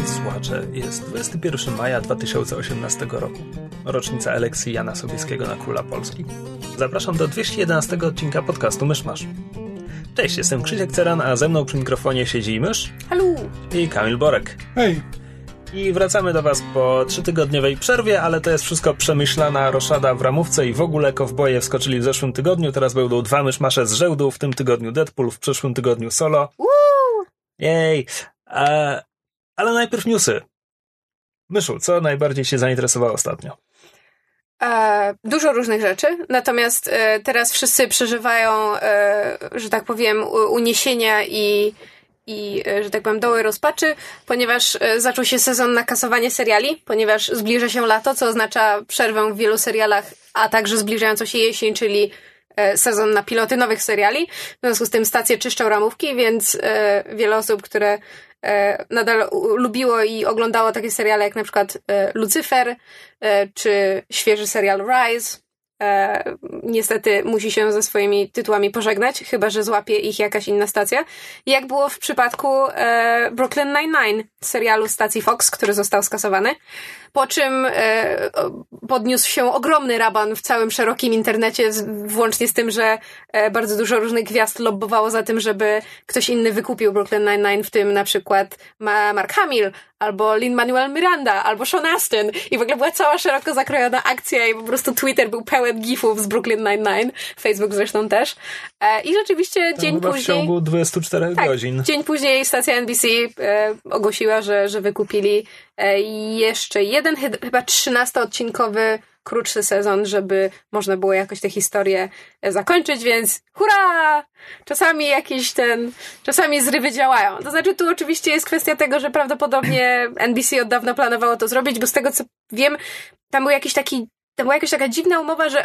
Drodzy słuchacze, jest 21 maja 2018 roku, rocznica elekcji Jana Sobieskiego na Króla Polski. Zapraszam do 211 odcinka podcastu Mysz Masz. Cześć, jestem Krzysiek Ceran, a ze mną przy mikrofonie siedzi Mysz Halo! i Kamil Borek. Hej! I wracamy do Was po trzytygodniowej przerwie, ale to jest wszystko przemyślana roszada w ramówce i w ogóle kowboje wskoczyli w zeszłym tygodniu. Teraz będą dwa myszmasze z żełdu, w tym tygodniu Deadpool, w przyszłym tygodniu Solo. Woo! Jej! E, ale najpierw newsy. Myszu, co najbardziej się zainteresowało ostatnio? E, dużo różnych rzeczy, natomiast e, teraz wszyscy przeżywają, e, że tak powiem, uniesienia i, i e, że tak powiem, doły rozpaczy, ponieważ e, zaczął się sezon na kasowanie seriali, ponieważ zbliża się lato, co oznacza przerwę w wielu serialach, a także zbliżającą się jesień, czyli e, sezon na piloty nowych seriali. W związku z tym stacje czyszczą ramówki, więc wiele osób, które nadal u- lubiło i oglądało takie seriale jak na przykład e, Lucifer e, czy świeży serial Rise. E, niestety musi się ze swoimi tytułami pożegnać, chyba że złapie ich jakaś inna stacja. Jak było w przypadku e, Brooklyn Nine-Nine, serialu stacji Fox, który został skasowany. Po czym e, podniósł się ogromny raban w całym szerokim internecie, włącznie z tym, że e, bardzo dużo różnych gwiazd lobbowało za tym, żeby ktoś inny wykupił Brooklyn Nine-Nine, w tym na przykład Ma Mark Hamill, albo Lin-Manuel Miranda, albo Sean Astin. I w ogóle była cała szeroko zakrojona akcja i po prostu Twitter był pełen gifów z Brooklyn Nine-Nine, Facebook zresztą też. E, I rzeczywiście To dzień chyba w później... ciągu 24 Tak, godzin. Dzień później stacja NBC e, ogłosiła, że, że wykupili jeszcze jeden, chy- chyba 13-odcinkowy krótszy sezon, żeby można było jakoś tę historię e, zakończyć, więc hurra! Czasami jakiś ten, czasami zrywy działają. To znaczy tu oczywiście jest kwestia tego, że prawdopodobnie NBC od dawna planowało to zrobić, bo z tego co wiem, tam był jakiś taki, tam była jakaś taka dziwna umowa, że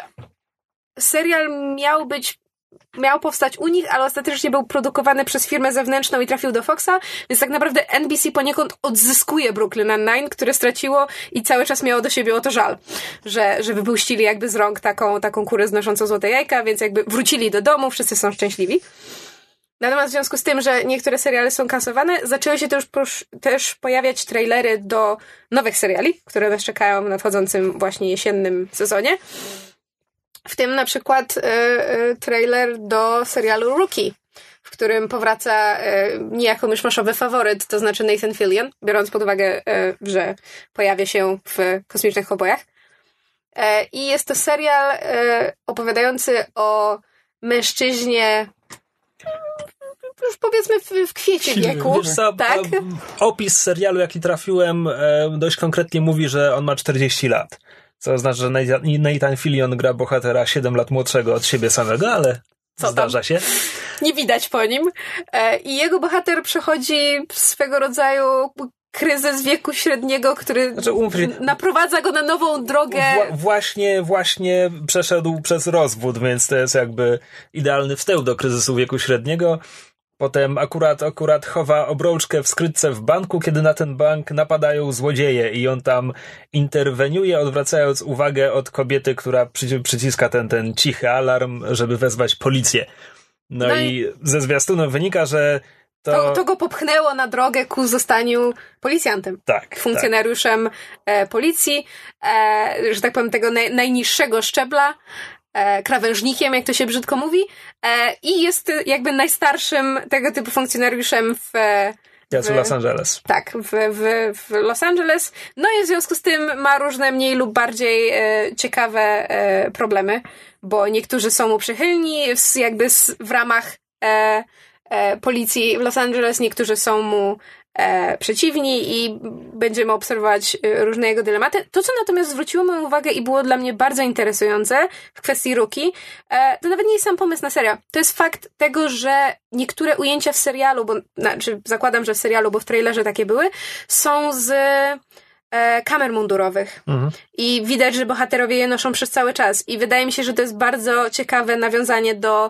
serial miał być miał powstać u nich, ale ostatecznie był produkowany przez firmę zewnętrzną i trafił do Foxa, więc tak naprawdę NBC poniekąd odzyskuje Brooklyn Nine-Nine, które straciło i cały czas miało do siebie o to żal, że, że wypuścili jakby z rąk taką, taką kurę znoszącą złote jajka, więc jakby wrócili do domu, wszyscy są szczęśliwi. Natomiast w związku z tym, że niektóre seriale są kasowane, zaczęły się też, też pojawiać trailery do nowych seriali, które nas czekają w nadchodzącym właśnie jesiennym sezonie. W tym na przykład y, y, trailer do serialu Rookie, w którym powraca y, niejako myszmaszowy faworyt, to znaczy Nathan Fillion, biorąc pod uwagę, y, że pojawia się w kosmicznych obojach. E, I jest to serial opowiadający o mężczyźnie już powiedzmy w, w kwiecie wieku. Wiesz co, tak? e, opis serialu, jaki trafiłem, e, dość konkretnie mówi, że on ma 40 lat. Co oznacza, że Nathan- Fillion gra bohatera 7 lat młodszego od siebie samego, ale Co tam? zdarza się. nie widać po nim. E, I jego bohater przechodzi swego rodzaju kryzys wieku średniego, który Znaczy, naprowadza go na nową drogę. Wła- właśnie, właśnie przeszedł przez rozwód, więc to jest jakby idealny wstęp do kryzysu wieku średniego. Potem akurat, akurat chowa obrączkę w skrytce w banku, kiedy na ten bank napadają złodzieje i on tam interweniuje, odwracając uwagę od kobiety, która przyci- przyciska ten, ten cichy alarm, żeby wezwać policję. No, No i ze zwiastunu wynika, że to... To, to go popchnęło na drogę ku zostaniu policjantem. tak, Funkcjonariuszem e, policji, e, że tak powiem, tego naj, najniższego szczebla, e, krawężnikiem, jak to się brzydko mówi, e, i jest jakby najstarszym tego typu funkcjonariuszem w, e. Jest w w- Los Angeles. Tak, w, w, w Los Angeles. No i w związku z tym ma różne mniej lub bardziej e, ciekawe problemy, bo niektórzy są mu przychylni w, jakby z, w ramach policji w Los Angeles, niektórzy są mu e, przeciwni i będziemy obserwować e, różne jego dylematy. To, co natomiast zwróciło moją uwagę i było dla mnie bardzo interesujące w kwestii Ruki, e, to nawet nie jest sam pomysł na serial. To jest fakt tego, że niektóre ujęcia w serialu, bo znaczy zakładam, że w serialu, bo w trailerze takie były, są z kamer mundurowych. Mhm. I widać, że bohaterowie je noszą przez cały czas. I wydaje mi się, że to jest bardzo ciekawe nawiązanie do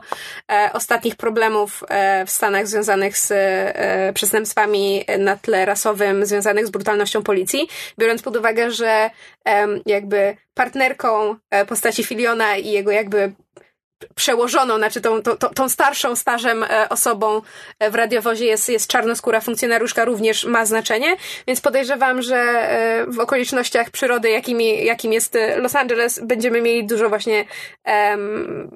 e, ostatnich problemów e, w Stanach związanych z e, przestępstwami na tle rasowym, związanych z brutalnością policji. Biorąc pod uwagę, że jakby partnerką e, postaci Filiona i jego jakby przełożoną, znaczy tą, tą, tą starszą stażem e, osobą e, w radiowozie jest, jest czarnoskóra funkcjonariuszka również ma znaczenie, więc podejrzewam, że e, w okolicznościach przyrody, jakimi, jakim jest Los Angeles, będziemy mieli dużo właśnie um,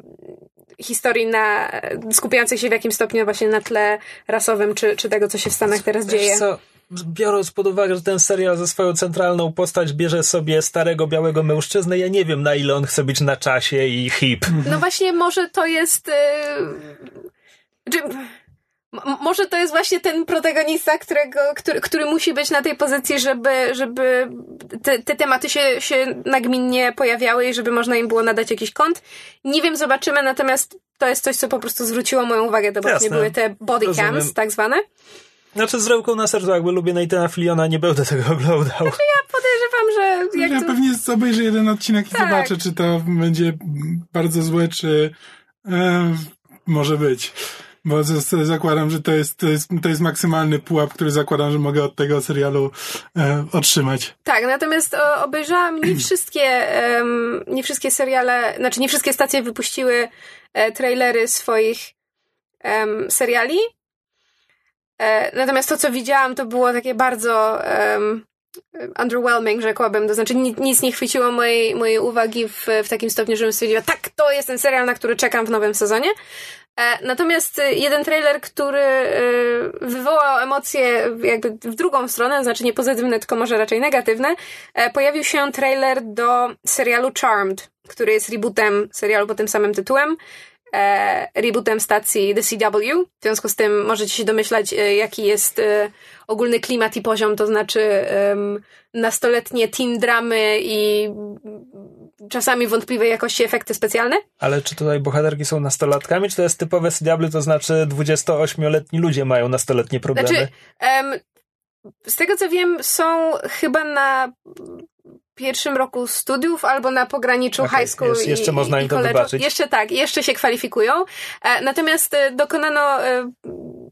historii na, skupiających się w jakimś stopniu właśnie na tle rasowym, czy, czy tego, co się w Stanach teraz Wiesz dzieje. Co? Biorąc pod uwagę, że ten serial ze swoją centralną postać bierze sobie starego, białego mężczyznę, ja nie wiem, na ile on chce być na czasie i hip. No właśnie, może to jest... Yy... Może to jest właśnie ten protagonista, którego, który, który musi być na tej pozycji, żeby, żeby te, te tematy się, się nagminnie pojawiały i żeby można im było nadać jakiś kąt. Nie wiem, zobaczymy, natomiast to jest coś, co po prostu zwróciło moją uwagę. To właśnie były te body Rozumiem. cams, tak zwane. Znaczy z ręką na sercu, jakby lubię Nathana Filiona, nie będę tego oglądał. Znaczy ja podejrzewam, że... Jak ja to... pewnie obejrzę jeden odcinek i tak. zobaczę, czy to będzie bardzo złe, czy e, może być. Bo zakładam, że to jest, to, jest, to jest maksymalny pułap, który zakładam, że mogę od tego serialu e, otrzymać. Tak, natomiast o, obejrzałam nie wszystkie, um, nie wszystkie seriale, znaczy nie wszystkie stacje wypuściły e, trailery swoich um, seriali. E, natomiast to, co widziałam, to było takie bardzo um, underwhelming, rzekłabym. To znaczy nic, nie chwyciło mojej, mojej uwagi w, w takim stopniu, żebym stwierdziła, tak, to jest ten serial, na który czekam w nowym sezonie. E, natomiast jeden trailer, który e, wywołał emocje jakby w drugą stronę, znaczy nie pozytywne, tylko może raczej negatywne, pojawił się trailer do serialu Charmed, który jest rebootem serialu pod tym samym tytułem e, rebootem stacji The CW. W związku z tym możecie się domyślać, e, jaki jest e, ogólny klimat i poziom, to znaczy e, nastoletnie teen dramy i czasami wątpliwej jakości efekty specjalne. Ale czy tutaj bohaterki są nastolatkami, czy to jest typowe CW, to znaczy 28-letni ludzie mają nastoletnie problemy? Znaczy, z tego co wiem, są chyba na pierwszym roku studiów albo na pograniczu okay, high school jest, i, Jeszcze można im to wybaczyć. Jeszcze tak, jeszcze się kwalifikują. E, natomiast e, dokonano e,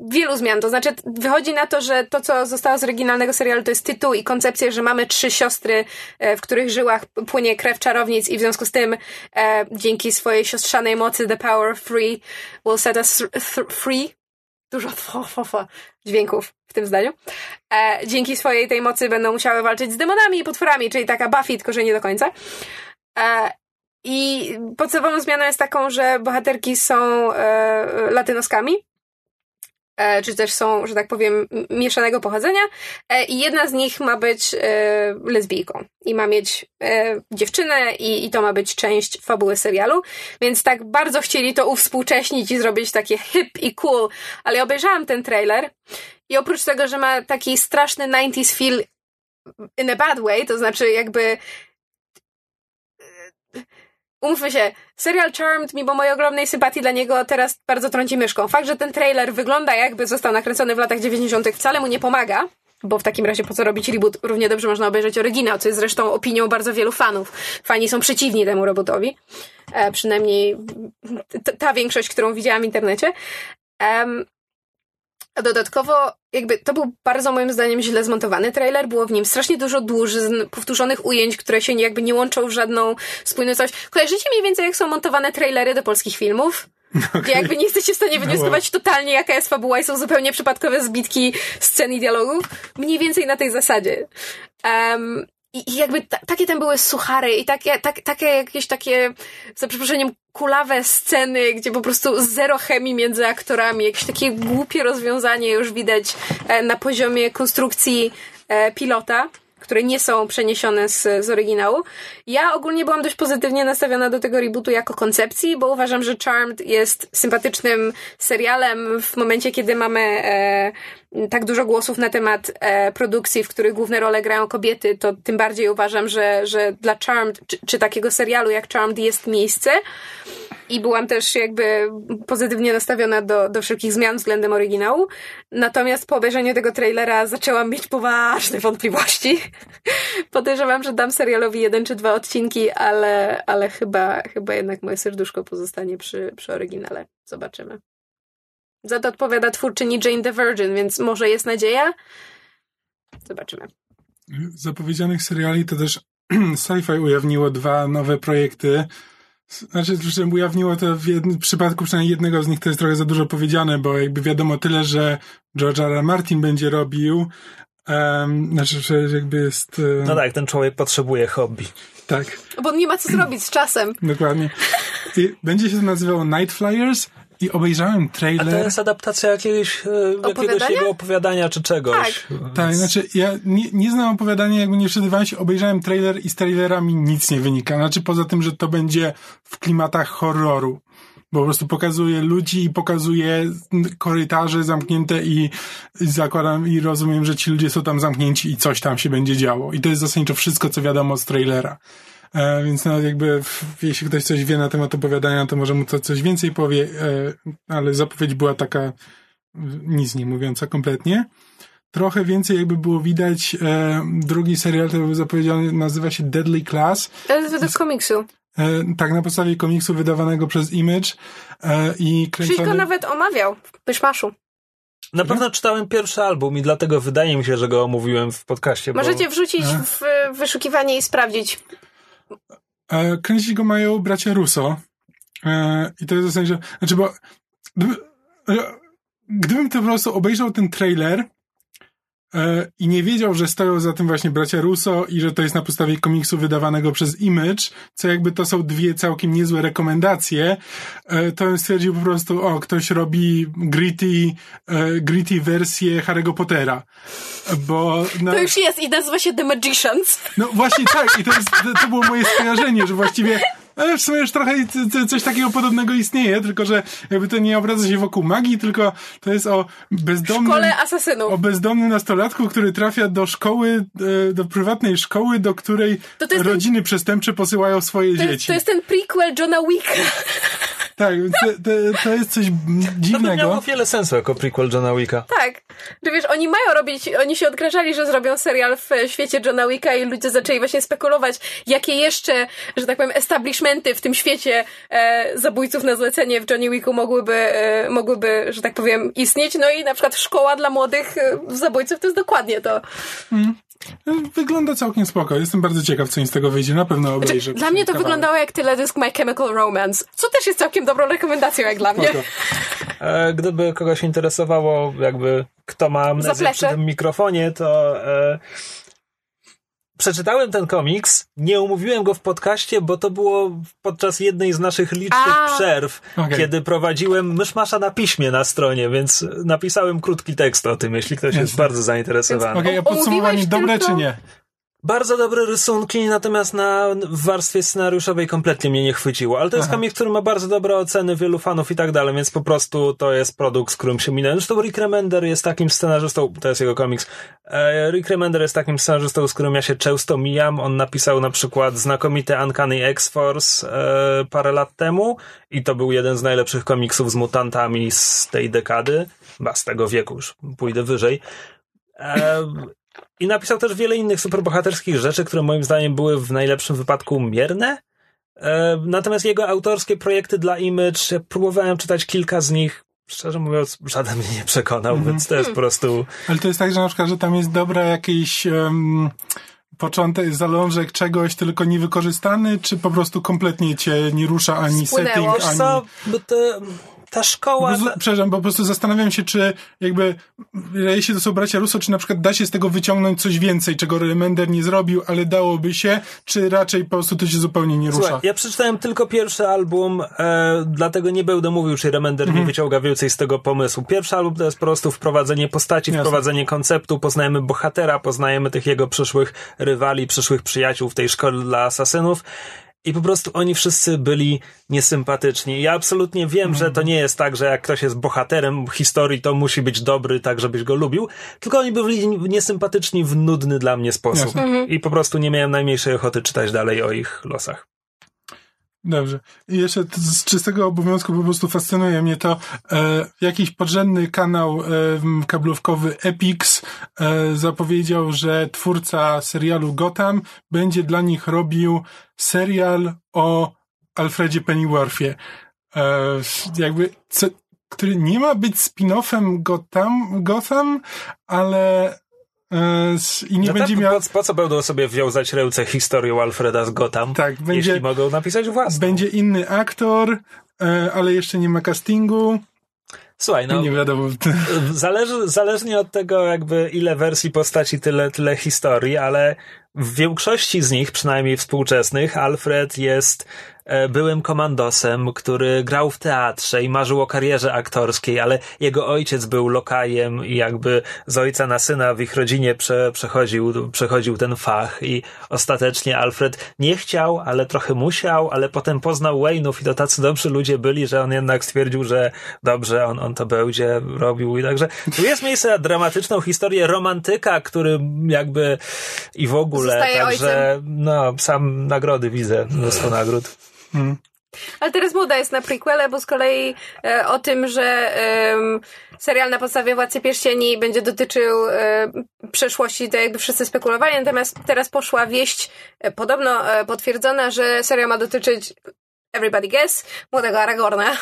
wielu zmian. To znaczy wychodzi na to, że to, co zostało z oryginalnego serialu, to jest tytuł i koncepcja, że mamy trzy siostry, w których żyłach płynie krew czarownic i w związku z tym dzięki swojej siostrzanej mocy The Power of Free will set us free dużo dźwięków w tym zdaniu. E, dzięki swojej tej mocy będą musiały walczyć z demonami i potworami, czyli taka Buffy, tylko że nie do końca. E, I podstawową zmianą jest taką, że bohaterki są e, latynoskami, czy też są, że tak powiem, mieszanego pochodzenia e, i jedna z nich ma być e, lesbijką. I ma mieć dziewczynę i, i to ma być część fabuły serialu, więc tak bardzo chcieli to uwspółcześnić i zrobić takie hip i cool, ale obejrzałam ten trailer i oprócz tego, że ma taki straszny 90s feel in a bad way, to znaczy jakby umówmy się, serial Charmed, mimo mojej ogromnej sympatii dla niego, teraz bardzo trąci myszką. Fakt, że ten trailer wygląda jakby został nakręcony w latach 90. wcale mu nie pomaga, bo w takim razie po co robić reboot? Równie dobrze można obejrzeć oryginał, co jest zresztą opinią bardzo wielu fanów. Fani są przeciwni temu rebootowi. E, przynajmniej ta większość, którą widziałam w internecie. Um, a dodatkowo, jakby to był bardzo moim zdaniem źle zmontowany trailer, było w nim strasznie dużo dłużyn, powtórzonych ujęć, które się jakby nie łączą w żadną spójność. Kojarzycie mniej więcej, jak są montowane trailery do polskich filmów? Okay. Jakby nie jesteście w stanie wywnioskować no totalnie, jaka jest fabuła i są zupełnie przypadkowe zbitki scen i dialogów. Mniej więcej na tej zasadzie. Um, i, jakby ta, takie tam były suchary i takie, tak, takie jakieś takie, za przeproszeniem, kulawe sceny, gdzie po prostu zero chemii między aktorami, jakieś takie głupie rozwiązanie już widać e, na poziomie konstrukcji e, pilota które nie są przeniesione z, z oryginału. Ja ogólnie byłam dość pozytywnie nastawiona do tego rebootu jako koncepcji, bo uważam, że Charmed jest sympatycznym serialem w momencie, kiedy mamy e, tak dużo głosów na temat e, produkcji, w których główne role grają kobiety, to tym bardziej uważam, że, że dla Charmed, czy, czy takiego serialu jak Charmed jest miejsce. I byłam też jakby pozytywnie nastawiona do, do wszelkich zmian względem oryginału. Natomiast po obejrzeniu tego trailera zaczęłam mieć poważne wątpliwości. Podejrzewam, że dam serialowi jeden czy dwa odcinki, ale, ale chyba, chyba jednak moje serduszko pozostanie przy, przy oryginale. Zobaczymy. Za to odpowiada twórczyni Jane the Virgin, więc może jest nadzieja. Zobaczymy. Zapowiedzianych seriali to też Sci-Fi ujawniło dwa nowe projekty. Znaczy, że ujawniło to w, jednym, przypadku przynajmniej jednego z nich to jest trochę za dużo powiedziane, bo jakby wiadomo tyle, że George R. R. Martin będzie robił, um, znaczy, że jakby jest... Um, no tak, ten człowiek potrzebuje hobby. Tak. Bo on nie ma co zrobić z czasem. Dokładnie. I będzie się to nazywało Night Flyers i obejrzałem trailer. A to jest adaptacja jakiegoś, e, jakiegoś jego opowiadania czy czegoś. Tak, tak znaczy ja nie, nie znam opowiadania, jakby nie przydawałem się, obejrzałem trailer i z trailera mi nic nie wynika. Znaczy poza tym, że to będzie w klimatach horroru. Bo po prostu pokazuje ludzi i pokazuje korytarze zamknięte i, i zakładam i rozumiem, że ci ludzie są tam zamknięci i coś tam się będzie działo. I to jest zasadniczo wszystko, co wiadomo z trailera. E, więc nawet jakby, jeśli ktoś coś wie na temat opowiadania, to może mu to coś więcej powie, e, ale zapowiedź była taka nic nie mówiąca kompletnie. Trochę więcej jakby było widać, e, drugi serial, który był zapowiedziany, nazywa się Deadly Class. To jest według komiksu. tak, na podstawie komiksu wydawanego przez Image i kręcony... Czyli go nawet omawiał w Pyszmaszu. Na pewno czytałem pierwszy album i dlatego wydaje mi się, że go omówiłem w podcaście. Możecie bo... wrzucić w wyszukiwanie i sprawdzić. E, kręcić go mają bracia Russo. E, I to jest w sensie, znaczy, bo gdyby, e, gdybym to po prostu obejrzał ten trailer i nie wiedział, że stoją za tym właśnie bracia Russo i że to jest na podstawie komiksu wydawanego przez Image, co jakby to są dwie całkiem niezłe rekomendacje, e, to bym stwierdził po prostu, o, ktoś robi gritty, e, gritty wersję Harry'ego Pottera. Bo na... To już jest i nazywa się The Magicians. No właśnie tak, i to, jest, to, to było moje skojarzenie, że właściwie ale w sumie już trochę coś takiego podobnego istnieje, tylko że jakby to nie obraca się wokół magii, tylko to jest o bezdomnym... Szkole asasynów. O bezdomnym nastolatku, który trafia do szkoły, e, do prywatnej szkoły, do której rodziny ten... przestępcze posyłają swoje to dzieci. Jest, to jest ten prequel Johna Wicka. Tak, to, to, to, jest coś dziwnego. To miało wiele sensu jako prequel Johna Wicka. Tak. Że wiesz, oni mają robić, oni się odgrażali, że zrobią serial w świecie Johna Wicka i ludzie zaczęli właśnie spekulować, jakie jeszcze, że tak powiem, establishmenty w tym świecie e, zabójców na zlecenie w Johnny Wicku mogłyby, e, mogłyby, że tak powiem, istnieć. No i na przykład szkoła dla młodych e, zabójców to jest dokładnie to. Hmm. Wygląda całkiem spoko. Jestem bardzo ciekaw, co im z tego wyjdzie. Na pewno znaczy, obejrzę. Znaczy, dla mnie to kawałek. wyglądało jak teledysk My Chemical Romance, co też jest całkiem dobrą rekomendacją jak dla mnie. E, gdyby kogoś interesowało, jakby kto ma amnezję przy tym mikrofonie, to e, przeczytałem ten komiks, nie umówiłem go w podcaście, bo to było podczas jednej z naszych licznych A. przerw, okay. kiedy prowadziłem myszmasza na piśmie na stronie, więc napisałem krótki tekst o tym, jeśli ktoś jest bardzo zainteresowany. Okej, okay, a podsumowanie dobre tylko... czy nie? Bardzo dobre rysunki, natomiast na warstwie scenariuszowej kompletnie mnie nie chwyciło. Ale to jest komiks, który ma bardzo dobre oceny wielu fanów i tak dalej, więc po prostu to jest produkt, z którym się minąłem. Zresztą Rick Remender jest takim scenarzystą, to jest jego komiks. E, Rick Remender jest takim scenarzystą, z którym ja się często mijam. On napisał na przykład znakomity Uncanny X-Force e, parę lat temu i to był jeden z najlepszych komiksów z mutantami z tej dekady, ba z tego wieku już, pójdę wyżej. E, i napisał też wiele innych superbohaterskich rzeczy, które moim zdaniem były w najlepszym wypadku mierne. E, natomiast jego autorskie projekty dla Image, próbowałem czytać kilka z nich. Szczerze mówiąc, żaden mnie nie przekonał, mm -hmm. więc to jest po prostu. Ale to jest tak, że na przykład, że tam jest dobra jakiś. Um początek, zalążek czegoś tylko niewykorzystany, czy po prostu kompletnie cię nie rusza ani Spłynęło. setting, ani... Co, bo to ta szkoła... Po prostu, przepraszam, po prostu zastanawiam się, czy jakby, jeśli to są bracia Russo, czy na przykład da się z tego wyciągnąć coś więcej, czego Remender nie zrobił, ale dałoby się, czy raczej po prostu to się zupełnie nie rusza? Słuchaj, ja przeczytałem tylko pierwszy album, e, dlatego nie będę mówił, czy Remender mhm. nie wyciąga więcej z tego pomysłu. Pierwszy album to jest po prostu wprowadzenie postaci, Jasne. wprowadzenie konceptu, poznajemy bohatera, poznajemy tych jego przyszłych rywali, przyszłych przyjaciół w tej szkole dla asasynów i po prostu oni wszyscy byli niesympatyczni. Ja absolutnie wiem, że to nie jest tak, że jak ktoś jest bohaterem historii, to musi być dobry, tak żebyś go lubił, tylko oni byli niesympatyczni w nudny dla mnie sposób. Mhm. I po prostu nie miałem najmniejszej ochoty czytać dalej o ich losach. Dobrze. I jeszcze z czystego obowiązku po prostu fascynuje mnie to, e, jakiś podrzędny kanał e, kablówkowy Epix e, zapowiedział, że twórca serialu Gotham będzie dla nich robił serial o Alfredzie Pennyworthie. E, jakby, co, który nie ma być spin-offem Gotham, Gotham ale i nie no będzie tak, miał... Po, po, co będą sobie wiązać ręce historią Alfreda z Gotham? Tak, będzie... Jeśli mogą napisać własną. Będzie inny aktor, e, ale jeszcze nie ma castingu. Słuchaj, no. Nie wiadomo. Zależy, zależnie od tego, jakby ile wersji postaci, tyle, tyle historii, ale w większości z nich, przynajmniej współczesnych, Alfred jest E, byłym komandosem, który grał w teatrze i marzył o karierze aktorskiej, ale jego ojciec był lokajem i jakby z ojca na syna w ich rodzinie prze, przechodził, przechodził ten fach i ostatecznie Alfred nie chciał, ale trochę musiał, ale potem poznał Wayne'ów i to tacy dobrzy ludzie byli, że on jednak stwierdził, że dobrze, on, on to będzie robił i także tu jest miejsce na dramatyczną historię romantyka, który jakby i w ogóle, Zostaje także ojcem. no, sam nagrody widzę, mnóstwo nagród. Hmm. Ale teraz moda jest na prequele, bo z kolei e, o tym, że e, serial na podstawie Władcy Pierścieni będzie dotyczył e, przeszłości, to jakby wszyscy spekulowali, natomiast teraz poszła wieść e, podobno e, potwierdzona, że serial ma dotyczyć Everybody Guess, młodego Aragorna.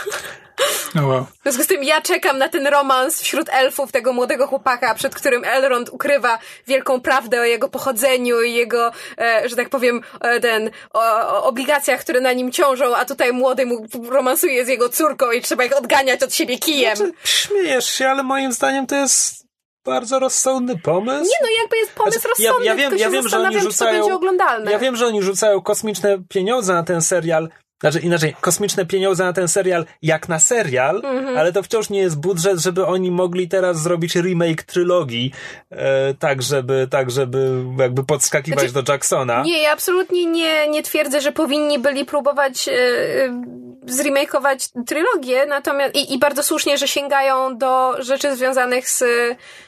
Oh wow. W związku z tym ja czekam na ten romans wśród elfów tego młodego chłopaka, przed którym Elrond ukrywa wielką prawdę o jego pochodzeniu i jego, e, że tak powiem, e, ten, o, o obligacjach, które na nim ciążą, a tutaj młody mu romansuje z jego córką i trzeba ich odganiać od siebie kijem. Znaczy, śmiejesz się, ale moim zdaniem to jest bardzo rozsądny pomysł. Nie no, jakby jest pomysł Znaczy, rozsądny, ja, ja wiem, tylko ja się wiem, że oni zastanawiam, czy to rzucają, będzie oglądalne. Ja wiem, że oni rzucają kosmiczne pieniądze na ten serial, znaczy inaczej, kosmiczne pieniądze na ten serial jak na serial, Mhm. ale to wciąż nie jest budżet, żeby oni mogli teraz zrobić remake trylogii, e, tak żeby, tak żeby jakby podskakiwać Znaczy, do Jacksona. Nie, ja absolutnie nie, nie twierdzę, że powinni byli próbować e, e, zremakeować trylogię, natomiast i, i bardzo słusznie, że sięgają do rzeczy związanych z,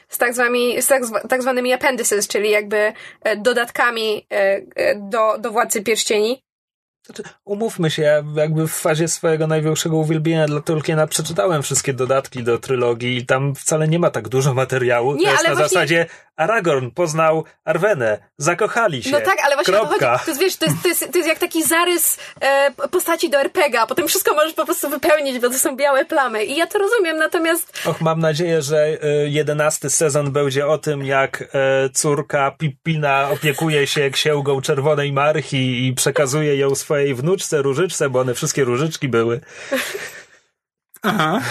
z, tak, zwanymi, z tak, tak zwanymi appendices, czyli jakby e, dodatkami e, do, do Władcy Pierścieni. Znaczy, umówmy się, ja jakby w fazie swojego największego uwielbienia dla Tolkiena przeczytałem wszystkie dodatki do trylogii i tam wcale nie ma tak dużo materiału. Nie, to jest ale na właśnie- zasadzie Aragorn poznał Arwenę, zakochali się. No tak, ale właśnie o to Kropka. chodzi. To jest, wiesz, to jest, to jest, to jest jak taki zarys e, postaci do RPG, a potem wszystko możesz po prostu wypełnić, bo to są białe plamy. I ja to rozumiem, natomiast Och, mam nadzieję, że y, jedenasty sezon będzie o tym, jak e, córka Pippina opiekuje się księgą Czerwonej Marchi i przekazuje ją swojej wnuczce, różyczce, bo one wszystkie różyczki były. Aha.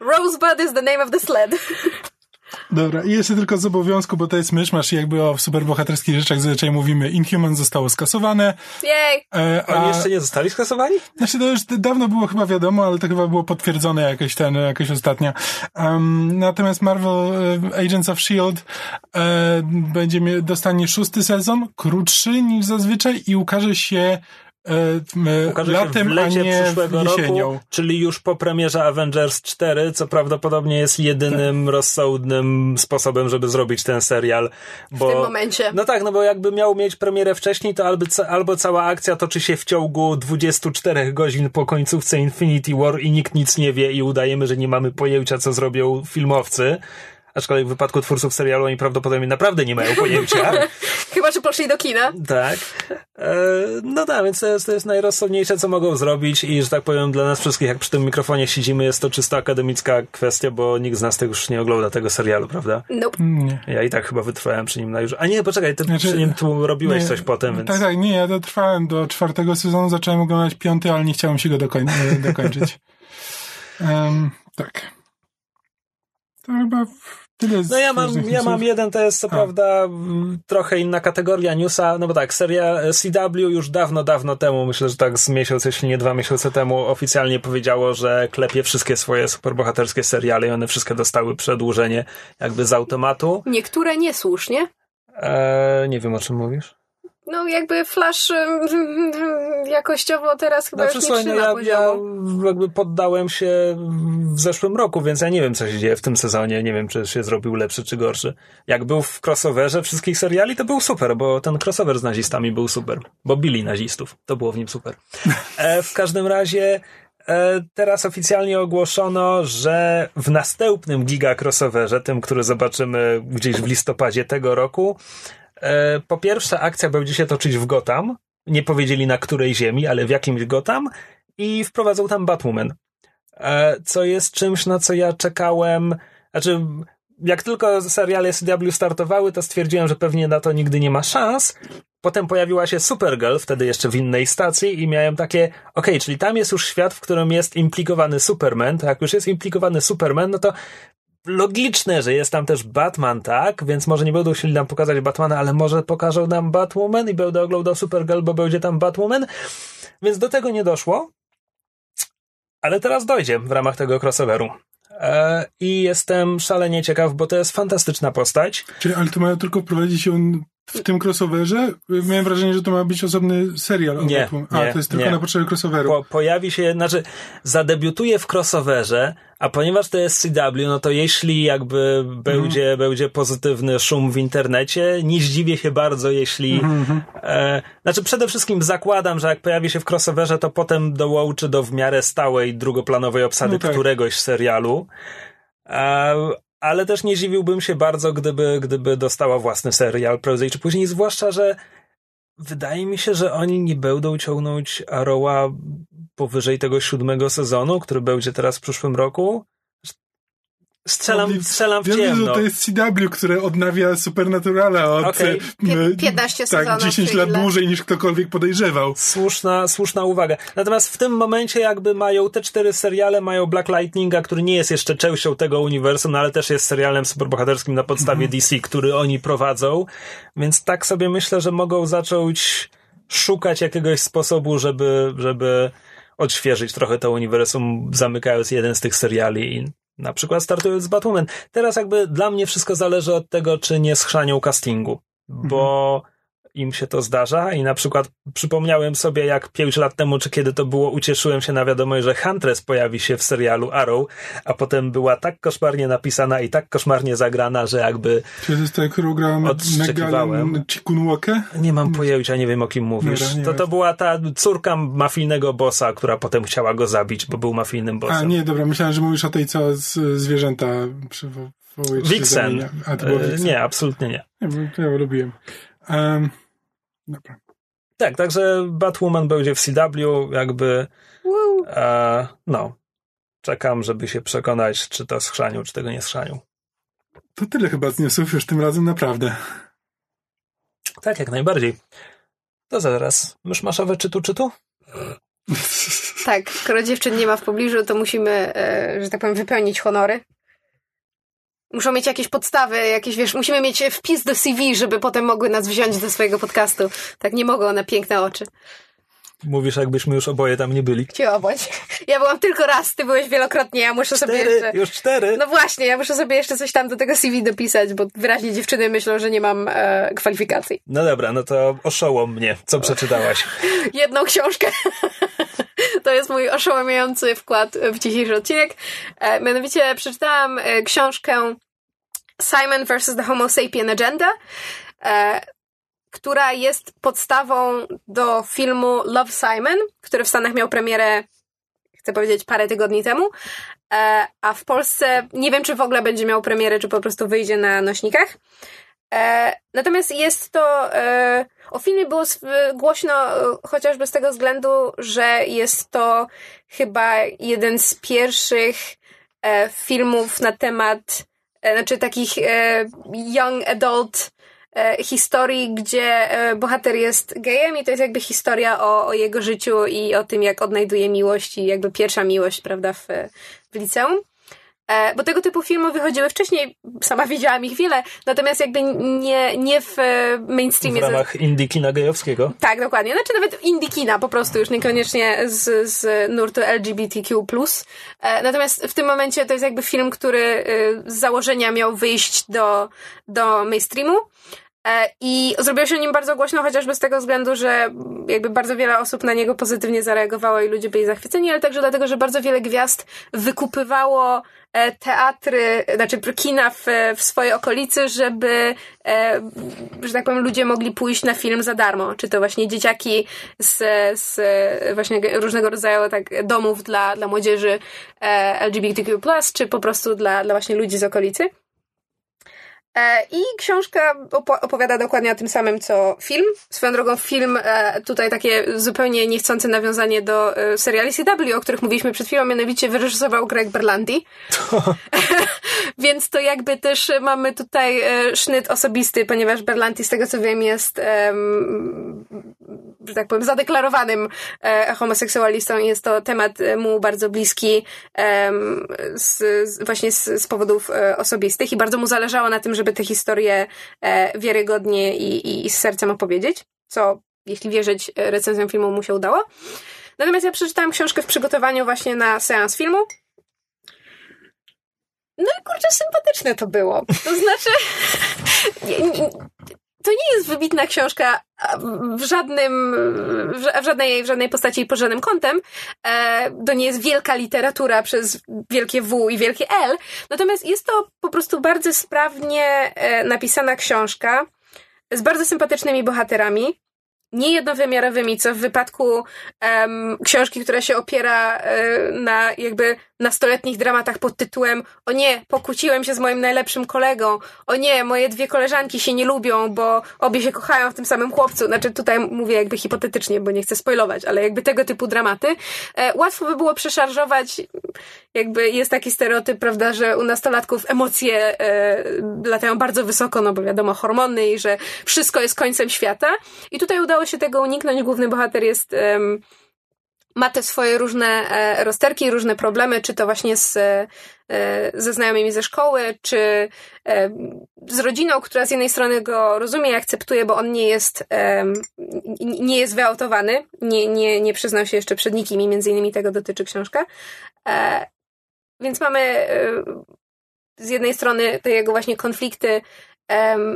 Rosebud is the name of the sled. Dobra, i jeszcze tylko z obowiązku, bo to jest myszmasz i jakby o superbohaterskich rzeczach zazwyczaj mówimy. Inhuman zostało skasowane. Jej! E, Oni a, jeszcze nie zostali skasowani? Znaczy to już dawno było chyba wiadomo, ale to chyba było potwierdzone jakoś ten, jakoś ostatnio. Um, natomiast Marvel e, Agents of S.H.I.E.L.D. E, będzie dostanie szósty sezon, krótszy niż zazwyczaj i ukaże się Ukaże latem, się w lecie a nie przyszłego jesienią. roku, czyli już po premierze Avengers 4, co prawdopodobnie jest jedynym Tak. rozsądnym sposobem, żeby zrobić ten serial. Bo, W tym momencie. No tak, no bo jakby miał mieć premierę wcześniej, to albo, albo cała akcja toczy się w ciągu 24 godzin po końcówce Infinity War i nikt nic nie wie i udajemy, że nie mamy pojęcia, co zrobią filmowcy. Aczkolwiek w wypadku twórców serialu oni prawdopodobnie naprawdę nie mają pojęcia. Chyba, że poszli do kina. Tak. E, no tak, więc to jest, to jest najrozsądniejsze, co mogą zrobić i, że tak powiem, dla nas wszystkich, jak przy tym mikrofonie siedzimy, jest to czysto akademicka kwestia, bo nikt z nas tego już nie ogląda tego serialu, prawda? Nope. Nie. Ja i tak chyba wytrwałem przy nim na już. A nie, poczekaj, ty Znaczy, przy nim tu robiłeś nie, coś potem, więc... Tak, tak, nie, ja dotrwałem do czwartego sezonu, zacząłem oglądać piąty, ale nie chciałem się go dokoń e, dokończyć. Em, tak. To chyba tyle No ja mam, ja mam jeden, to jest co A. prawda trochę inna kategoria newsa, no bo tak, seria CW już dawno, dawno temu, myślę, że tak z miesiąc, jeśli nie dwa miesiące temu oficjalnie powiedziało, że klepie wszystkie swoje superbohaterskie seriale i one wszystkie dostały przedłużenie jakby z automatu. Niektóre niesłusznie. Eee, nie wiem o czym mówisz. No jakby Flash jakościowo teraz chyba znaczy, już nie trzyma no ja, ja jakby poddałem się w zeszłym roku, więc ja nie wiem, co się dzieje w tym sezonie. Nie wiem, czy się zrobił lepszy, czy gorszy. Jak był w crossoverze wszystkich seriali, to był super, bo ten crossover z nazistami był super. Bo bili nazistów. To było w nim super. E, w każdym razie e, teraz oficjalnie ogłoszono, że w następnym giga crossoverze, tym, który zobaczymy gdzieś w listopadzie tego roku, po pierwsze, akcja będzie się toczyć w Gotham. Nie powiedzieli na której ziemi, ale w jakimś Gotham. I wprowadzą tam Batwoman. E, co jest czymś, na co ja czekałem. Znaczy, jak tylko seriale CW startowały, to stwierdziłem, że pewnie na to nigdy nie ma szans. Potem pojawiła się Supergirl, wtedy jeszcze w innej stacji, i miałem takie, okej, okay, czyli tam jest już świat, w którym jest implikowany Superman. To jak już jest implikowany Superman, no to logiczne, że jest tam też Batman, tak? Więc może nie będą chcieli nam pokazać Batmana, ale może pokażą nam Batwoman i będę oglądał Supergirl, bo będzie tam Batwoman. Więc do tego nie doszło. Ale teraz dojdzie w ramach tego crossoveru. E, I jestem szalenie ciekaw, bo to jest fantastyczna postać. Czyli, ale to mają tylko prowadzić ją w tym crossoverze? Miałem wrażenie, że to ma być osobny serial. Nie, A, nie, to jest tylko nie. na potrzeby crossoveru. Po, pojawi się, znaczy zadebiutuje w crossoverze, a ponieważ to jest CW, no to jeśli jakby będzie, mm. będzie pozytywny szum w internecie, nie zdziwię się bardzo, jeśli mm-hmm. e, znaczy przede wszystkim zakładam, że jak pojawi się w crossoverze, to potem dołączy do w miarę stałej drugoplanowej obsady no tak. któregoś serialu. E, ale też nie dziwiłbym się bardzo, gdyby, gdyby dostała własny serial prędzej czy później, zwłaszcza, że wydaje mi się, że oni nie będą ciągnąć Arrowa powyżej tego siódmego sezonu, który będzie teraz w przyszłym roku. Strzelam, strzelam w ciemno. Wiem, że to jest CW, które odnawia Supernaturala od okay. 15 tak, sezonów. 10 lat dłużej niż ktokolwiek podejrzewał. Słuszna, słuszna uwaga. Natomiast w tym momencie jakby mają te cztery seriale, mają Black Lightninga, który nie jest jeszcze częścią tego uniwersum, no ale też jest serialem superbohaterskim na podstawie mm. DC, który oni prowadzą. Więc tak sobie myślę, że mogą zacząć szukać jakiegoś sposobu, żeby, żeby odświeżyć trochę to uniwersum, zamykając jeden z tych seriali i na przykład startując z Batwoman. Teraz jakby dla mnie wszystko zależy od tego, czy nie schrzanią castingu, bo mhm im się to zdarza i na przykład przypomniałem sobie, jak pięć lat temu, czy kiedy to było, ucieszyłem się na wiadomość, że Huntress pojawi się w serialu Arrow, a potem była tak koszmarnie napisana i tak koszmarnie zagrana, że jakby Czy to jest którą gra odszczekiwałem. Nie mam pojęcia, nie wiem o kim mówisz. To, to była ta córka mafijnego bossa, która potem chciała go zabić, bo był mafijnym bossem. A nie, dobra, myślałem, że mówisz o tej, co z zwierzęta przywołuje. A, to było Vixen. Nie, absolutnie nie. Nie, ja lubiłem. Um, dobra. Tak, także Batwoman będzie w CW, jakby. E, no. Czekam, żeby się przekonać, czy to schrzanił, czy tego nie schrzanił. To tyle chyba z newsów już tym razem naprawdę. Tak, jak najbardziej. To zaraz. Myszmaszowe czytu, czytu? Tak, skoro dziewczyn nie ma w pobliżu, to musimy, e, że tak powiem, wypełnić honory. Muszą mieć jakieś podstawy, jakieś, wiesz, musimy mieć wpis do CV, żeby potem mogły nas wziąć do swojego podcastu. Tak nie mogą na piękne oczy. Mówisz, jakbyśmy już oboje tam nie byli. Ci obądź. Ja byłam tylko raz, ty byłeś wielokrotnie, ja muszę cztery, sobie jeszcze... już cztery. No właśnie, ja muszę sobie jeszcze coś tam do tego CV dopisać, bo wyraźnie dziewczyny myślą, że nie mam e, kwalifikacji. No dobra, no to oszołom mnie. Co przeczytałaś? Jedną książkę. to jest mój oszołomiający wkład w dzisiejszy odcinek. E, mianowicie przeczytałam e, książkę Simon vs. the Homo Sapien Agenda, e, która jest podstawą do filmu Love Simon, który w Stanach miał premierę, chcę powiedzieć, parę tygodni temu, a w Polsce nie wiem, czy w ogóle będzie miał premierę, czy po prostu wyjdzie na nośnikach. E, natomiast jest to. E, o filmie było głośno e, chociażby z tego względu, że jest to chyba jeden z pierwszych e, filmów na temat, e, znaczy takich e, young adult historii, gdzie bohater jest gejem i to jest jakby historia o, o jego życiu i o tym, jak odnajduje miłość i jakby pierwsza miłość, prawda, w, w liceum. E, bo tego typu filmy wychodziły wcześniej, sama widziałam ich wiele, natomiast jakby nie, nie w e, mainstreamie. W ramach indie kina gejowskiego? Tak, dokładnie. Znaczy nawet indie kina po prostu, już niekoniecznie z, z nurtu LGBTQ+. E, natomiast w tym momencie to jest jakby film, który z założenia miał wyjść do, do mainstreamu. E, I zrobiło się nim bardzo głośno, chociażby z tego względu, że jakby bardzo wiele osób na niego pozytywnie zareagowało i ludzie byli zachwyceni, ale także dlatego, że bardzo wiele gwiazd wykupywało e, teatry, znaczy kina w, w swojej okolicy, żeby, e, że tak powiem, ludzie mogli pójść na film za darmo. Czy to właśnie dzieciaki z, z właśnie różnego rodzaju tak, domów dla, dla młodzieży LGBTQ+, czy po prostu dla, dla właśnie ludzi z okolicy. E, I książka opowiada dokładnie o tym samym, co film. Swoją drogą film, e, tutaj takie zupełnie niechcące nawiązanie do e, seriali CW, o których mówiliśmy przed chwilą, mianowicie wyreżyserował Greg Berlanti. Więc to jakby też mamy tutaj sznyt osobisty, ponieważ Berlanti, z tego co wiem, jest że tak powiem, zadeklarowanym homoseksualistą i jest to temat mu bardzo bliski z, właśnie z, z powodów osobistych i bardzo mu zależało na tym, żeby te historie e, wiarygodnie i, i, i z sercem opowiedzieć, co jeśli wierzyć e, recenzjom filmu mu się udało. Natomiast ja przeczytałam książkę w przygotowaniu właśnie na seans filmu. No i kurczę, sympatyczne to było. To znaczy, to nie jest wybitna książka w żadnym, w żadnej, w żadnej postaci pod żadnym kątem. E, to nie jest wielka literatura przez wielkie W i wielkie L. Natomiast jest to po prostu bardzo sprawnie e, napisana książka z bardzo sympatycznymi bohaterami niejednowymiarowymi, co w wypadku um, książki, która się opiera um, na jakby nastoletnich dramatach pod tytułem o nie, pokłóciłem się z moim najlepszym kolegą, o nie, moje dwie koleżanki się nie lubią, bo obie się kochają w tym samym chłopcu. Znaczy tutaj mówię jakby hipotetycznie, bo nie chcę spoilować, ale jakby tego typu dramaty. E, łatwo by było przeszarżować, jakby jest taki stereotyp, prawda, że u nastolatków emocje e, latają bardzo wysoko, no bo wiadomo, hormony i że wszystko jest końcem świata. I tutaj udało się tego uniknąć. Główny bohater jest ma te swoje różne e, rozterki, różne problemy, czy to właśnie z, e, ze znajomymi ze szkoły, czy e, z rodziną, która z jednej strony go rozumie i akceptuje, bo on nie jest, nie jest wyautowany, nie, nie, nie przyznał się jeszcze przed nikim i między innymi tego dotyczy książka. Więc mamy z jednej strony te jego właśnie konflikty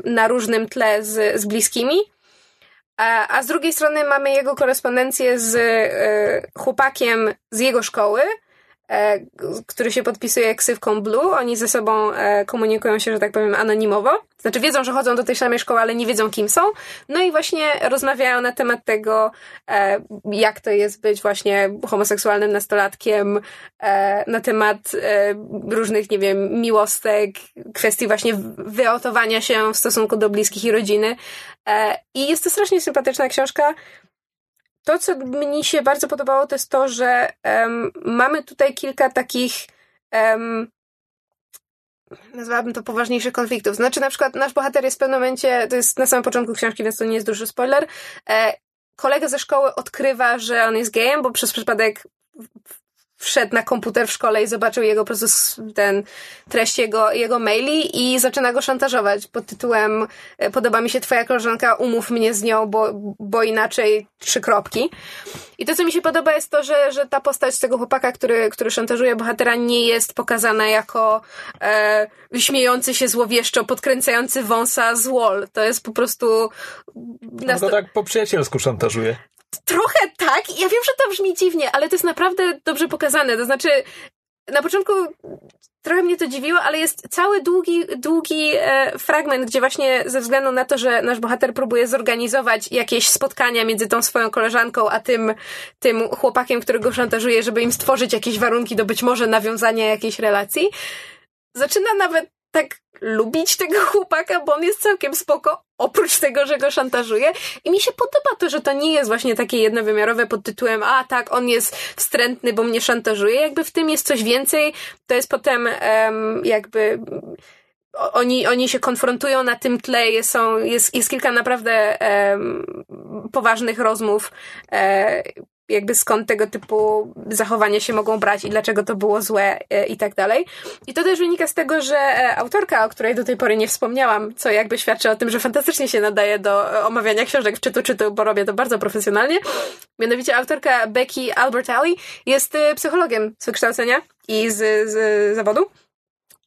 na różnym tle z, z bliskimi, a, a z drugiej strony mamy jego korespondencję z y, chłopakiem z jego szkoły, który się podpisuje ksywką Blue. Oni ze sobą e, komunikują się, że tak powiem, anonimowo. Znaczy wiedzą, że chodzą do tej samej szkoły, ale nie wiedzą, kim są. No i właśnie rozmawiają na temat tego, e, jak to jest być właśnie homoseksualnym nastolatkiem, e, na temat e, różnych, nie wiem, miłostek, kwestii właśnie wyotowania się w stosunku do bliskich i rodziny. E, I jest to strasznie sympatyczna książka. To, co mi się bardzo podobało, to jest to, że mamy tutaj kilka takich nazwałabym to poważniejszych konfliktów. Znaczy, na przykład nasz bohater jest w pewnym momencie, to jest na samym początku książki, więc to nie jest duży spoiler. E, kolega ze szkoły odkrywa, że on jest gejem, bo przez przypadek wszedł na komputer w szkole i zobaczył jego po prostu ten treść jego, jego maili i zaczyna go szantażować pod tytułem e, podoba mi się twoja koleżanka, umów mnie z nią, bo, bo inaczej trzy kropki. I to, co mi się podoba jest to, że, że ta postać tego chłopaka, który, który szantażuje bohatera nie jest pokazana jako e, śmiejący się złowieszczo, podkręcający wąsa z wall. To jest po prostu... No to tak po przyjacielsku szantażuje. Trochę tak. Ja wiem, że to brzmi dziwnie, ale to jest naprawdę dobrze pokazane. To znaczy, na początku trochę mnie to dziwiło, ale jest cały długi, długi e, fragment, gdzie właśnie ze względu na to, że nasz bohater próbuje zorganizować jakieś spotkania między tą swoją koleżanką, a tym, tym chłopakiem, którego szantażuje, żeby im stworzyć jakieś warunki do być może nawiązania jakiejś relacji, zaczyna nawet tak lubić tego chłopaka, bo on jest całkiem spoko, oprócz tego, że go szantażuje. I mi się podoba to, że to nie jest właśnie takie jednowymiarowe pod tytułem, a tak, on jest wstrętny, bo mnie szantażuje. Jakby w tym jest coś więcej. To jest potem um, jakby oni, oni się konfrontują na tym tle, są, jest, jest kilka naprawdę um, poważnych rozmów, e, jakby skąd tego typu zachowania się mogą brać i dlaczego to było złe e, i tak dalej. I to też wynika z tego, że e, autorka, o której do tej pory nie wspomniałam, co jakby świadczy o tym, że fantastycznie się nadaje do e, omawiania książek w czytu czytu, bo robię to bardzo profesjonalnie. Mianowicie autorka Becky Albertalli jest psychologiem z wykształcenia i z, z zawodu.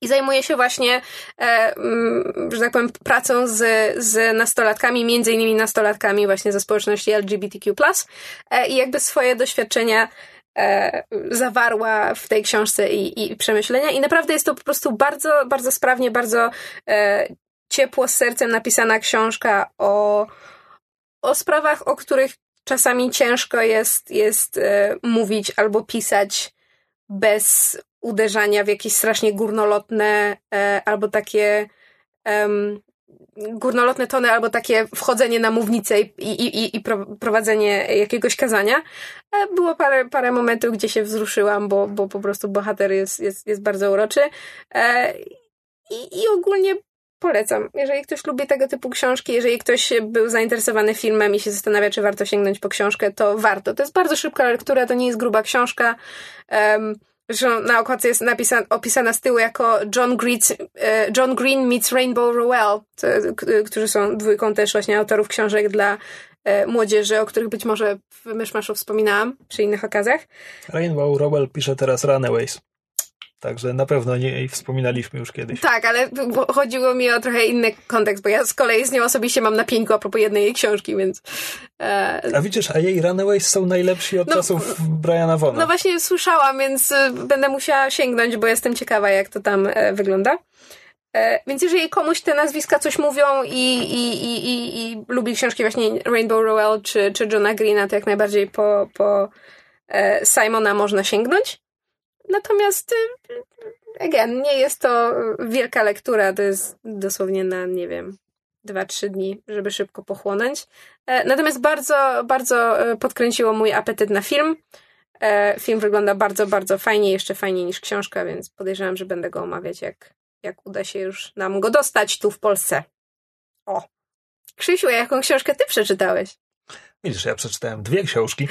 I zajmuje się właśnie, e, mm, że tak powiem, pracą z, z nastolatkami, między innymi nastolatkami właśnie ze społeczności LGBTQ+. E, I jakby swoje doświadczenia e, zawarła w tej książce i, i przemyślenia. I naprawdę jest to po prostu bardzo, bardzo sprawnie, bardzo e, ciepło z sercem napisana książka o, o sprawach, o których czasami ciężko jest, jest e, mówić albo pisać bez uderzania w jakieś strasznie górnolotne e, albo takie um, górnolotne tony, albo takie wchodzenie na mównicę i, i, i prowadzenie jakiegoś kazania. E, było parę, parę momentów, gdzie się wzruszyłam, bo, bo po prostu bohater jest, jest, jest bardzo uroczy. E, I, I ogólnie polecam. Jeżeli ktoś lubi tego typu książki, jeżeli ktoś był zainteresowany filmem i się zastanawia, czy warto sięgnąć po książkę, to warto. To jest bardzo szybka lektura, to nie jest gruba książka. Um, Zresztą na okładce jest opisana z tyłu jako John e, John Green meets Rainbow Rowell, którzy są dwójką też właśnie autorów książek dla e, młodzieży, o których być może w Myszmaszu wspominałam przy innych okazjach. Rainbow Rowell pisze teraz Runaways. Także na pewno nie wspominaliśmy już kiedyś. Tak, ale chodziło mi o trochę inny kontekst, bo ja z kolei z nią osobiście mam na pieńku a propos jednej jej książki, więc... E... A widzisz, a jej Runaways są najlepsi od no, czasów Briana Vona. No właśnie słyszałam, więc e, będę musiała sięgnąć, bo jestem ciekawa, jak to tam e, wygląda. E, więc jeżeli komuś te nazwiska coś mówią i, i, i, i, i lubi książki właśnie Rainbow Rowell czy, czy Johna Greena, to jak najbardziej po, po Simona można sięgnąć. Natomiast, y, again, nie jest to wielka lektura, to jest dosłownie na, nie wiem, dwa, trzy dni, żeby szybko pochłonąć. E, natomiast bardzo, bardzo e, podkręciło mój apetyt na film. E, film wygląda bardzo, bardzo fajnie, jeszcze fajniej niż książka, więc podejrzewam, że będę go omawiać, jak, jak uda się już nam go dostać tu w Polsce. O! Krzysiu, jaką książkę ty przeczytałeś? Widzisz, ja przeczytałem dwie książki.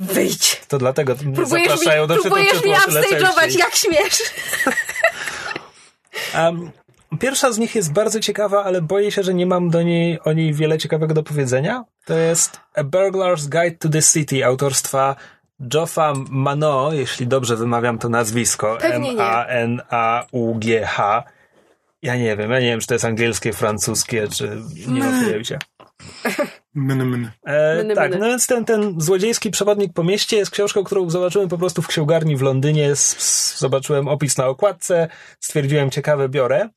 Wyjdź! To dlatego próbujesz zapraszają mi, do Próbujesz mi upstage'ować, jak śmiesz. Um, pierwsza z nich jest bardzo ciekawa, ale boję się, że nie mam do niej, o niej wiele ciekawego do powiedzenia. To jest A Burglar's Guide to the City autorstwa Joffa Mano, jeśli dobrze wymawiam to nazwisko. M-A-N-A-U-G-H. Ja nie wiem, ja nie wiem, czy to jest angielskie, francuskie, czy nie wiem się. Myny, myny. E, tak, no więc ten, ten złodziejski przewodnik po mieście jest książką, którą zobaczyłem po prostu w księgarni w Londynie. zobaczyłem opis na okładce, stwierdziłem ciekawe biorę.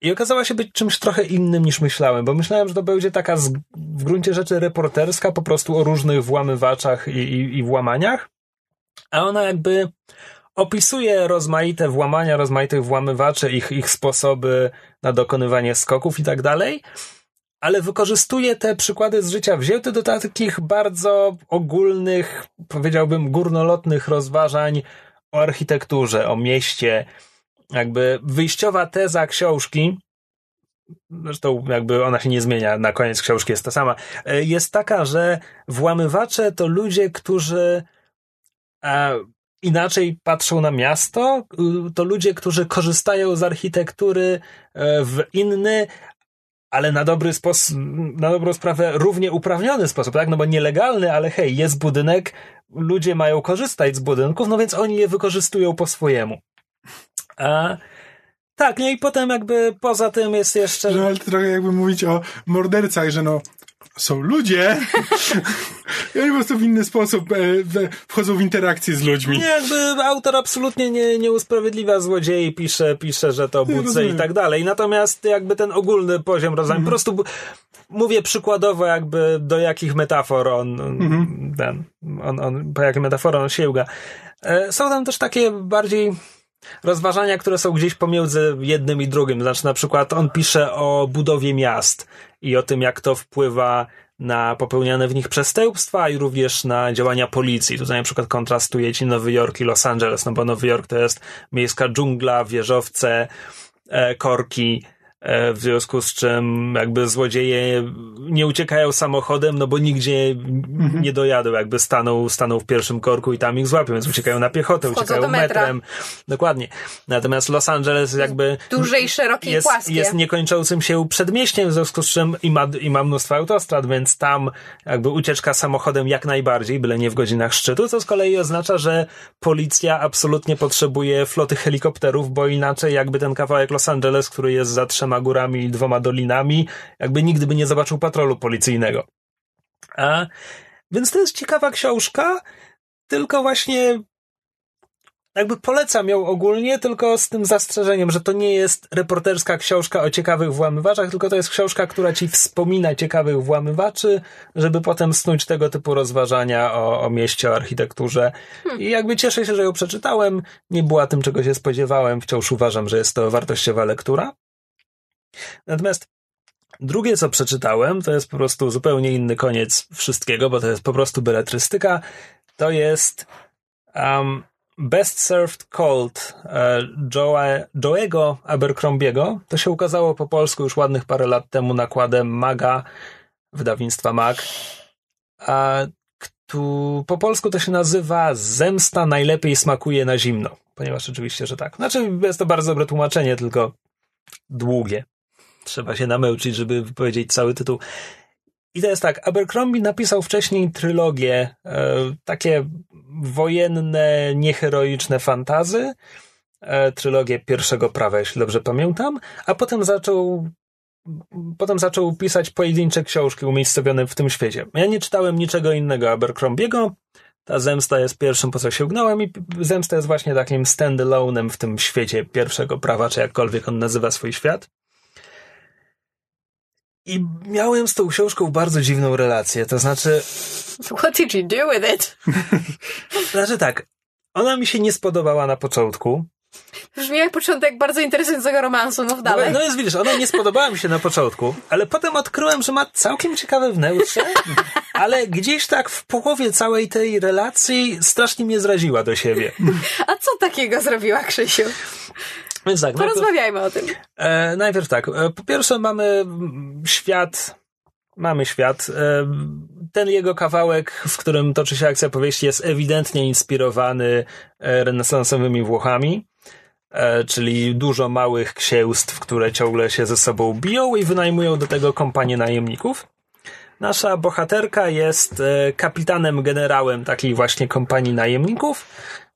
I okazała się być czymś trochę innym niż myślałem, bo myślałem, że to będzie taka z, w gruncie rzeczy reporterska, po prostu o różnych włamywaczach i, i, i włamaniach. A ona jakby opisuje rozmaite włamania, rozmaitych włamywaczy, ich, ich sposoby na dokonywanie skoków i tak dalej ale wykorzystuje te przykłady z życia wzięte do takich bardzo ogólnych, powiedziałbym, górnolotnych rozważań o architekturze, o mieście. Jakby wyjściowa teza książki, zresztą jakby ona się nie zmienia, na koniec książki jest ta sama, jest taka, że włamywacze to ludzie, którzy e, inaczej patrzą na miasto, to ludzie, którzy korzystają z architektury e, w inny, ale na dobry sposób, na dobrą sprawę równie uprawniony sposób, tak? No bo nielegalny, ale hej, jest budynek, ludzie mają korzystać z budynków, no więc oni je wykorzystują po swojemu. A tak, no i potem jakby poza tym jest jeszcze... No ale trochę jakby mówić o mordercach, że no są ludzie i oni po prostu w inny sposób e, wchodzą w interakcję z ludźmi. Nie, jakby autor absolutnie nie, nie usprawiedliwia złodziei, pisze, pisze, że to budce i tak dalej. Natomiast jakby ten ogólny poziom rozwiązania, mm. po prostu mówię przykładowo jakby do jakich metafor on, mm. ten, on, on, po jakie metafory on sięga. E, są tam też takie bardziej rozważania, które są gdzieś pomiędzy jednym i drugim. Znaczy, na przykład on pisze o budowie miast i o tym, jak to wpływa na popełniane w nich przestępstwa i również na działania policji. Tutaj na przykład kontrastuje ci Nowy Jork i Los Angeles, no bo Nowy Jork to jest miejska dżungla, wieżowce, e, korki, w związku z czym jakby złodzieje nie uciekają samochodem, no bo nigdzie mhm. nie dojadą, jakby staną, staną w pierwszym korku i tam ich złapią, więc uciekają na piechotę, Wchodzą uciekają metrem. Dokładnie. Natomiast Los Angeles jakby... Duże i szerokie jest, płaskie. Jest niekończącym się przedmieściem, w związku z czym i ma, i ma mnóstwo autostrad, więc tam jakby ucieczka samochodem jak najbardziej, byle nie w godzinach szczytu, co z kolei oznacza, że policja absolutnie potrzebuje floty helikopterów, bo inaczej jakby ten kawałek Los Angeles, który jest zatrzymany trzema górami i dwoma dolinami, jakby nigdy by nie zobaczył patrolu policyjnego. A, więc to jest ciekawa książka, tylko właśnie jakby polecam ją ogólnie, tylko z tym zastrzeżeniem, że to nie jest reporterska książka o ciekawych włamywaczach, tylko to jest książka, która ci wspomina ciekawych włamywaczy, żeby potem snuć tego typu rozważania o, o mieście, o architekturze. Hmm. I jakby cieszę się, że ją przeczytałem. Nie była tym, czego się spodziewałem. Wciąż uważam, że jest to wartościowa lektura. Natomiast drugie, co przeczytałem, to jest po prostu zupełnie inny koniec wszystkiego, bo to jest po prostu beletrystyka. To jest um, Best Served Cold e, Joe, Joe'ego Abercrombiego. To się ukazało po polsku już ładnych parę lat temu nakładem Maga, wydawnictwa Mag. A tu po polsku to się nazywa Zemsta najlepiej smakuje na zimno, ponieważ oczywiście, że tak. Znaczy, jest to bardzo dobre tłumaczenie, tylko długie. Trzeba się namęczyć, żeby wypowiedzieć cały tytuł. I to jest tak, Abercrombie napisał wcześniej trylogię, e, takie wojenne, nieheroiczne fantazy, e, trylogię pierwszego prawa, jeśli dobrze pamiętam, a potem zaczął potem zaczął pisać pojedyncze książki umiejscowione w tym świecie. Ja nie czytałem niczego innego Abercrombiego, ta zemsta jest pierwszym, po co sięgnąłem i zemsta jest właśnie takim standalone'em w tym świecie pierwszego prawa, czy jakkolwiek on nazywa swój świat. I miałem z tą książką bardzo dziwną relację, to znaczy... What did you do with it? znaczy tak, ona mi się nie spodobała na początku. Brzmi jak początek bardzo interesującego romansu, mów dalej. No, no jest, widzisz, ona nie spodobała mi się na początku, ale potem odkryłem, że ma całkiem ciekawe wnętrze, ale gdzieś tak w połowie całej tej relacji strasznie mnie zraziła do siebie. A co takiego zrobiła Krzysiu? Więc tak, Porozmawiajmy najpierw, o tym. E, najpierw tak. E, po pierwsze mamy świat, mamy świat. E, ten jego kawałek, w którym toczy się akcja powieści, jest ewidentnie inspirowany e, renesansowymi Włochami. E, czyli dużo małych księstw, które ciągle się ze sobą biją i wynajmują do tego kompanię najemników. Nasza bohaterka jest e, kapitanem, generałem takiej właśnie kompanii najemników,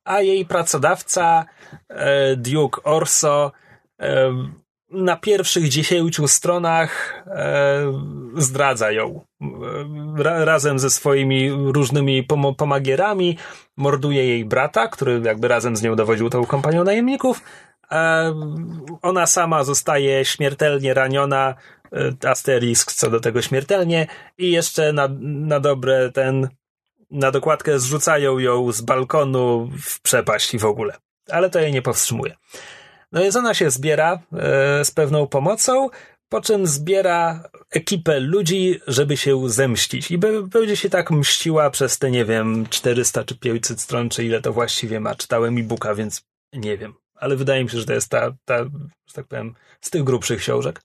a jej pracodawca, e, Duke Orso, e, na pierwszych dziesięciu stronach zdradza ją. razem ze swoimi różnymi pom pomagierami morduje jej brata, który jakby razem z nią dowodził tą kompanią najemników. ona sama zostaje śmiertelnie raniona, asterisk co do tego śmiertelnie i jeszcze na, na dobre ten na dokładkę zrzucają ją z balkonu w przepaść i w ogóle. Ale to jej nie powstrzymuje. No więc ona się zbiera e, z pewną pomocą, po czym zbiera ekipę ludzi, żeby się zemścić. I będzie się tak mściła przez te, nie wiem, 400 czy 500 stron, czy ile to właściwie ma. Czytałem e-booka, więc nie wiem. Ale wydaje mi się, że to jest ta, ta że tak powiem, z tych grubszych książek.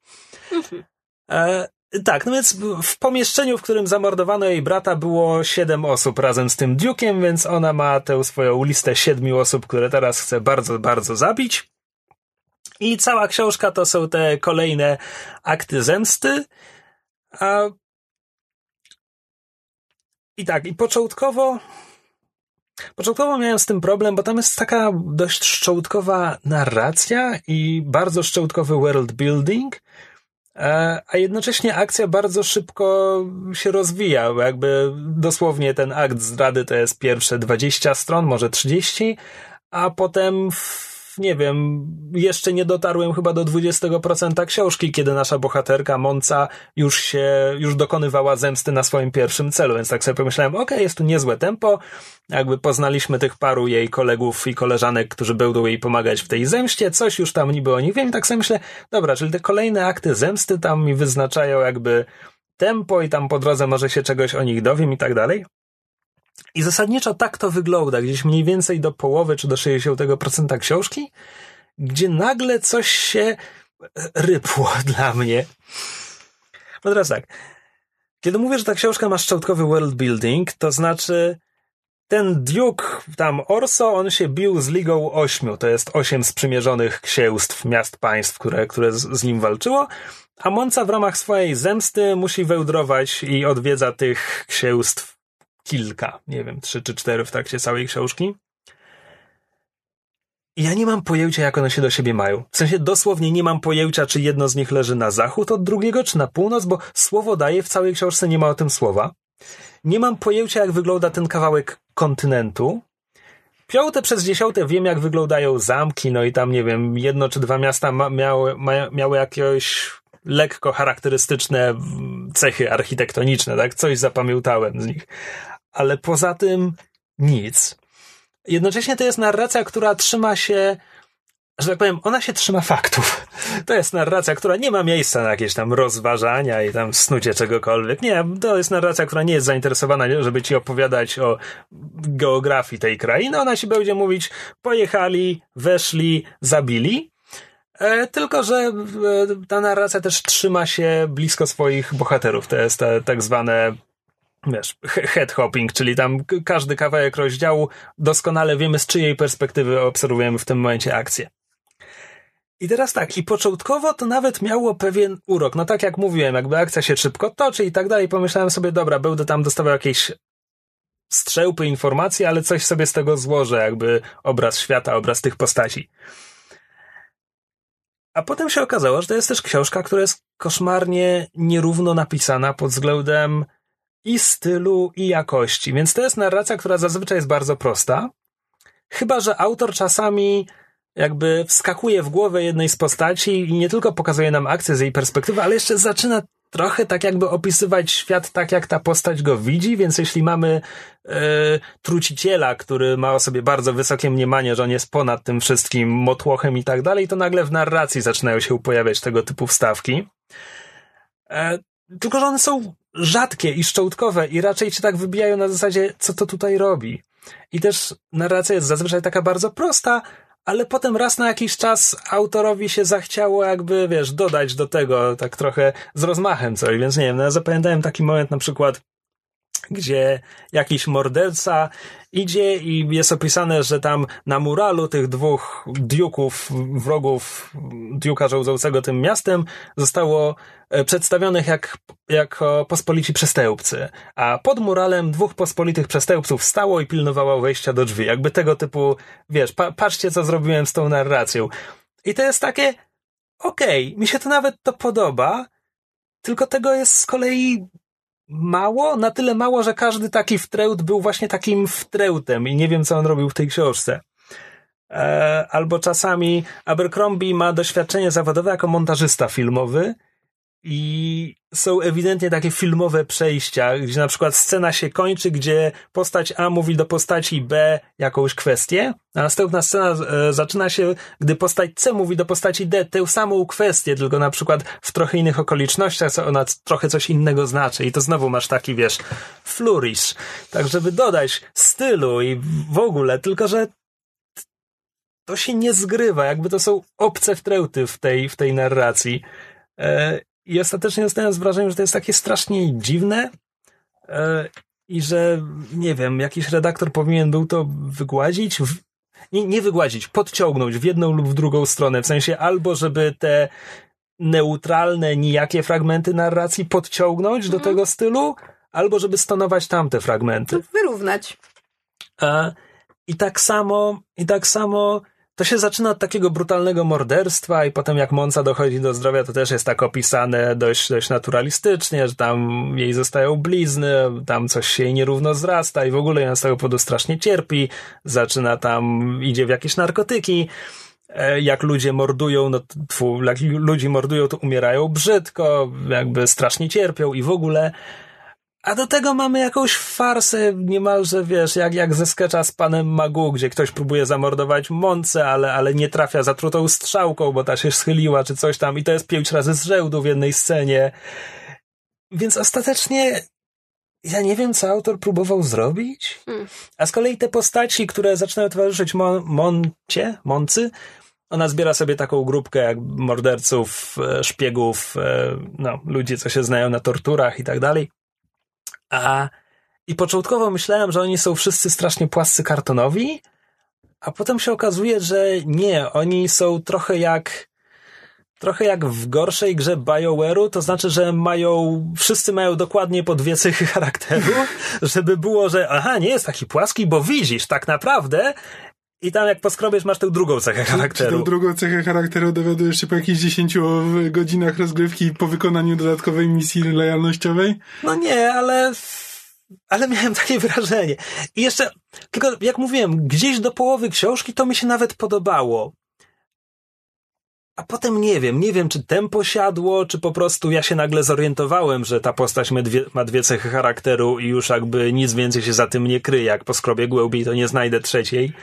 Mhm. E, tak, no więc w pomieszczeniu, w którym zamordowano jej brata, było siedem osób razem z tym Duke'iem, więc ona ma tę swoją listę siedmiu osób, które teraz chce bardzo, bardzo zabić. I cała książka to są te kolejne akty zemsty. A... I tak, i początkowo. Początkowo miałem z tym problem, bo tam jest taka dość szczątkowa narracja i bardzo szczątkowy world building a jednocześnie akcja bardzo szybko się rozwija, jakby dosłownie ten akt zdrady to jest pierwsze 20 stron, może 30, a potem nie wiem, jeszcze nie dotarłem chyba do 20% książki, kiedy nasza bohaterka Monca już się, już dokonywała zemsty na swoim pierwszym celu, więc tak sobie pomyślałem, okej, okay, jest tu niezłe tempo, jakby poznaliśmy tych paru jej kolegów i koleżanek, którzy będą jej pomagać w tej zemście, coś już tam niby o nich wiem, tak sobie myślę, dobra, czyli te kolejne akty zemsty tam mi wyznaczają jakby tempo i tam po drodze może się czegoś o nich dowiem i tak dalej. I zasadniczo tak to wygląda, gdzieś mniej więcej do połowy czy do 60% książki, gdzie nagle coś się rypło dla mnie. No teraz tak. Kiedy mówię, że ta książka ma szczątkowy world building, to znaczy ten Duke, tam Orso, on się bił z Ligą Ośmiu. To jest osiem sprzymierzonych księstw, miast, państw, które, które z, z nim walczyło. A Monca w ramach swojej zemsty musi wełdrować i odwiedza tych księstw kilka, nie wiem, trzy czy cztery w trakcie całej książki. I ja nie mam pojęcia, jak one się do siebie mają. W sensie dosłownie nie mam pojęcia, czy jedno z nich leży na zachód od drugiego, czy na północ, bo słowo daje, w całej książce nie ma o tym słowa. Nie mam pojęcia, jak wygląda ten kawałek kontynentu. Piąte przez dziesiąte wiem, jak wyglądają zamki, no i tam, nie wiem, jedno czy dwa miasta ma, miały, ma, miały jakieś lekko charakterystyczne cechy architektoniczne, tak? Coś zapamiętałem z nich. Ale poza tym nic. Jednocześnie to jest narracja, która trzyma się że tak powiem, ona się trzyma faktów. To jest narracja, która nie ma miejsca na jakieś tam rozważania i tam snucie czegokolwiek. Nie, to jest narracja, która nie jest zainteresowana, żeby ci opowiadać o geografii tej krainy. Ona ci będzie mówić, pojechali, weszli, zabili. E, tylko, że e, ta narracja też trzyma się blisko swoich bohaterów. To jest te, tak zwane wiesz, head hopping, czyli tam każdy kawałek rozdziału doskonale wiemy, z czyjej perspektywy obserwujemy w tym momencie akcję. I teraz tak, i początkowo to nawet miało pewien urok. No tak jak mówiłem, jakby akcja się szybko toczy i tak dalej, pomyślałem sobie, dobra, będę tam dostawał jakieś strzępy informacji, ale coś sobie z tego złożę, jakby obraz świata, obraz tych postaci. A potem się okazało, że to jest też książka, która jest koszmarnie nierówno napisana pod względem i stylu, i jakości. Więc to jest narracja, która zazwyczaj jest bardzo prosta. Chyba, że autor czasami jakby wskakuje w głowę jednej z postaci i nie tylko pokazuje nam akcję z jej perspektywy, ale jeszcze zaczyna trochę tak jakby opisywać świat tak, jak ta postać go widzi, więc jeśli mamy e, truciciela, który ma o sobie bardzo wysokie mniemanie, że on jest ponad tym wszystkim motłochem i tak dalej, to nagle w narracji zaczynają się pojawiać tego typu wstawki. E, tylko, że one są rzadkie i szczątkowe i raczej cię tak wybijają na zasadzie, co to tutaj robi. I też narracja jest zazwyczaj taka bardzo prosta, ale potem raz na jakiś czas autorowi się zachciało jakby, wiesz, dodać do tego tak trochę z rozmachem coś, więc nie wiem, no ja zapamiętałem taki moment na przykład, gdzie jakiś morderca idzie i jest opisane, że tam na muralu tych dwóch diuków, wrogów diuka rządzącego tym miastem zostało e, przedstawionych jak, jako pospolici przestępcy, a pod muralem dwóch pospolitych przestępców stało i pilnowało wejścia do drzwi. Jakby tego typu, wiesz, pa, patrzcie co zrobiłem z tą narracją. I to jest takie, okej, okay, mi się to nawet to podoba, tylko tego jest z kolei mało, na tyle mało, że każdy taki wtrełt był właśnie takim wtrełtem i nie wiem, co on robił w tej książce. E, albo czasami Abercrombie ma doświadczenie zawodowe jako montażysta filmowy i są ewidentnie takie filmowe przejścia, gdzie na przykład scena się kończy, gdzie postać A mówi do postaci B jakąś kwestię, a następna scena e, zaczyna się, gdy postać C mówi do postaci D tę samą kwestię, tylko na przykład w trochę innych okolicznościach, co ona trochę coś innego znaczy. I to znowu masz taki, wiesz, flourish. Tak, żeby dodać stylu i w ogóle, tylko że to się nie zgrywa, jakby to są obce wtręty w tej, w tej narracji. E, i ostatecznie zostałem z wrażeniem, że to jest takie strasznie dziwne e, i że, nie wiem, jakiś redaktor powinien był to wygładzić, w, nie, nie wygładzić, podciągnąć w jedną lub w drugą stronę, w sensie albo żeby te neutralne, nijakie fragmenty narracji podciągnąć mhm. do tego stylu, albo żeby stonować tamte fragmenty. Wyrównać. E, I tak samo, i tak samo to się zaczyna od takiego brutalnego morderstwa i potem jak Monca dochodzi do zdrowia, to też jest tak opisane dość, dość naturalistycznie, że tam jej zostają blizny, tam coś się jej nierówno zrasta i w ogóle ją z tego powodu strasznie cierpi, zaczyna tam, idzie w jakieś narkotyki, e, jak ludzie mordują, no tfu, jak ludzi mordują, to umierają brzydko, jakby strasznie cierpią i w ogóle a do tego mamy jakąś farsę niemalże, wiesz, jak, jak ze sketcha z panem Magu, gdzie ktoś próbuje zamordować Monce, ale, ale nie trafia zatrutą strzałką, bo ta się schyliła, czy coś tam. I to jest pięć razy z rzędu w jednej scenie. Więc ostatecznie ja nie wiem, co autor próbował zrobić. Hmm. A z kolei te postaci, które zaczynają towarzyszyć Mon Moncie, Moncy, ona zbiera sobie taką grupkę jak morderców, e, szpiegów, e, no, ludzi, co się znają na torturach i tak dalej. A i początkowo myślałem, że oni są wszyscy strasznie płascy kartonowi, a potem się okazuje, że nie, oni są trochę jak trochę jak w gorszej grze BioWare'u, to znaczy, że mają, wszyscy mają dokładnie po dwie cechy charakteru, żeby było, że aha, nie jest taki płaski, bo widzisz, tak naprawdę i tam jak poskrobiesz, masz tę drugą cechę charakteru. Tę drugą cechę charakteru dowiadujesz się po jakichś 10 godzinach rozgrywki po wykonaniu dodatkowej misji lojalnościowej? No nie, ale ale miałem takie wrażenie. I jeszcze, tylko jak mówiłem, gdzieś do połowy książki to mi się nawet podobało. A potem nie wiem, nie wiem, czy tempo siadło, czy po prostu ja się nagle zorientowałem, że ta postać ma dwie, ma dwie cechy charakteru i już jakby nic więcej się za tym nie kryje. Jak poskrobię głębiej, to nie znajdę trzeciej.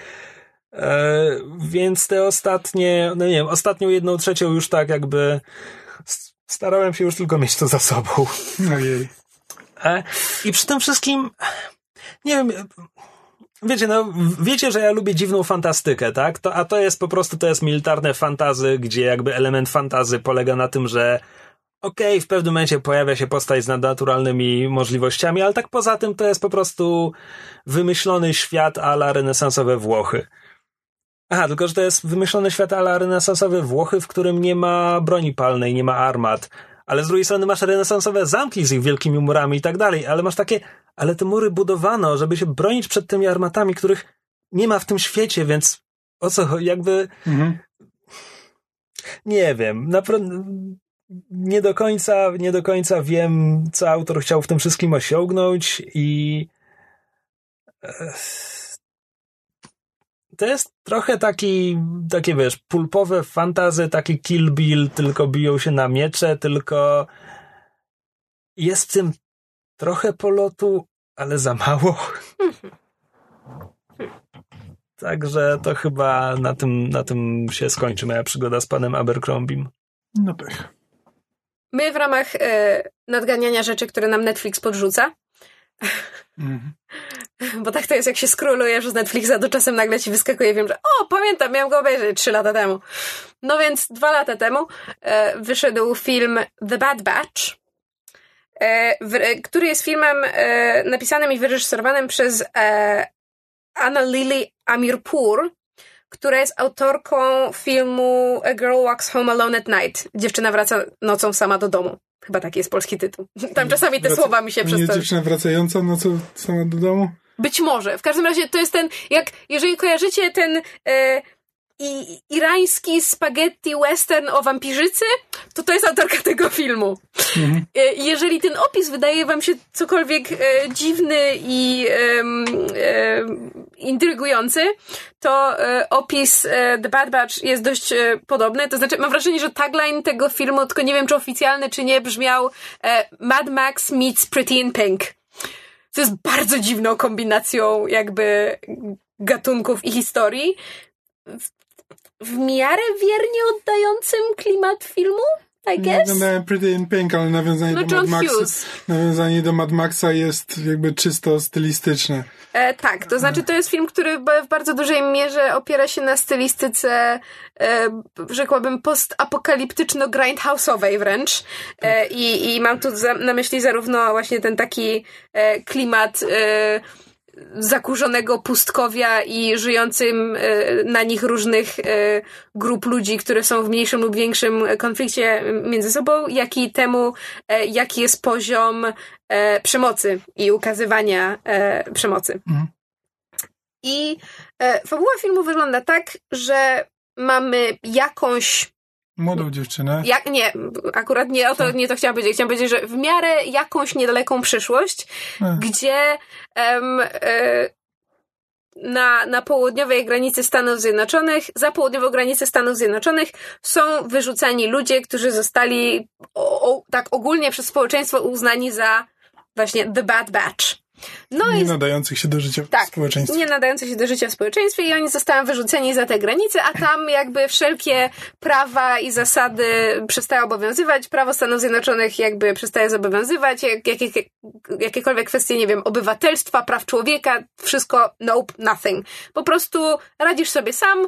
E, więc te ostatnie, no nie wiem, ostatnią jedną trzecią już tak jakby starałem się już tylko mieć to za sobą. Ojej. E, I przy tym wszystkim, nie wiem, wiecie, no, wiecie, że ja lubię dziwną fantastykę, tak? To, a to jest po prostu, to jest militarne fantazy, gdzie jakby element fantazy polega na tym, że okej, okay, w pewnym momencie pojawia się postać z nadnaturalnymi możliwościami, ale tak poza tym to jest po prostu wymyślony świat ala renesansowe Włochy. Aha, tylko że to jest wymyślony świat ala renesansowe Włochy, w którym nie ma broni palnej, nie ma armat, ale z drugiej strony masz renesansowe zamki z ich wielkimi murami i tak dalej, ale masz takie, ale te mury budowano, żeby się bronić przed tymi armatami, których nie ma w tym świecie, więc o co, jakby... Mhm. Nie wiem, naprawdę nie do końca, nie do końca wiem, co autor chciał w tym wszystkim osiągnąć i to jest trochę taki, takie wiesz, pulpowe fantazy, taki Kill Bill, tylko biją się na miecze, tylko jest w tym trochę polotu, ale za mało. Także to chyba na tym, na tym się skończy moja przygoda z panem Abercrombiem. No pech. My w ramach e, nadganiania rzeczy, które nam Netflix podrzuca, mm. Bo tak to jest, jak się skrólujesz z Netflixa, to czasem nagle ci wyskakuje wiem, że o, pamiętam, miałam go obejrzeć trzy lata temu. No więc dwa lata temu e, wyszedł film The Bad Batch, e, w, który jest filmem e, napisanym i wyreżyserowanym przez e, Anna Lily Amirpur, która jest autorką filmu A Girl Walks Home Alone at Night. Dziewczyna wraca nocą sama do domu. Chyba taki jest polski tytuł. Tam czasami te Wraca, słowa mi się przez Nie dziewczyna wracająca nocą sama do domu? Być może. W każdym razie to jest ten, jak, jeżeli kojarzycie ten e, i, irański spaghetti western o wampirzycy, to to jest autorka tego filmu. Mhm. E, jeżeli ten opis wydaje wam się cokolwiek e, dziwny i intrygujący, to e, opis e, The Bad Batch jest dość e, podobny. To znaczy, mam wrażenie, że tagline tego filmu, tylko nie wiem, czy oficjalny, czy nie, brzmiał Mad Max meets Pretty in Pink co jest bardzo dziwną kombinacją jakby gatunków i historii. W, w miarę wiernie oddającym klimat filmu, I guess. Oglądałem Pretty in Pink, ale nawiązanie, no, do Mad Maxa, nawiązanie do Mad Maxa jest jakby czysto stylistyczne. E, tak, to znaczy to jest film, który w bardzo dużej mierze opiera się na stylistyce, e, rzekłabym, post-apokaliptyczno-grindhouse'owej wręcz. E, i, I mam tu za, na myśli zarówno właśnie ten taki e, klimat e, zakurzonego pustkowia i żyjącym e, na nich różnych e, grup ludzi, które są w mniejszym lub większym konflikcie między sobą, jak i temu, e, jaki jest poziom przemocy i ukazywania przemocy. Mhm. I fabuła filmu wygląda tak, że mamy jakąś Młodą dziewczynę. Jak, nie, akurat nie o to, nie to chciałam powiedzieć. Chciałam powiedzieć, że w miarę jakąś niedaleką przyszłość, Ech. gdzie um, e, na, na południowej granicy Stanów Zjednoczonych, za południową granicę Stanów Zjednoczonych są wyrzucani ludzie, którzy zostali o, o, tak ogólnie przez społeczeństwo uznani za właśnie the bad batch. No nie i... nadających się do życia tak, w społeczeństwie. Nie nadających się do życia w społeczeństwie i oni zostają wyrzuceni za te granice, a tam jakby wszelkie prawa i zasady przestają obowiązywać, prawo Stanów Zjednoczonych jakby przestaje zobowiązywać, jak, jak, jak, jakiekolwiek kwestie, nie wiem, obywatelstwa, praw człowieka, wszystko nope, nothing. Po prostu radzisz sobie sam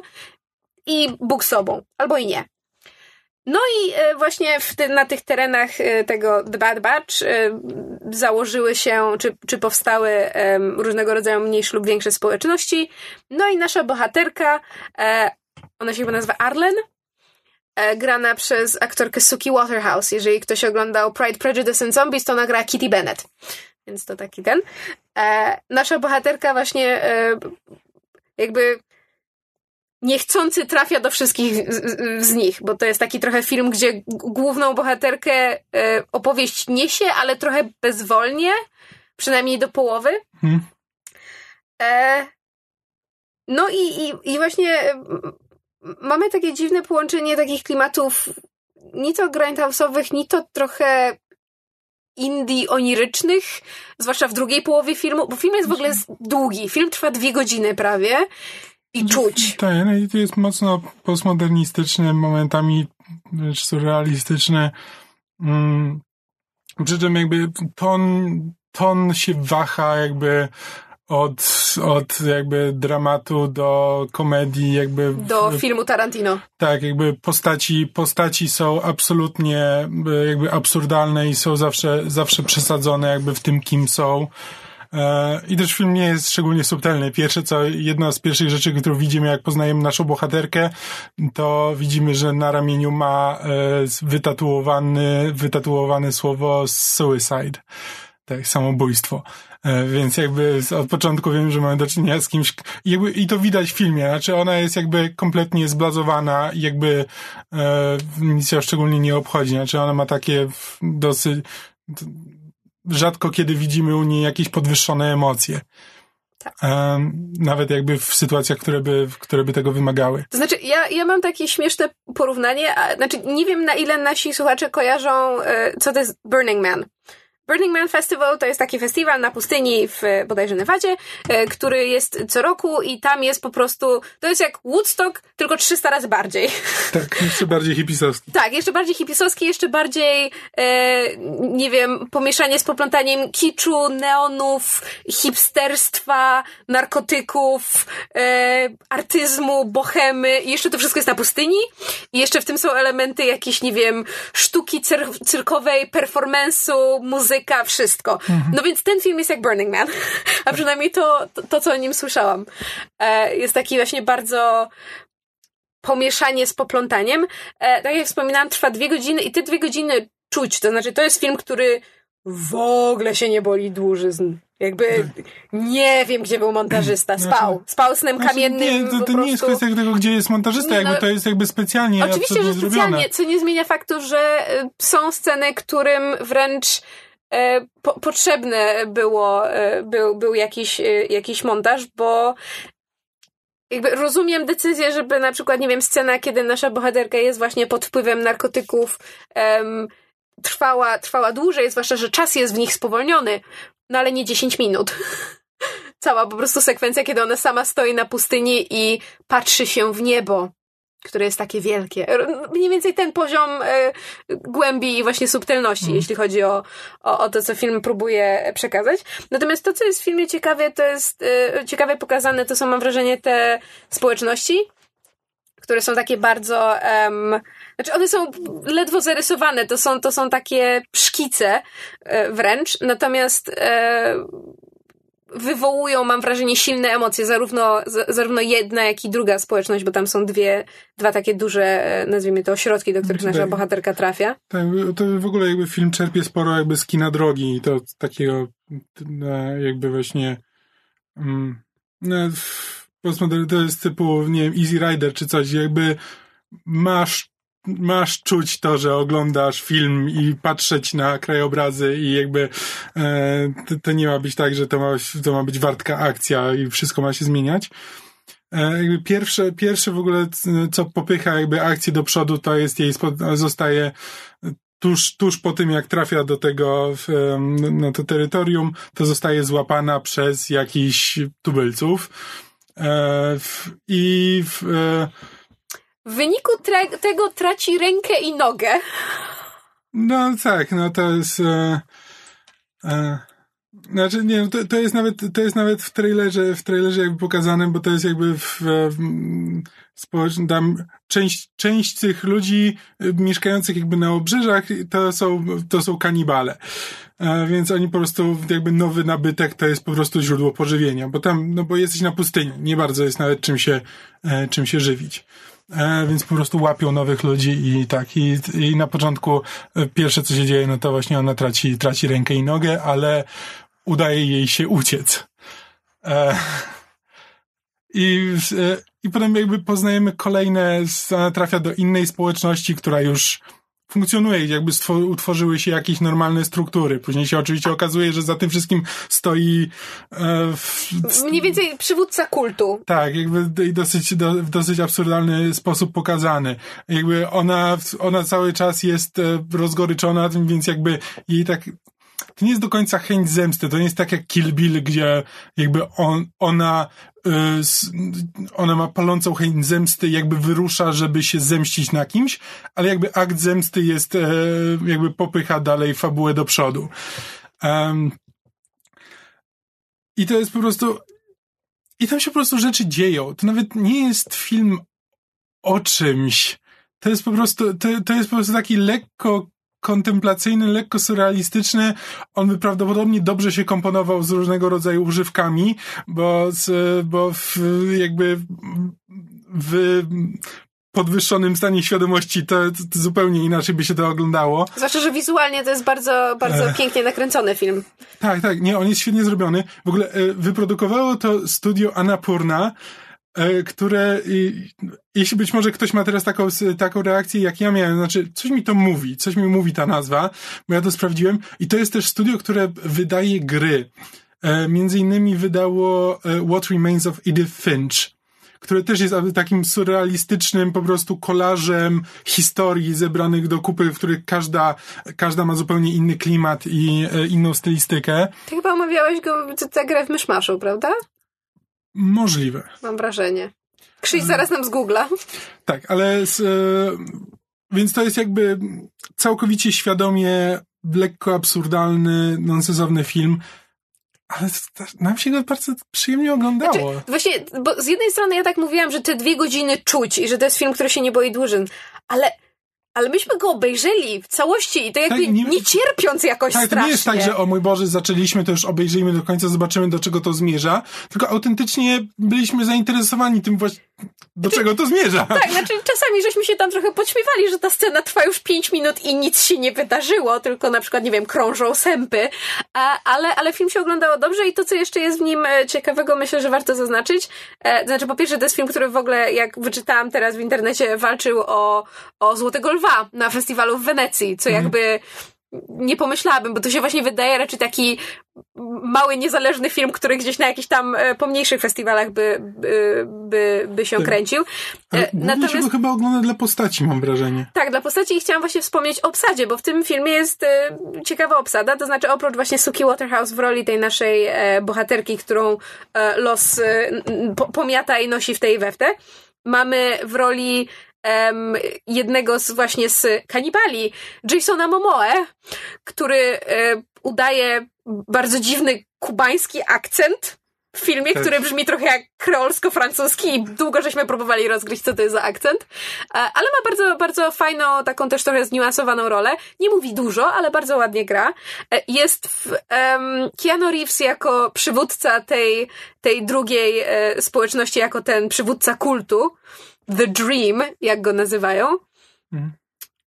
i Bóg sobą, albo i nie. No i e, właśnie ty, na tych terenach e, tego The Bad Batch e, założyły się, czy, czy powstały różnego rodzaju mniejsze lub większe społeczności. No i nasza bohaterka, ona się chyba nazywa Arlen, grana przez aktorkę Suki Waterhouse. Jeżeli ktoś oglądał Pride, Prejudice and Zombies, to nagra Kitty Bennett. Więc to taki ten. Nasza bohaterka właśnie jakby niechcący trafia do wszystkich z, z, nich, bo to jest taki trochę film, gdzie główną bohaterkę e, opowieść niesie, ale trochę bezwolnie, przynajmniej do połowy. Hmm. E, no i, i, i właśnie e, mamy takie dziwne połączenie takich klimatów ni to grindhouse'owych, ni to trochę indie onirycznych, zwłaszcza w drugiej połowie filmu, bo film jest w ogóle długi. Film trwa dwie godziny prawie i czuć. Tak, no i to jest mocno postmodernistyczny, momentami wręcz surrealistyczny. Mm, przy czym jakby ton, ton się waha jakby od, od jakby dramatu do komedii, jakby. Do filmu Tarantino. Tak, jakby postaci, postaci są absolutnie jakby absurdalne i są zawsze, zawsze przesadzone jakby w tym, kim są. E, I też film nie jest szczególnie subtelny. Pierwsze co, jedna z pierwszych rzeczy, którą widzimy, jak poznajemy naszą bohaterkę, to widzimy, że na ramieniu ma e, wytatuowany, wytatuowane słowo suicide. Tak, samobójstwo. E, więc jakby od początku wiem, że mamy do czynienia z kimś, jakby, i to widać w filmie, znaczy ona jest jakby kompletnie zblazowana jakby e, nic ją szczególnie nie obchodzi, znaczy ona ma takie dosyć, rzadko kiedy widzimy u niej jakieś podwyższone emocje. Tak. Um, nawet jakby w sytuacjach, które by, które by tego wymagały. To znaczy, ja, ja mam takie śmieszne porównanie, a, znaczy nie wiem na ile nasi słuchacze kojarzą, e, co to jest Burning Man. Burning Man Festival to jest taki festiwal na pustyni w bodajże Nevadzie, e, który jest co roku i tam jest po prostu, to jest jak Woodstock, tylko 300 razy bardziej. Tak, jeszcze bardziej hipisowski. Tak, jeszcze bardziej hipisowski, jeszcze bardziej, e, nie wiem, pomieszanie z poplątaniem kiczu, neonów, hipsterstwa, narkotyków, e, artyzmu, bohemy i jeszcze to wszystko jest na pustyni i jeszcze w tym są elementy jakieś, nie wiem, sztuki cyr- cyrkowej, performance'u, muzyki, muzyka, wszystko. Mhm. No więc ten film jest jak Burning Man, a przynajmniej to, to, to co o nim słyszałam. E, jest taki właśnie bardzo pomieszanie z poplątaniem. E, tak jak wspominałam, trwa dwie godziny i te dwie godziny czuć. To znaczy, to jest film, który w ogóle się nie boli dłużyzn. Jakby nie wiem, gdzie był montażysta. Znaczy, Spał. Spał snem znaczy, kamiennym. Nie, to, to nie jest kwestia tego, gdzie jest montażysta, jakby no, to jest jakby specjalnie. Oczywiście, że specjalnie, zrobione. co nie zmienia faktu, że y, są sceny, którym wręcz po, potrzebne było, e, był, był jakiś, e, jakiś montaż, bo jakby rozumiem decyzję, żeby na przykład, nie wiem, scena, kiedy nasza bohaterka jest właśnie pod wpływem narkotyków, trwała, trwała dłużej, zwłaszcza, że czas jest w nich spowolniony, no ale nie 10 minut. Cała po prostu sekwencja, kiedy ona sama stoi na pustyni i patrzy się w niebo które jest takie wielkie. Mniej więcej ten poziom e, głębi i właśnie subtelności, mm. jeśli chodzi o, o, o, to, co film próbuje przekazać. Natomiast to, co jest w filmie ciekawe, to jest e, ciekawe pokazane, to są, mam wrażenie, te społeczności, które są takie bardzo, um, znaczy one są ledwo zarysowane, to są, to są takie szkice e, wręcz, natomiast wywołują, mam wrażenie, silne emocje, zarówno, zarówno jedna, jak i druga społeczność, bo tam są dwie, dwa takie duże, e, nazwijmy to, ośrodki, do których nasza bohaterka trafia. Tak, to w ogóle jakby film czerpie sporo jakby z kina drogi i to takiego jakby właśnie um, no, to jest typu, nie wiem, Easy Rider czy coś, jakby masz masz czuć to, że oglądasz film i patrzeć na krajobrazy i jakby e, to, to, nie ma być tak, że to ma, to ma być wartka akcja i wszystko ma się zmieniać. E, jakby pierwsze, pierwsze w ogóle, co popycha jakby akcję do przodu, to jest jej, zostaje tuż, tuż po tym, jak trafia do tego, na to terytorium, to zostaje złapana przez jakichś tubylców. E, I w, e, w wyniku tego traci rękę i nogę. No tak, no to jest. E, e, Znaczy, nie, to, to jest nawet, to jest nawet w trailerze, w trailerze jakby pokazane, bo to jest jakby w, w społecznym, tam część, część tych ludzi y, mieszkających jakby na obrzeżach to są, to są kanibale. E, więc oni po prostu, jakby nowy nabytek to jest po prostu źródło pożywienia, bo tam, no bo jesteś na pustyni, nie bardzo jest nawet czym się, e, czym się żywić. E, więc po prostu łapią nowych ludzi i tak, i, i na początku e, pierwsze co się dzieje, no to właśnie ona traci, traci rękę i nogę, ale udaje jej się uciec. E, I, e, I potem jakby poznajemy kolejne, ona trafia do innej społeczności, która już funkcjonuje, jakby utworzyły się jakieś normalne struktury. Później się oczywiście okazuje, że za tym wszystkim stoi e, w, mniej więcej przywódca kultu. Tak, jakby dosyć, do, w dosyć absurdalny sposób pokazany. Jakby ona, ona cały czas jest e, rozgoryczona, więc jakby jej tak to nie jest do końca chęć zemsty, to nie jest tak jak Kill Bill, gdzie jakby on, ona y, ona ma palącą chęć zemsty, jakby wyrusza, żeby się zemścić na kimś, ale jakby akt zemsty jest, e, jakby popycha dalej fabułę do przodu. Um, I to jest po prostu i tam się po prostu rzeczy dzieją. To nawet nie jest film o czymś. To jest po prostu, to, to jest po prostu taki lekko kontemplacyjny, lekko surrealistyczny. On by prawdopodobnie dobrze się komponował z różnego rodzaju używkami, bo, z, bo w, jakby w podwyższonym stanie świadomości to, to, zupełnie inaczej by się to oglądało. Zwłaszcza, że wizualnie to jest bardzo, bardzo Ech. pięknie nakręcony film. Tak, tak, nie, on jest świetnie zrobiony. W ogóle e, wyprodukowało to studio Annapurna, E, które, jeśli być może ktoś ma teraz taką, taką reakcję, jak ja miałem, znaczy, coś mi to mówi, coś mi mówi ta nazwa, bo ja to sprawdziłem i to jest też studio, które wydaje gry. E, między innymi wydało e, What Remains of Edith Finch, które też jest takim surrealistycznym po prostu kolażem historii zebranych do kupy, w których każda, każda ma zupełnie inny klimat i inną stylistykę. Ty chyba omawiałeś go, tę grę w Myszmaszu, prawda? Możliwe. Mam wrażenie. Krzyś zaraz nam z Google'a. Tak, ale z, e, więc to jest jakby całkowicie świadomie lekko absurdalny, nonsensowny film, ale nam się go bardzo przyjemnie oglądało. Znaczy, właśnie, bo z jednej strony ja tak mówiłam, że te dwie godziny czuć i że to jest film, który się nie boi dłużyn, ale ale myśmy go obejrzeli w całości i to jakby tak, nie, nie, cierpiąc jakoś tak, strasznie. to nie jest tak, że o mój Boże, zaczęliśmy, to już obejrzyjmy do końca, zobaczymy do czego to zmierza, tylko autentycznie byliśmy zainteresowani tym właśnie, do czego to zmierza. Tak, znaczy czasami żeśmy się tam trochę podśmiewali, że ta scena trwa już pięć minut i nic się nie wydarzyło, tylko na przykład, nie wiem, krążą sępy, ale, ale film się oglądało dobrze i to, co jeszcze jest w nim e, ciekawego, myślę, że warto zaznaczyć, e, znaczy po pierwsze, to jest film, który w ogóle, jak wyczytałam teraz w internecie, walczył o, o Złotego Lwa na festiwalu w Wenecji, co mhm. jakby nie pomyślałabym, bo to się właśnie wydaje raczej taki mały, niezależny film, który gdzieś na jakichś tam e, pomniejszych festiwalach by, by, by, by się tak. kręcił. Ale e, Natomiast się go chyba ogląda dla postaci, mam wrażenie. Tak, dla postaci i chciałam właśnie wspomnieć o obsadzie, bo w tym filmie jest e, ciekawa obsada, to znaczy oprócz właśnie Suki Waterhouse w roli tej naszej bohaterki, którą los pomiata i nosi w tej we w te, mamy w roli um, jednego z właśnie z kanibali, Jasona Momoe, który um, udaje bardzo dziwny kubański akcent w filmie, tak. który brzmi trochę jak kreolsko-francuski i długo żeśmy próbowali rozgryźć, co to jest za akcent. E, ale ma bardzo, bardzo fajną, taką też trochę zniuansowaną rolę. Nie mówi dużo, ale bardzo ładnie gra. E, jest w, um, Keanu Reeves jako przywódca tej, tej drugiej społeczności, jako ten przywódca kultu. The Dream, jak go nazywają. Mhm.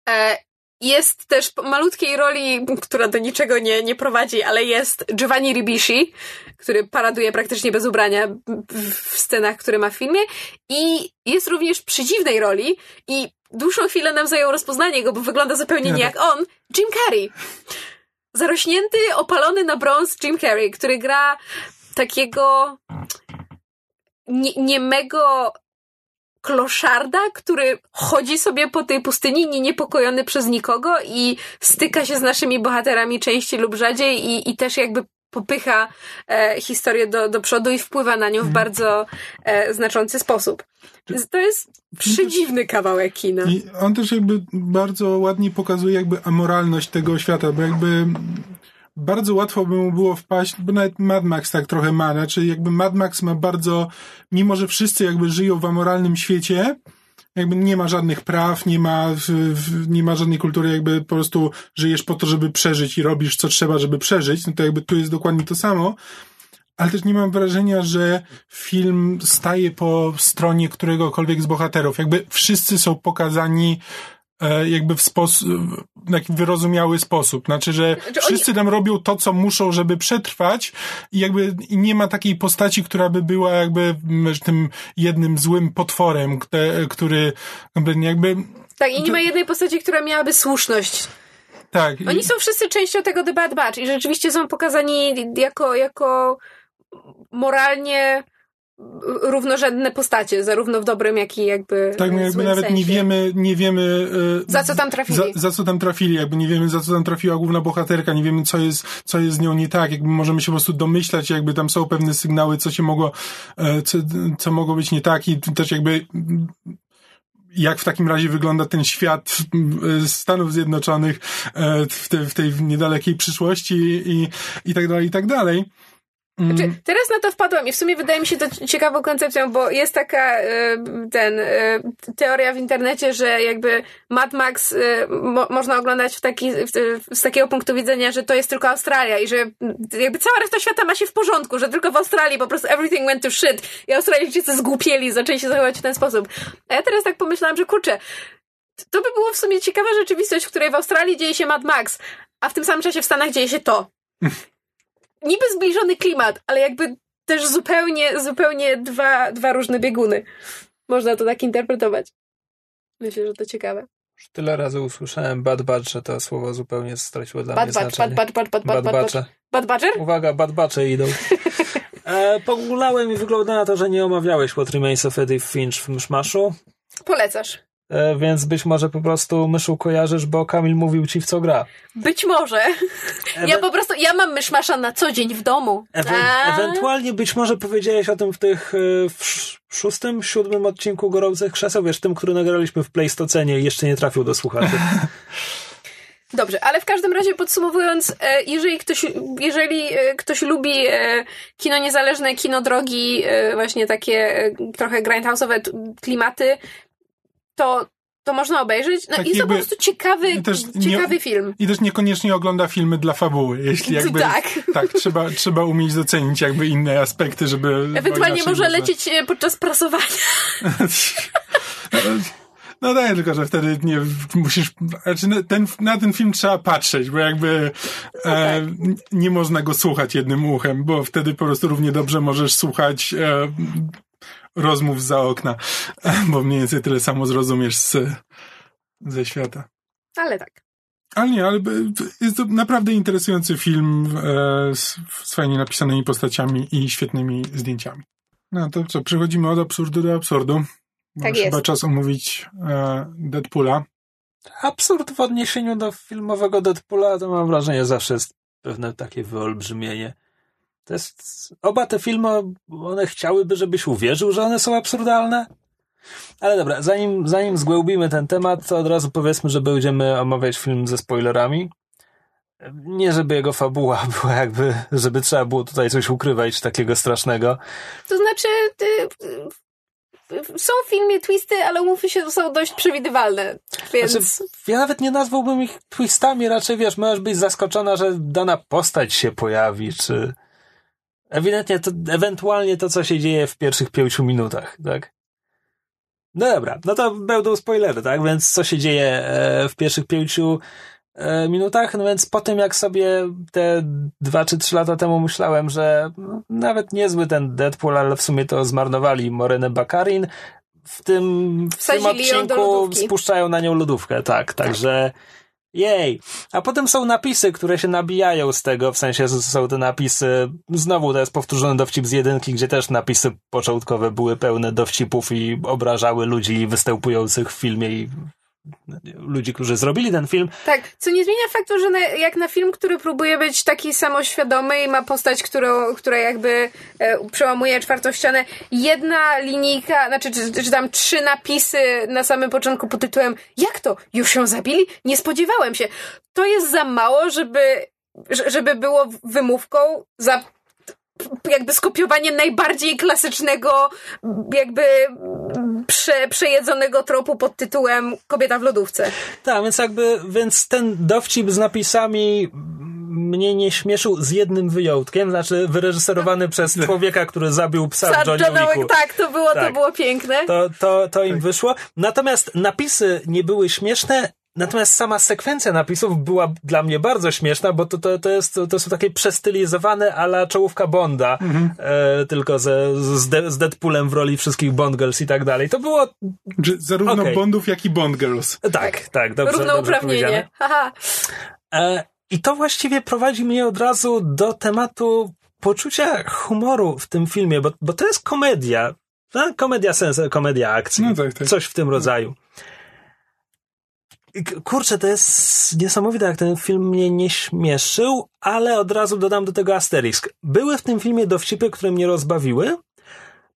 E, jest też malutkiej roli, która do niczego nie, nie prowadzi, ale jest Giovanni Ribishi, który paraduje praktycznie bez ubrania w scenach, które ma w filmie. I jest również przy dziwnej roli i dłuższą chwilę nam zajęło rozpoznanie go, bo wygląda zupełnie nie jak on. Jim Carrey. Zarośnięty, opalony na brąz Jim Carrey, który gra takiego nie, niemego kloszarda, który chodzi sobie po tej pustyni nieniepokojony przez nikogo i styka się z naszymi bohaterami częściej lub rzadziej i, i też jakby popycha e, historię do, do przodu i wpływa na nią w mhm. bardzo e, znaczący sposób. To jest przedziwny kawałek kina. I on też jakby bardzo ładnie pokazuje jakby amoralność tego świata, bo jakby bardzo łatwo by mu było wpaść, bo nawet Mad Max tak trochę ma, znaczy jakby Mad Max ma bardzo, mimo że wszyscy jakby żyją w amoralnym świecie, jakby nie ma żadnych praw, nie ma, nie ma żadnej kultury, jakby po prostu żyjesz po to, żeby przeżyć i robisz co trzeba, żeby przeżyć, no to jakby tu jest dokładnie to samo, ale też nie mam wrażenia, że film staje po stronie któregokolwiek z bohaterów. Jakby wszyscy są pokazani jakby w sposób, taki wyrozumiały sposób. Znaczy, że znaczy, wszyscy tam robią to, co muszą, żeby przetrwać i jakby nie ma takiej postaci, która by była jakby tym jednym złym potworem, który jakby... Tak, i nie ma jednej postaci, która miałaby słuszność. Tak. Oni są wszyscy częścią tego The Bad Batch i rzeczywiście są pokazani jako, jako moralnie równorzędne postacie, zarówno w dobrym, jak i jakby Tak, no jakby nawet sensie. nie wiemy, nie wiemy e, za co tam trafili. Za, za, co tam trafili, jakby nie wiemy za co tam trafiła główna bohaterka, nie wiemy co jest, co jest z nią nie tak, jakby możemy się po prostu domyślać, jakby tam są pewne sygnały, co się mogło, e, co, co mogło być nie tak i też jakby jak w takim razie wygląda ten świat e, Stanów Zjednoczonych w, te, w tej niedalekiej przyszłości i, i tak dalej, i tak dalej. Znaczy, mm. teraz na to wpadłam i w sumie wydaje mi się to ciekawą koncepcją, bo jest taka e, ten e, teoria w internecie, że jakby Mad Max e, mo, można oglądać w taki, z takiego punktu widzenia, że to jest tylko Australia i że jakby cała reszta świata ma się w porządku, że tylko w Australii po prostu everything went to shit i Australijczycy zgłupieli, zaczęli się zachowywać w ten sposób. A ja teraz tak pomyślałam, że kurczę, to by było w sumie ciekawa rzeczywistość, w której w Australii dzieje się Mad Max, a w tym samym czasie w Stanach dzieje się to. niby zbliżony klimat, ale jakby też zupełnie, zupełnie dwa, dwa różne bieguny. Można to tak interpretować. Myślę, że to ciekawe. Już tyle razy usłyszałem Bad Batch, że to słowo zupełnie straciło dla bad mnie batch, znaczenie. Bad Batch, Bad Batch, Bad Batch, Bad Batcher? Uwaga, Bad Batche idą. E, pogulałem i wygląda na to, że nie omawiałeś What Remains of Edith Finch w Myszmaszu. Polecasz. E, więc być może po prostu myszu kojarzysz, bo Kamil mówił ci w co gra. Być może. Ewe... Ja po prostu, ja mam myszmasza na co dzień w domu. Ewe ewentualnie być może powiedziałeś o tym w tych, e, w szóstym, siódmym odcinku Gorących Krzeseł, wiesz, tym, który nagraliśmy w Pleistocenie i jeszcze nie trafił do słuchaczy. Dobrze, ale w każdym razie podsumowując, e, jeżeli ktoś, jeżeli ktoś lubi kino niezależne, kino drogi, właśnie takie trochę grindhouse'owe klimaty, to to można obejrzeć. No tak i to po prostu ciekawy, ciekawy nie, film. I też niekoniecznie ogląda filmy dla fabuły, jeśli jakby... Tak. Tak, trzeba, trzeba umieć docenić jakby inne aspekty, żeby... Ewentualnie może lecieć e, podczas prasowania. No tak, tylko że wtedy nie musisz, znaczy ten, na ten film trzeba patrzeć, bo jakby no e, tak. nie można go słuchać jednym uchem, bo wtedy po prostu równie dobrze możesz słuchać e, rozmów za okna, bo mniej więcej tyle samo zrozumiesz z, ze świata. Ale tak. Ale nie, ale jest to naprawdę interesujący film e, z, z fajnie napisanymi postaciami i świetnymi zdjęciami. No to co, przechodzimy od absurdu do absurdu. Tak jest. Chyba czas omówić e, Deadpoola. Absurd w odniesieniu do filmowego Deadpoola to mam wrażenie zawsze jest pewne takie wyolbrzymienie. To jest, oba te filmy, one chciałyby, żebyś uwierzył, że one są absurdalne. Ale dobra, zanim, zanim zgłębimy ten temat, to od razu powiedzmy, że będziemy omawiać film ze spoilerami. Nie, żeby jego fabuła była jakby, żeby trzeba było tutaj coś ukrywać takiego strasznego. To znaczy, są w filmie twisty, ale umówmy się, są dość przewidywalne, więc... Znaczy, ja nawet nie nazwałbym ich twistami, raczej wiesz, możesz być zaskoczona, że dana postać się pojawi, czy ewidentnie to, ewentualnie to, co się dzieje w pierwszych pięciu minutach, tak? No dobra, no to będą spoilery, tak? Więc co się dzieje e, w pierwszych pięciu e, minutach? No więc po tym, jak sobie te dwa czy trzy lata temu myślałem, że nawet niezły ten Deadpool, ale w sumie to zmarnowali Morenę Bakarin, w tym, w tym odcinku spuszczają na nią lodówkę, tak, także jej. A potem są napisy, które się nabijają z tego, w sensie są te napisy, znowu to jest powtórzony dowcip z jedynki, gdzie też napisy początkowe były pełne dowcipów i obrażały ludzi występujących w filmie i ludzi, którzy zrobili ten film. Tak, co nie zmienia faktu, że na, jak na film, który próbuje być taki samoświadomy i ma postać, którą, która jakby e, przełamuje czwartą ścianę, jedna linijka, znaczy czy, czy tam trzy napisy na samym początku pod tytułem Jak to? Już ją zabili? Nie spodziewałem się. To jest za mało, żeby żeby było wymówką za jakby skopiowanie najbardziej klasycznego, jakby prze, przejedzonego tropu pod tytułem Kobieta w lodówce. Tak, więc jakby, więc ten dowcip z napisami mnie nie śmieszył z jednym wyjątkiem, znaczy wyreżyserowany przez człowieka, który zabił psa, psa w Johnny Wicku. Tak, to było, tak. to było piękne. To, to, to im wyszło. Natomiast napisy nie były śmieszne, Natomiast sama sekwencja napisów była dla mnie bardzo śmieszna, bo to, to, to, jest, to są takie przestylizowane ala czołówka Bonda, mhm. e, tylko ze, z, de, z Deadpoolem w roli wszystkich Bond Girls i tak dalej. To było... Zarówno okay. Bondów, jak i Bond Girls. Tak, tak, dobrze, Równouprawnienie. Haha. E, I to właściwie prowadzi mnie od razu do tematu poczucia humoru w tym filmie, bo, bo to jest komedia. No, komedia sens, komedia akcji. No tak, tak. Coś w tym rodzaju. Kurczę, to jest niesamowite, jak ten film mnie nie śmieszył, ale od razu dodam do tego asterisk. Były w tym filmie dowcipy, które mnie rozbawiły,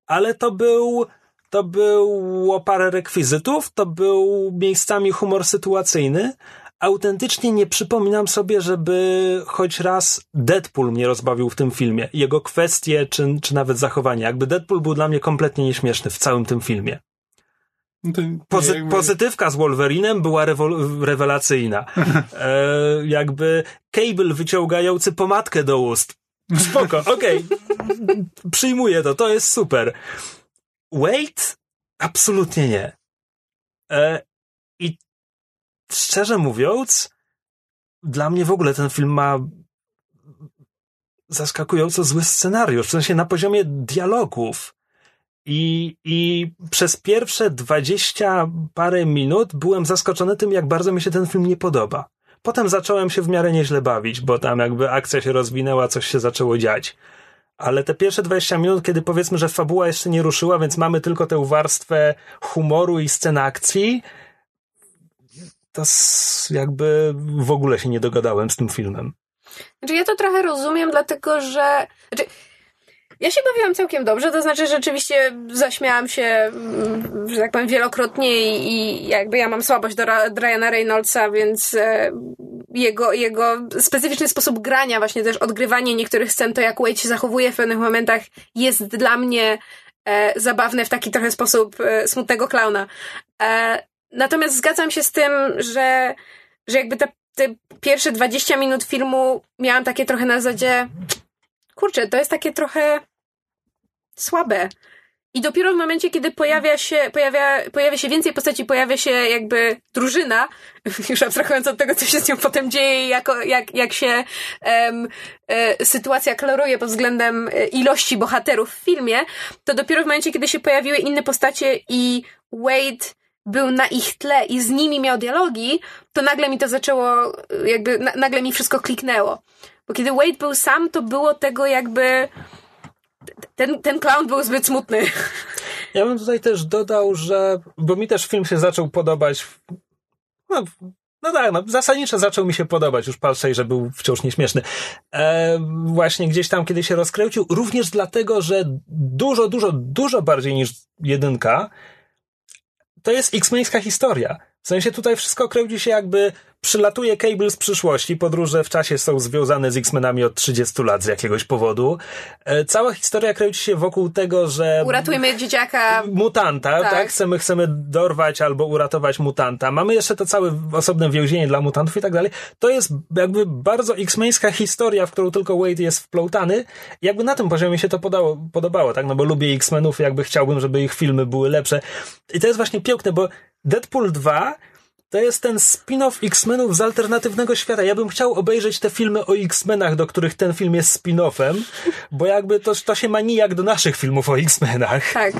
ale to był, to było parę rekwizytów, to był miejscami humor sytuacyjny. Autentycznie nie przypominam sobie, żeby choć raz Deadpool mnie rozbawił w tym filmie. Jego kwestie, czy, czy nawet zachowanie. Jakby Deadpool był dla mnie kompletnie nieśmieszny w całym tym filmie. No Pozy jakby... Pozytywka z Wolverinem była rewelacyjna. E, jakby Cable wyciągający pomadkę do ust. Spoko, okej. Okay. Przyjmuję to, to jest super. Wait? Absolutnie nie. E, I szczerze mówiąc, dla mnie w ogóle ten film ma zaskakująco zły scenariusz, w sensie na poziomie dialogów. I, I przez pierwsze dwadzieścia parę minut byłem zaskoczony tym, jak bardzo mi się ten film nie podoba. Potem zacząłem się w miarę nieźle bawić, bo tam jakby akcja się rozwinęła, coś się zaczęło dziać. Ale te pierwsze 20 minut, kiedy powiedzmy, że fabuła jeszcze nie ruszyła, więc mamy tylko tę warstwę humoru i scen akcji, to jakby w ogóle się nie dogadałem z tym filmem. Znaczy ja to trochę rozumiem, dlatego że... Znaczy ja się bawiłam całkiem dobrze, to znaczy rzeczywiście zaśmiałam się, mm, że tak powiem, wielokrotnie i jakby ja mam słabość do Ryana Reynoldsa, więc e, jego, jego specyficzny sposób grania, właśnie też odgrywanie niektórych scen, to jak Wade się zachowuje w pewnych momentach jest dla mnie e, zabawne w taki trochę sposób e, smutnego klauna. Natomiast zgadzam się z tym, że, że jakby te, te pierwsze 20 minut filmu miałam takie trochę na zasadzie kurczę, to jest takie trochę słabe. I dopiero w momencie, kiedy pojawia się, pojawia, pojawia się więcej postaci, pojawia się jakby drużyna, już abstrahując od tego, co się z nią potem dzieje, jako, jak, jak się um, e, sytuacja klaruje pod względem e, ilości bohaterów w filmie, to dopiero w momencie, kiedy się pojawiły inne postacie i Wade był na ich tle i z nimi miał dialogi, to nagle mi to zaczęło, jakby na, nagle mi wszystko kliknęło. Bo kiedy Wade był sam, to było tego jakby. Ten, ten clown był zbyt smutny. Ja bym tutaj też dodał, że. Bo mi też film się zaczął podobać. No, no tak, no, zasadniczo zaczął mi się podobać, już patrzę, że był wciąż nieśmieszny. E, właśnie gdzieś tam, kiedy się rozkręcił, również dlatego, że dużo, dużo, dużo bardziej niż jedynka, to jest X-Meńska historia. W sensie tutaj wszystko kręci się jakby przylatuje Cable z przyszłości, podróże w czasie są związane z X-Menami od 30 lat z jakiegoś powodu. E, cała historia kręci się wokół tego, że... Uratujmy dzieciaka. Mutanta, tak. tak? Chcemy, chcemy dorwać albo uratować mutanta. Mamy jeszcze to całe osobne więzienie dla mutantów i tak dalej. To jest jakby bardzo X-Meńska historia, w którą tylko Wade jest wplątany. Jakby na tym poziomie mi się to podało, podobało, tak? No bo lubię X-Menów, jakby chciałbym, żeby ich filmy były lepsze. I to jest właśnie piękne, bo Deadpool 2 to jest ten spin-off X-Menów z alternatywnego świata. Ja bym chciał obejrzeć te filmy o X-Menach, do których ten film jest spin-offem, bo jakby to, to się ma nijak do naszych filmów o X-Menach. Tak.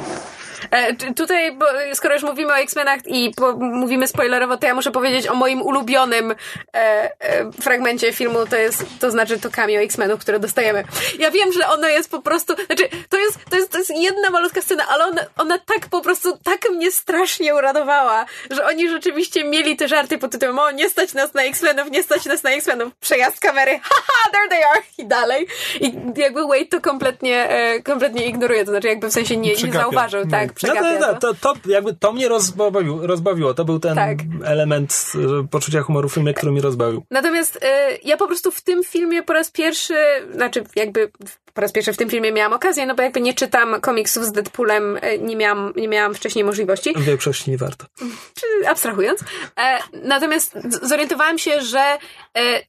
E, tutaj, bo skoro już mówimy o X-Menach i po, mówimy spoilerowo, to ja muszę powiedzieć o moim ulubionym e, e, fragmencie filmu, to jest, to znaczy to cameo X-Menów, które dostajemy. Ja wiem, że ono jest po prostu, znaczy, to jest, to jest, to jest jedna malutka scena, ale ona, ona tak po prostu, tak mnie strasznie uradowała, że oni rzeczywiście mieli te żarty pod tytułem, o, nie stać nas na X-Menów, nie stać nas na X-Menów, przejazd kamery, haha, there they are, i dalej. I jakby Wade to kompletnie, e, kompletnie ignoruje, to znaczy jakby w sensie nie, nie zauważył, tak. Przegapia no, to, to, to, jakby to mnie rozbawiło, rozbawiło. To był ten tak. element e, poczucia humoru w filmie, który mnie rozbawił. Natomiast y, ja po prostu w tym filmie po raz pierwszy, znaczy jakby po raz pierwszy w tym filmie miałam okazję, no bo jakby nie czytam komiksów z Deadpoolem, nie miałam, nie miałam wcześniej możliwości. W większości nie warto. Czy abstrahując. E, natomiast zorientowałam się, że e,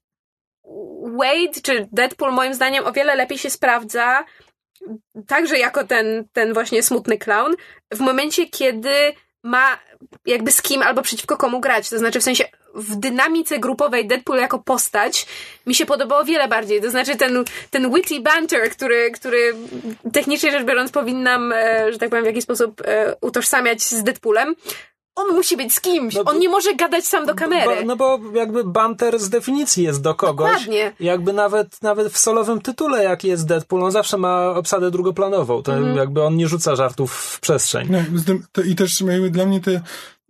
Wade czy Deadpool moim zdaniem o wiele lepiej się sprawdza także jako ten, ten właśnie smutny clown w momencie, kiedy ma jakby z kim albo przeciwko komu grać. To znaczy w sensie w dynamice grupowej Deadpool jako postać mi się podobało wiele bardziej. To znaczy ten, ten witty banter, który, który technicznie rzecz biorąc powinnam, e, że tak powiem, w jakiś sposób e, utożsamiać z Deadpoolem, on musi być z kimś. No, on nie może gadać sam do kamery. Bo, no bo jakby banter z definicji jest do kogoś. Dokładnie. Jakby nawet, nawet w solowym tytule, jaki jest Deadpool, on zawsze ma obsadę drugoplanową. To mhm. jakby on nie rzuca żartów w przestrzeń. No, to, I też jakby dla mnie te,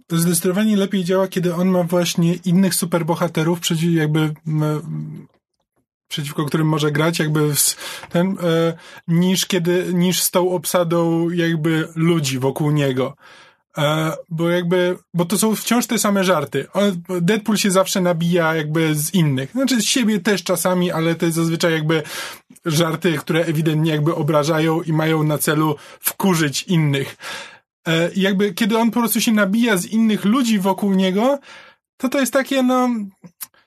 to zdecydowanie lepiej działa, kiedy on ma właśnie innych superbohaterów, przeciw jakby przeciwko którym może grać, jakby ten, e, niż kiedy, niż z tą obsadą jakby ludzi wokół niego. E, bo jakby, bo to są wciąż te same żarty. Deadpool się zawsze nabija jakby z innych. Znaczy z siebie też czasami, ale to jest zazwyczaj jakby żarty, które ewidentnie jakby obrażają i mają na celu wkurzyć innych. E, jakby, kiedy on po prostu się nabija z innych ludzi wokół niego, to to jest takie, no,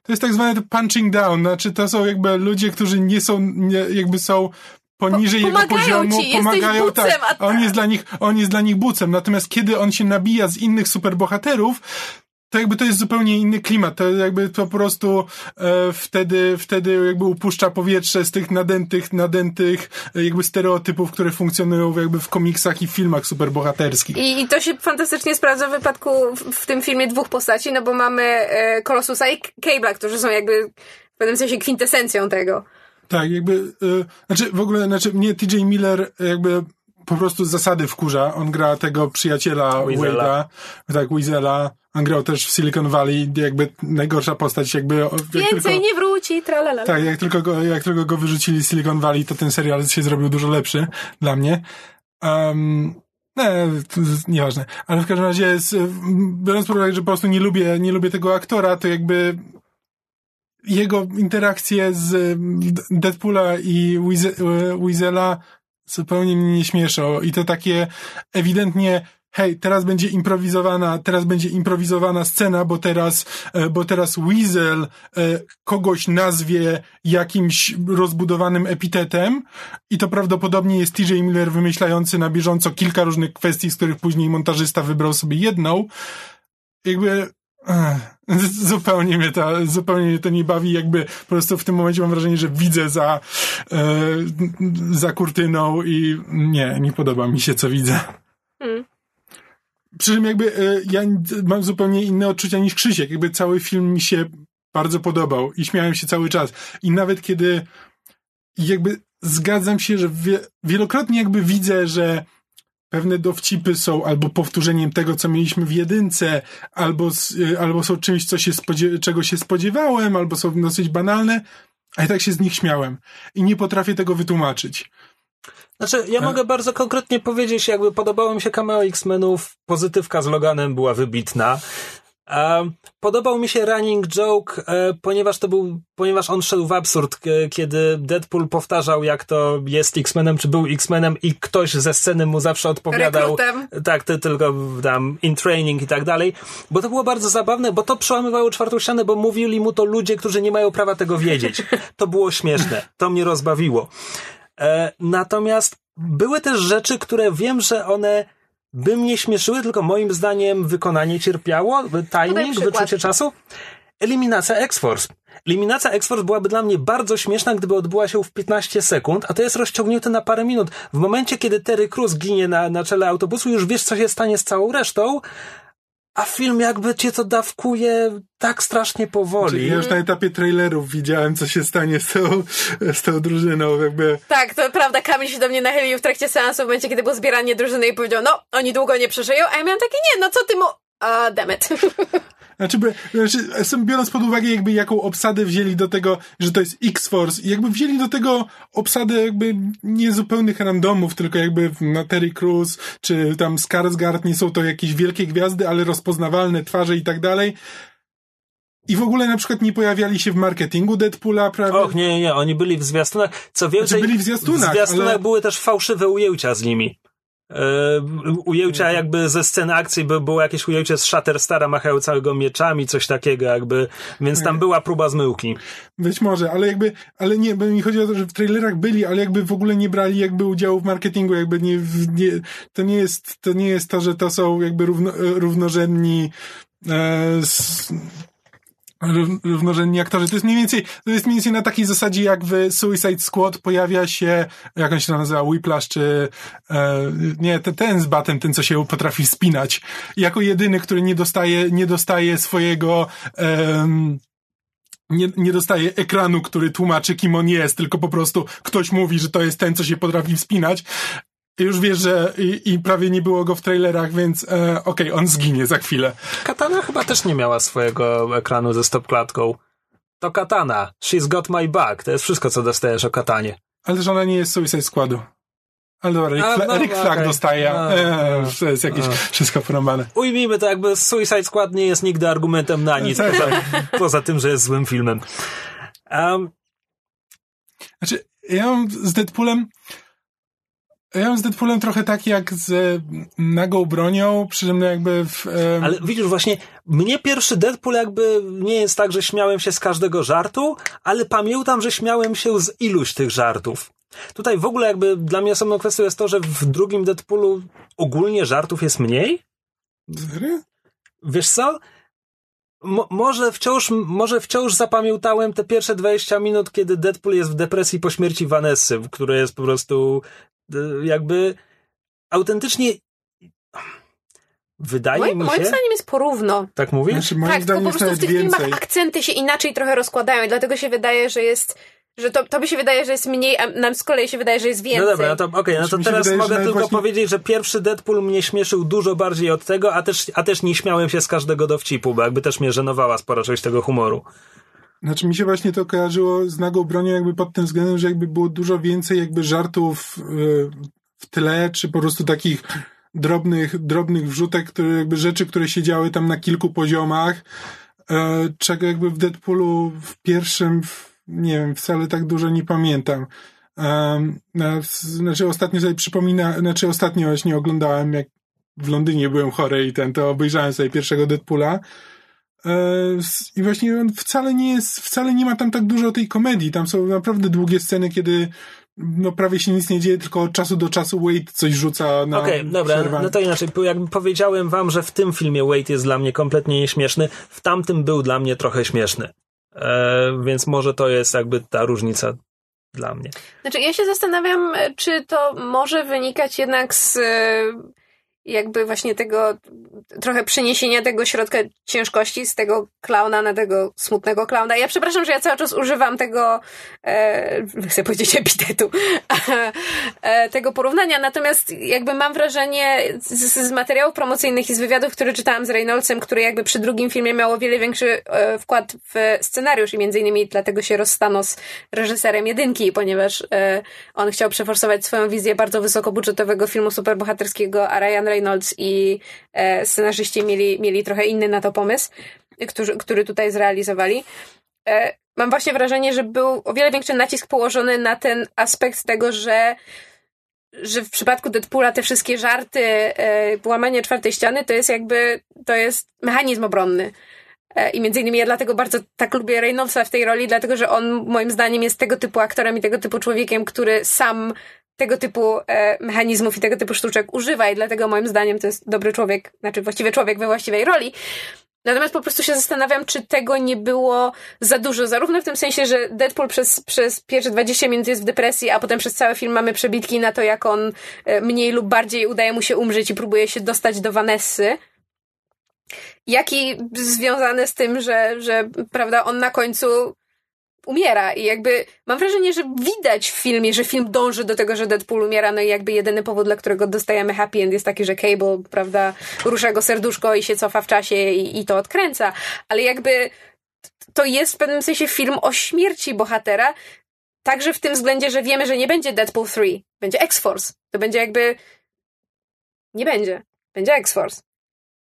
to jest tak zwane punching down, znaczy to są jakby ludzie, którzy nie są, nie, jakby są poniżej po, jego poziomu, ci, pomagają, bucem, tak. A on jest dla nich, on jest dla nich bucem. Natomiast kiedy on się nabija z innych superbohaterów, to jakby to jest zupełnie inny klimat. To jakby to po prostu e, wtedy, wtedy jakby upuszcza powietrze z tych nadętych, nadętych e, jakby stereotypów, które funkcjonują jakby w komiksach i filmach superbohaterskich. I, I to się fantastycznie sprawdza w wypadku w, w tym filmie dwóch postaci, no bo mamy e, Colossusa i Cable'a, którzy są jakby w pewnym sensie kwintesencją tego. Tak, jakby, y, znaczy w ogóle, znaczy mnie TJ Miller jakby po prostu z zasady wkurza. On gra tego przyjaciela Wade'a, tak, Weasela. On grał też w Silicon Valley, jakby najgorsza postać, jakby... Więcej tylko, nie wróci, tralala. Tak, jak tylko, go, jak tylko go wyrzucili z Silicon Valley, to ten serial się zrobił dużo lepszy dla mnie. Um, nie, nieważne. Ale w każdym razie, biorąc pod uwagę, że po prostu nie lubię, nie lubię tego aktora, to jakby jego interakcje z mm, Deadpoola i Weasela zupełnie mnie nie śmieszą. I to takie ewidentnie hej, teraz będzie improwizowana, teraz będzie improwizowana scena, bo teraz, e, bo teraz Weasel e, kogoś nazwie jakimś rozbudowanym epitetem i to prawdopodobnie jest TJ Miller wymyślający na bieżąco kilka różnych kwestii, z których później montażysta wybrał sobie jedną. Jakby Zupełnie mnie to, zupełnie mnie to nie bawi, jakby po prostu w tym momencie mam wrażenie, że widzę za, e, za kurtyną i nie, nie podoba mi się, co widzę. Hmm. Przy czym jakby e, ja mam zupełnie inne odczucia niż Krzysiek, jakby cały film mi się bardzo podobał i śmiałem się cały czas. I nawet kiedy jakby zgadzam się, że wie, wielokrotnie jakby widzę, że pewne dowcipy są albo powtórzeniem tego, co mieliśmy w jedynce, albo, y, albo są czymś, co się czego się spodziewałem, albo są dosyć banalne, a i tak się z nich śmiałem. I nie potrafię tego wytłumaczyć. Znaczy, ja a? mogę bardzo konkretnie powiedzieć, jakby podobało mi się cameo X-Menów, pozytywka z Loganem była wybitna. Podobał mi się running joke, e, ponieważ to był, ponieważ on szedł w absurd, kiedy Deadpool powtarzał, jak to jest X-Menem, czy był X-Menem i ktoś ze sceny mu zawsze odpowiadał. Rekrutem. Tak, ty tylko tam in training i tak dalej. Bo to było bardzo zabawne, bo to przełamywało czwartą ścianę, bo mówili mu to ludzie, którzy nie mają prawa tego wiedzieć. To było śmieszne. To mnie rozbawiło. E, natomiast były też rzeczy, które wiem, że one by mnie śmieszyły, tylko moim zdaniem wykonanie cierpiało, timing, wyczucie czasu. Eliminacja X-Force. Eliminacja X-Force byłaby dla mnie bardzo śmieszna, gdyby odbyła się w 15 sekund, a to jest rozciągnięte na parę minut. W momencie, kiedy Terry Cruz ginie na, na czele autobusu, już wiesz, co się stanie z całą resztą, a film jakby cię to dawkuje tak strasznie powoli. Ja już na etapie trailerów widziałem, co się stanie z tą, z tą drużyną, jakby. Tak, to prawda, Kamil się do mnie nachylił w trakcie seansu, w momencie, kiedy było zbieranie drużyny i powiedział, no, oni długo nie przeżyją, a ja miałem takie, nie, no co ty mu... uh, damn it. Znaczy, znaczy, biorąc pod uwagę jakby jaką obsadę wzięli do tego, że to jest X-Force i jakby wzięli do tego obsadę jakby nie zupełnych randomów, tylko jakby na Terry Crews czy tam Skarsgård nie są to jakieś wielkie gwiazdy, ale rozpoznawalne twarze i tak dalej. I w ogóle na przykład nie pojawiali się w marketingu Deadpoola, prawda? Och, nie, nie, oni byli w zwiastunach. Co więcej, znaczy byli w zwiastunach, w zwiastunach ale... były też fałszywe ujęcia z nimi. Yy, ujęcia jakby ze sceny akcji, by było jakieś ujęcie z Shatterstara machającego mieczami, coś takiego jakby, więc tam była próba zmyłki. Być może, ale jakby, ale nie, bo mi chodzi o to, że w trailerach byli, ale jakby w ogóle nie brali jakby udziału w marketingu, jakby nie, nie to nie jest, to nie jest to, że to są jakby równo, równorzędni e, z, równorzędni aktorzy. To jest mniej więcej, to jest mniej więcej na takiej zasadzie, jak w Suicide Squad pojawia się, jak on się nazywa, Whiplash, czy e, nie, ten, ten z batem, ten, co się potrafi spinać. Jako jedyny, który nie dostaje, nie dostaje swojego e, nie, nie dostaje ekranu, który tłumaczy, kim on jest, tylko po prostu ktoś mówi, że to jest ten, co się potrafi wspinać już wiesz, że i, i, prawie nie było go w trailerach, więc e, okej, okay, on zginie za chwilę. Katana chyba też nie miała swojego ekranu ze stopklatką. To Katana. She's got my back. To jest wszystko, co dostajesz o Katanie. Ale że ona nie jest Suicide Squadu. Ale dobra, Rick, A, no, Rick Flag okay. dostaje. A, e, to jest jakieś a. wszystko porąbane. Ujmijmy to, jakby Suicide Squad nie jest nigdy argumentem na nic, tak, poza, poza tym, że jest złym filmem. Um. Znaczy, ja mam z Deadpoolem ja mam z Deadpoolem trochę tak jak z nagą bronią, przy czym no jakby w... Um... Ale widzisz, właśnie mnie pierwszy Deadpool jakby nie jest tak, że śmiałem się z każdego żartu, ale pamiętam, że śmiałem się z iluś tych żartów. Tutaj w ogóle jakby dla mnie osobną kwestią jest to, że w drugim Deadpoolu ogólnie żartów jest mniej. Serio? Wiesz co? Mo może, wciąż, może wciąż zapamiętałem te pierwsze 20 minut, kiedy Deadpool jest w depresji po śmierci Vanessy, które jest po prostu jakby autentycznie Wydaje moim, mi się... Moim zdaniem jest porówno. Tak mówisz? Znaczy, moim tak, zdaniem tylko po prostu w tych więcej. filmach akcenty się inaczej trochę rozkładają i dlatego się wydaje, że jest że to, to by się wydaje, że jest mniej, a nam z kolei się wydaje, że jest więcej. No dobra, no to okej, okay, no to teraz wydaje, mogę tylko właśnie... powiedzieć, że pierwszy Deadpool mnie śmieszył dużo bardziej od tego, a też, a też nie śmiałem się z każdego dowcipu, bo jakby też mnie żenowała spora część tego humoru. Znaczy mi się właśnie to kojarzyło z nagą bronią jakby pod tym względem, że jakby było dużo więcej jakby żartów yy, w tle, czy po prostu takich drobnych, drobnych wrzutek, które jakby rzeczy, które się działy tam na kilku poziomach, e, czego jakby w Deadpoolu w pierwszym, nie wiem, wcale tak dużo nie pamiętam. Um, znaczy ostatnio sobie przypomina, znaczy ostatnio właśnie oglądałem, jak w Londynie byłem chory i ten, to obejrzałem sobie pierwszego Deadpoola. E, I właśnie on wcale nie jest, wcale nie ma tam tak dużo tej komedii. Tam są naprawdę długie sceny, kiedy no prawie się nic nie dzieje, tylko od czasu do czasu Wade coś rzuca na Okej, okay, dobra, przerwę. no to inaczej, jakby powiedziałem wam, że w tym filmie Wade jest dla mnie kompletnie nieśmieszny, w tamtym był dla mnie trochę śmieszny. E, więc może to jest jakby ta różnica dla mnie. Znaczy, ja się zastanawiam, czy to może wynikać jednak z jakby właśnie tego trochę przeniesienia tego środka ciężkości z tego klauna na tego smutnego klauna. Ja przepraszam, że ja cały czas używam tego, e, chcę powiedzieć epitetu, e, tego porównania, natomiast jakby mam wrażenie z, z, materiałów promocyjnych i z wywiadów, które czytałam z Reynoldsem, który jakby przy drugim filmie miał o wiele większy e, wkład w scenariusz i między innymi dlatego się rozstano z reżyserem jedynki, ponieważ e, on chciał przeforsować swoją wizję bardzo wysokobudżetowego filmu superbohaterskiego, a Ryan Reynolds i e, scenarzyści mieli, mieli trochę inny na to pomysł, który, który tutaj zrealizowali. E, mam właśnie wrażenie, że był o wiele większy nacisk położony na ten aspekt tego, że że w przypadku Deadpoola te wszystkie żarty, e, łamanie czwartej ściany to jest jakby, to jest mechanizm obronny. E, I między innymi ja dlatego bardzo tak lubię Reynoldsa w tej roli, dlatego że on moim zdaniem jest tego typu aktorem i tego typu człowiekiem, który sam tego typu e, mechanizmów i tego typu sztuczek używa i dlatego moim zdaniem to jest dobry człowiek, znaczy właściwie człowiek we właściwej roli. Natomiast po prostu się zastanawiam, czy tego nie było za dużo, zarówno w tym sensie, że Deadpool przez, przez pierwsze 20 minut jest w depresji, a potem przez cały film mamy przebitki na to, jak on e, mniej lub bardziej udaje mu się umrzeć i próbuje się dostać do Vanessy. Jak i związane z tym, że, że prawda, on na końcu umiera i jakby mam wrażenie, że widać w filmie, że film dąży do tego, że Deadpool umiera, no i jakby jedyny powód, dla którego dostajemy happy end jest taki, że Cable, prawda, rusza go serduszko i się cofa w czasie i, i to odkręca, ale jakby to jest w pewnym sensie film o śmierci bohatera, także w tym względzie, że wiemy, że nie będzie Deadpool 3, będzie X-Force. To będzie jakby nie będzie. Będzie X-Force.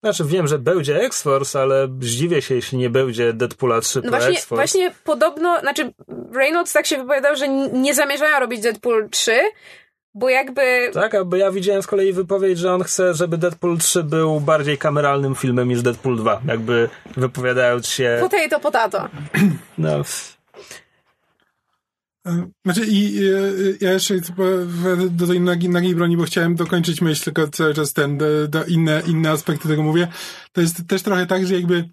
Znaczy wiem, że będzie X-Force, ale zdziwię się, jeśli nie będzie Deadpoola 3 no właśnie, X-Force. Właśnie podobno, znaczy Reynolds tak się wypowiadał, że nie zamierzają robić Deadpool 3, bo jakby... Tak, bo ja widziałem z kolei wypowiedź, że on chce, żeby Deadpool 3 był bardziej kameralnym filmem niż Deadpool 2. Jakby wypowiadając się... Potato, potato. No... E, znaczy i ja jeszcze do tej nagiej, nagiej broni, bo chciałem dokończyć myśl, tylko cały czas ten, do, do inne, inne aspekty tego mówię. To jest też trochę tak, że jakby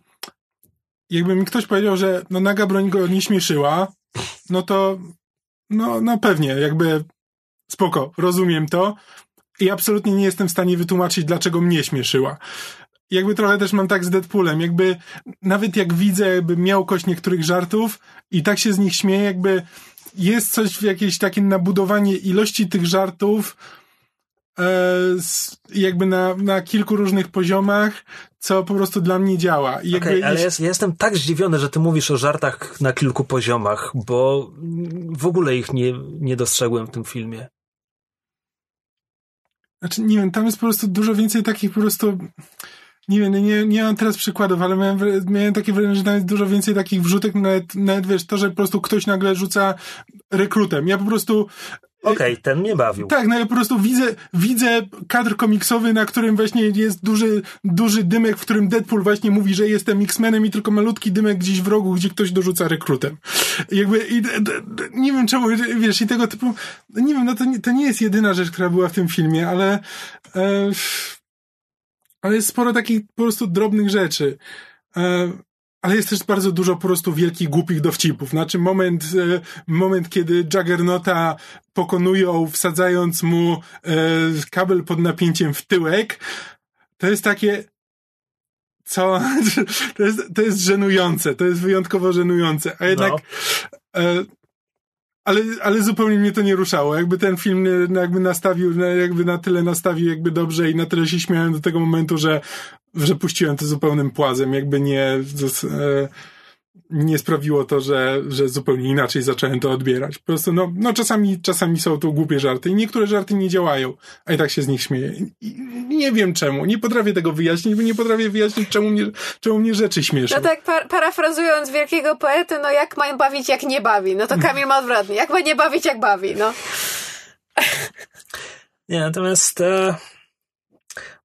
jakby mi ktoś powiedział, że no naga broń go nie śmieszyła, no to no, no pewnie, jakby spoko, rozumiem to i absolutnie nie jestem w stanie wytłumaczyć, dlaczego mnie śmieszyła jakby trochę też mam tak z Deadpoolem, jakby nawet jak widzę jakby miałkość niektórych żartów i tak się z nich śmieję, jakby jest coś w jakieś takie nabudowanie ilości tych żartów e, jakby na, na kilku różnych poziomach, co po prostu dla mnie działa. I okay, ale jest... ja jestem tak zdziwiony, że ty mówisz o żartach na kilku poziomach, bo w ogóle ich nie, nie dostrzegłem w tym filmie. Znaczy, nie wiem, tam jest po prostu dużo więcej takich po prostu nie wiem, nie, nie mam teraz przykładów, ale miałem, miałem takie wrażenie, że nawet dużo więcej takich wrzutek, nawet, nawet wiesz, to, że po prostu ktoś nagle rzuca rekrutem. Ja po prostu Okej, okay, ten mnie bawił. Tak, no ja po prostu widzę, widzę kadr komiksowy, na którym właśnie jest duży, duży dymek, w którym Deadpool właśnie mówi, że jestem X-Menem i tylko malutki dymek gdzieś w rogu, gdzie ktoś dorzuca rekrutem. Jakby, i, d, d, nie wiem czemu, wiesz, i tego typu, nie wiem, no to nie, to nie jest jedyna rzecz, która była w tym filmie, ale e, ale jest sporo takich po prostu drobnych rzeczy. E, ale jest też bardzo dużo po prostu wielkich, głupich dowcipów. Znaczy moment, e, moment kiedy Juggernauta pokonują, wsadzając mu e, kabel pod napięciem w tyłek, to jest takie, co, to jest, to jest żenujące, to jest wyjątkowo żenujące, a jednak, no ale, ale zupełnie mnie to nie ruszało. Jakby ten film jakby nastawił, jakby na tyle nastawił jakby dobrze i na tyle się śmiałem do tego momentu, że, że puściłem to zupełnym płazem. Jakby nie, e, nie sprawiło to, że, że zupełnie inaczej zacząłem to odbierać. Po prostu, no, no czasami, czasami są to głupie żarty i niektóre żarty nie działają, a i tak się z nich śmieję. I nie wiem czemu, nie potrafię tego wyjaśnić, bo nie potrafię wyjaśnić, czemu mnie, czemu mnie rzeczy śmieszą. No tak, par parafrazując wielkiego poety, no jak ma bawić, jak nie bawi. No to Kamil ma odwrotnie. Jak ma nie bawić, jak bawi, no. Nie, natomiast... E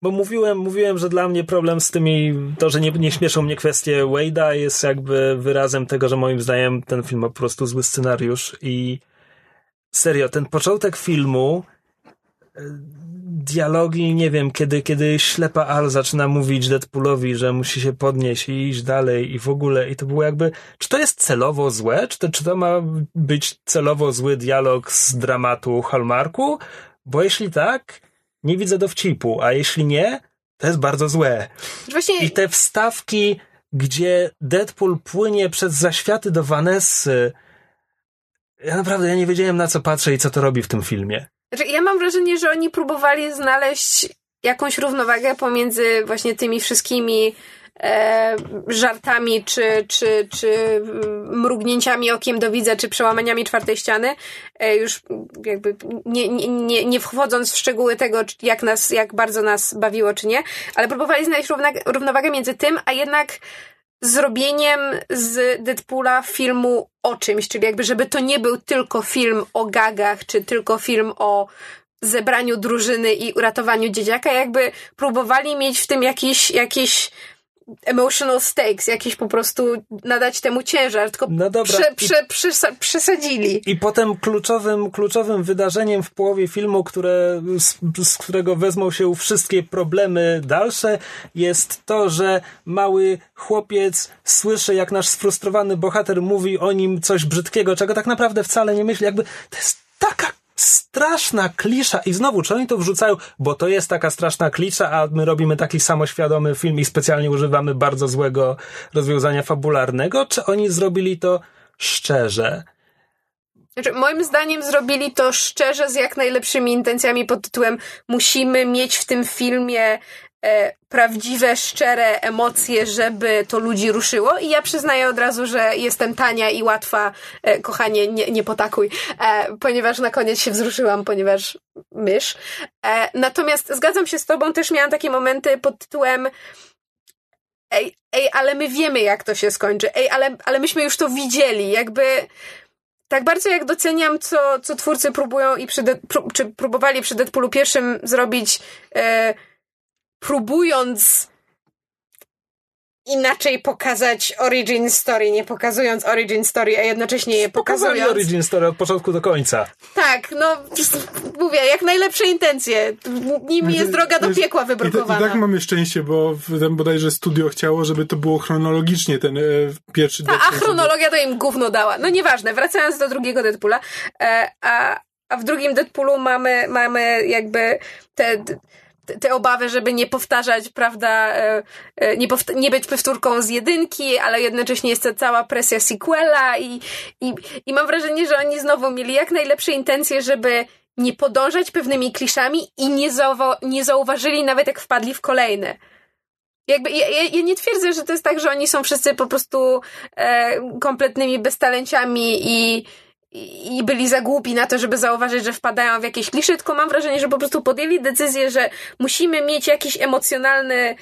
bo mówiłem, mówiłem, że dla mnie problem z tymi, to, że nie, nie śmieszą mnie kwestie Wade'a jest jakby wyrazem tego, że moim zdaniem ten film ma po prostu zły scenariusz i serio, ten początek filmu e, dialogi, nie wiem, kiedy, kiedy ślepa Al zaczyna mówić Deadpoolowi, że musi się podnieść i iść dalej i w ogóle, i to było jakby, czy to jest celowo złe? Czy to, czy to ma być celowo zły dialog z dramatu Hallmarku? Bo jeśli tak, nie widzę dowcipu, a jeśli nie, to jest bardzo złe. Właśnie... I te wstawki, gdzie Deadpool płynie przez zaświaty do Vanessy, ja naprawdę ja nie wiedziałem na co patrzę i co to robi w tym filmie. Znaczy, ja mam wrażenie, że oni próbowali znaleźć jakąś równowagę pomiędzy właśnie tymi wszystkimi żartami, czy, czy, czy mrugnięciami okiem do widza, czy przełamaniami czwartej ściany, e, już jakby nie, nie, nie wchodząc w szczegóły tego, jak nas, jak bardzo nas bawiło, czy nie, ale próbowali znaleźć równowagę między tym, a jednak zrobieniem z Deadpoola filmu o czymś, czyli jakby, żeby to nie był tylko film o gagach, czy tylko film o zebraniu drużyny i uratowaniu dzieciaka, jakby próbowali mieć w tym jakiś, jakiś emotional stakes, jakieś po prostu nadać temu ciężar, tylko no dobra. Prze, prze, prze, przesadzili. I potem kluczowym, kluczowym wydarzeniem w połowie filmu, które, z, z, którego wezmą się wszystkie problemy dalsze, jest to, że mały chłopiec słyszy, jak nasz sfrustrowany bohater mówi o nim coś brzydkiego, czego tak naprawdę wcale nie myśli. Jakby to jest taka straszna klisza. I znowu, czy oni to wrzucają, bo to jest taka straszna klisza, a my robimy taki samoświadomy film i specjalnie używamy bardzo złego rozwiązania fabularnego, czy oni zrobili to szczerze. Znaczy, moim zdaniem zrobili to szczerze, z jak najlepszymi intencjami pod tytułem musimy mieć w tym filmie prawdziwe, szczere emocje, żeby to ludzi ruszyło. I ja przyznaję od razu, że jestem tania i łatwa. E, kochanie, nie, nie potakuj, e, ponieważ na koniec się wzruszyłam, ponieważ mysz. E, natomiast zgadzam się z tobą, też miałam takie momenty pod tytułem ej, ej, ale my wiemy, jak to się skończy. Ej, ale, ale myśmy już to widzieli. Jakby tak bardzo jak doceniam, co, co twórcy próbują i przy, czy próbowali przy Deadpoolu pierwszym zrobić, e, próbując inaczej pokazać origin story, nie pokazując origin story, a jednocześnie je Pokazali pokazując. origin story od początku do końca. Tak, no mówię, jak najlepsze intencje. Nimi jest droga do piekła I, ta, wybrukowana. I tak mamy szczęście, bo w, tam bodajże studio chciało, żeby to było chronologicznie, ten e, pierwszy Ta, a chronologia to im gówno dała. No nieważne, wracając do drugiego Deadpoola, e, a, a w drugim Deadpoolu mamy, mamy jakby te, te, obawy, żeby nie powtarzać, prawda, e, e, nie, nie być powtórką z jedynki, ale jednocześnie jest to cała presja sequela i, i, i mam wrażenie, że oni znowu mieli jak najlepsze intencje, żeby nie podążać pewnymi kliszami i nie, zauwa- nie zauważyli nawet jak wpadli w kolejne. Jakby, ja, ja, ja nie twierdzę, że to jest tak, że oni są wszyscy po prostu e, kompletnymi beztalenciami i, i i byli za głupi na to, żeby zauważyć, że wpadają w jakieś klisze, tylko mam wrażenie, że po prostu podjęli decyzję, że musimy mieć jakiś emocjonalny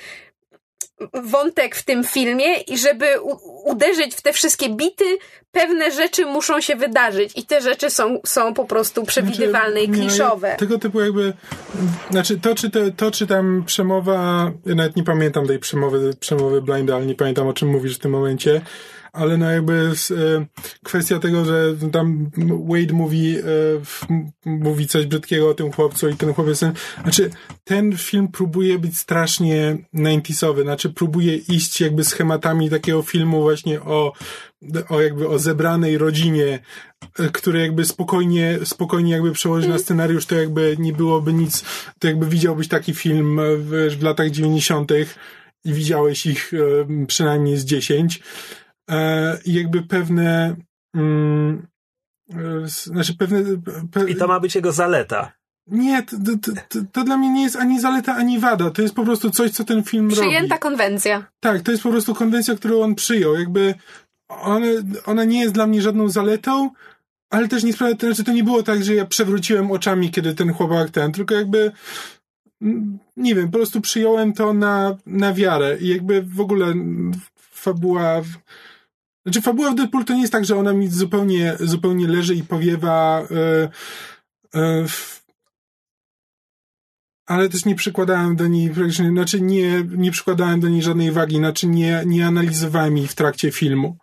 wątek w tym filmie i żeby uderzyć w te wszystkie bity, pewne rzeczy muszą się wydarzyć i te rzeczy są, są po prostu przewidywalne i Znaczy, no, kliszowe. Tego typu jakby, znaczy to czy, te, to, czy tam przemowa, ja nawet nie pamiętam tej przemowy, przemowy Blinda, ale nie pamiętam o czym mówisz w tym momencie, ale no jakby e, kwestia tego, że tam Wade mówi, e, mówi coś brzydkiego o tym chłopcu i ten chłopiec, znaczy ten film próbuje być strasznie 90sowy, znaczy próbuje iść jakby schematami takiego filmu właśnie o, o jakby o zebranej rodzinie, e, które jakby spokojnie, spokojnie jakby przełożyć na scenariusz, to jakby nie byłoby nic, to jakby widziałbyś taki film w, w latach 90. i widziałeś ich przynajmniej z 10. E, I jakby pewne, mm, e, znaczy pewne, pe, I to ma być jego zaleta. nie, to, to, to, to dla mnie nie jest ani zaleta, ani wada. To jest po prostu coś, co ten film Przyjęta robi. konwencja. Tak, to jest po prostu konwencja, którą on przyjął. Jakby ona, ona nie jest dla mnie żadną zaletą, ale też nie sprawia, to znaczy to nie było tak, że ja przewróciłem oczami, kiedy ten chłopak ten, tylko jakby mm, nie wiem, po prostu przyjąłem to na, na wiarę i jakby w ogóle fabuła w, znaczy fabuła w Deadpool to nie jest tak, że ona mi zupełnie, zupełnie leży i powiewa e, w, ale też nie przykładałem do niej, praktycznie- znaczy nie, nie przykładałem do niej żadnej wagi, znaczy nie, nie analizowałem jej w trakcie filmu.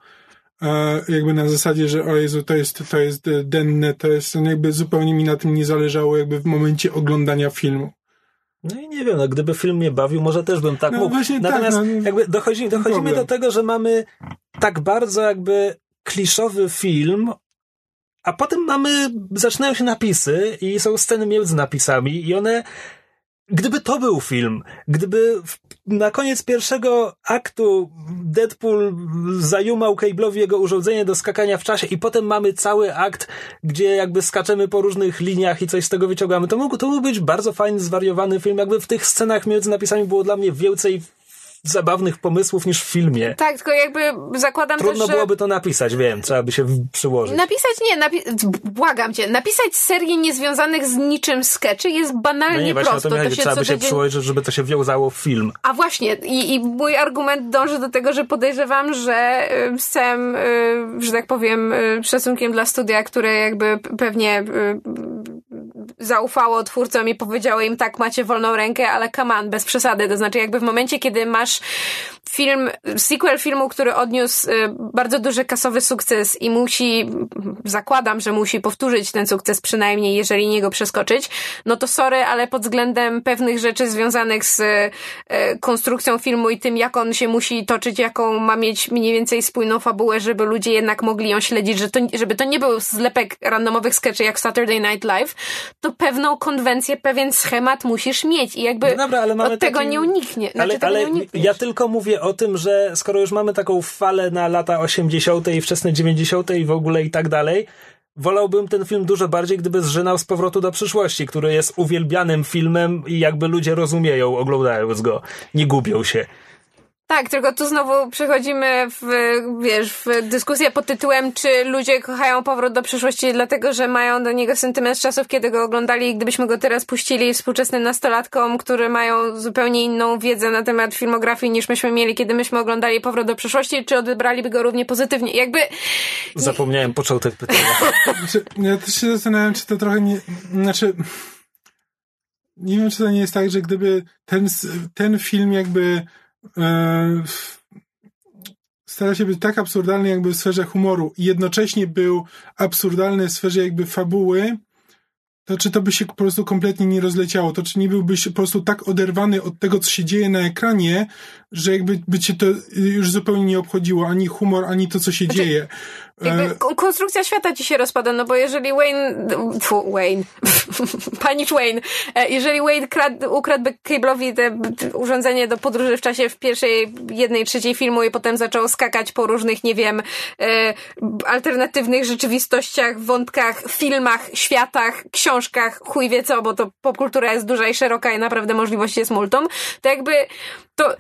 E, jakby na zasadzie, że o Jezu, to jest, to jest denne, to jest, no jakby zupełnie mi na tym nie zależało jakby w momencie oglądania filmu. No i nie wiem, no, gdyby film mnie bawił, może też bym tak No mógł. tak, Natomiast no, jakby dochodzi, dochodzimy problem. do tego, że mamy tak bardzo jakby kliszowy film, a potem mamy, zaczynają się napisy i są sceny między napisami i one, gdyby to był film, gdyby w, na koniec pierwszego aktu Deadpool zajumał Cable'owi jego urządzenie do skakania w czasie i potem mamy cały akt, gdzie jakby skaczemy po różnych liniach i coś z tego wyciągamy, to mógł, to mógł być bardzo fajny, zwariowany film, jakby w tych scenach między napisami było dla mnie więcej zabawnych pomysłów niż w filmie. Tak, tylko jakby zakładam Trudno też, że... byłoby to napisać, wiem, trzeba by się przyłożyć. Napisać nie, napi- błagam cię, napisać serię niezwiązanych z niczym skeczy jest No banalnie nie, właśnie o prosto. to mi chodzi, trzeba by się tydzień- przyłożyć, żeby to się wiązało w film. A właśnie, i, i mój argument dąży do tego, że podejrzewam, że y, całym, y, że tak powiem, y, szacunkiem dla studia, które jakby pewnie zaufało twórcom i powiedziało im tak, macie wolną rękę, ale come on, bez przesady. To znaczy jakby w momencie, kiedy masz film, sequel filmu, który odniósł y, bardzo duży kasowy sukces i musi, zakładam, że musi powtórzyć ten sukces przynajmniej, jeżeli nie go przeskoczyć, no to sorry, ale pod względem pewnych rzeczy związanych z y, konstrukcją filmu i tym, jak on się musi toczyć, jaką ma mieć mniej więcej spójną fabułę, żeby ludzie jednak mogli ją śledzić, że żeby to nie był zlepek randomowych sketchy jak Saturday Night Live, to pewną konwencję, pewien schemat musisz mieć i jakby No dobra, ale mamy od tego taki- nie uniknie. Znaczy, ale ale nie ja tylko mówię mówię o tym, że skoro już mamy taką falę na lata 80. i wczesne 90. i w ogóle i tak dalej, wolałbym ten film dużo bardziej, gdyby zżynał z powrotu do przyszłości, który jest uwielbianym filmem i jakby ludzie rozumieją, oglądając go. Nie gubią się. Tak, tylko tu znowu przechodzimy w, wiesz, w dyskusję pod tytułem, czy ludzie kochają powrót do przyszłości dlatego, że mają do niego sentyment z czasów, kiedy go oglądali i gdybyśmy go teraz puścili współczesnym nastolatkom, które mają zupełnie inną wiedzę na temat filmografii niż myśmy mieli, kiedy myśmy oglądali powrót do przyszłości, czy odebraliby go równie pozytywnie. Jakby... Zapomniałem początek pytania. Ja też się zastanawiam, czy to trochę nie... Znaczy... Nie wiem, czy to nie jest tak, że gdyby ten, ten film jakby stara się być tak absurdalny jakby w sferze humoru i jednocześnie był absurdalny w sferze jakby fabuły, to czy to by się po prostu kompletnie nie rozleciało? To czy nie byłbyś po prostu tak oderwany od tego, co się dzieje na ekranie, że jakby by cię to już zupełnie nie obchodziło, ani humor, ani to, co się znaczy, dzieje. Jakby e, konstrukcja świata ci się rozpada, no bo jeżeli Wayne, tfu, Wayne, panicz Wayne, e, jeżeli Wayne krad, ukradł Cable'owi te urządzenie do podróży w czasie w pierwszej, jednej trzeciej filmu i potem zaczął skakać po różnych, nie wiem, e, alternatywnych rzeczywistościach, wątkach, filmach, światach, książkach, chuj wie co, bo to popkultura jest duża i szeroka i naprawdę możliwości jest multum, to jakby to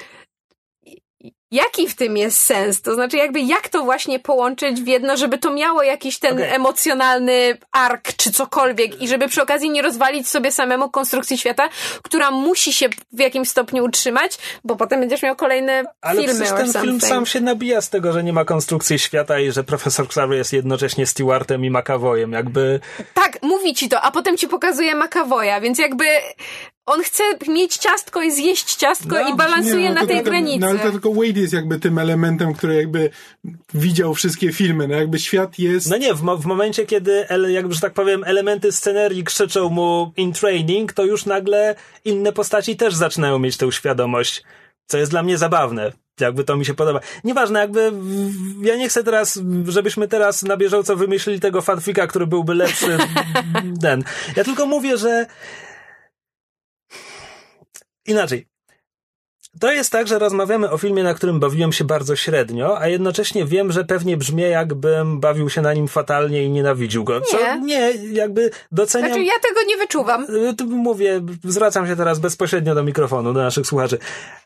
jaki w tym jest sens? To znaczy, jakby jak to właśnie połączyć w jedno, żeby to miało jakiś ten okay. emocjonalny ark czy cokolwiek i żeby przy okazji nie rozwalić sobie samemu konstrukcji świata, która musi się w jakimś stopniu utrzymać, bo potem będziesz miał kolejne Ale filmy. Ale ten film sam się nabija z tego, że nie ma konstrukcji świata i że profesor Xavier jest jednocześnie Stewartem i McAvoyem, jakby... Tak, mówi ci to, a potem ci pokazuje McAvoya, więc jakby on chce mieć ciastko i zjeść ciastko no, i balansuje nie, no, na tej granicy. No ale to tylko Wade jest jakby tym elementem, który jakby widział wszystkie filmy, no jakby świat jest... No nie, w, w momencie, kiedy, jakby, że tak powiem, elementy scenerii krzyczą mu in training, to już nagle inne postaci też zaczynają mieć tę świadomość, co jest dla mnie zabawne jakby to mi się podoba. Nieważne, jakby ja nie chcę teraz, żebyśmy teraz na bieżąco wymyślili tego fanfika, który byłby lepszy ten. Ja tylko mówię, że Inaczej. To jest tak, że rozmawiamy o filmie, na którym bawiłem się bardzo średnio, a jednocześnie wiem, że pewnie brzmi, jakbym bawił się na nim fatalnie i nienawidził go. Co nie, nie jakby doceniam. Znaczy, ja tego nie wyczuwam. Y, mówię, zwracam się teraz bezpośrednio do mikrofonu, do naszych słuchaczy.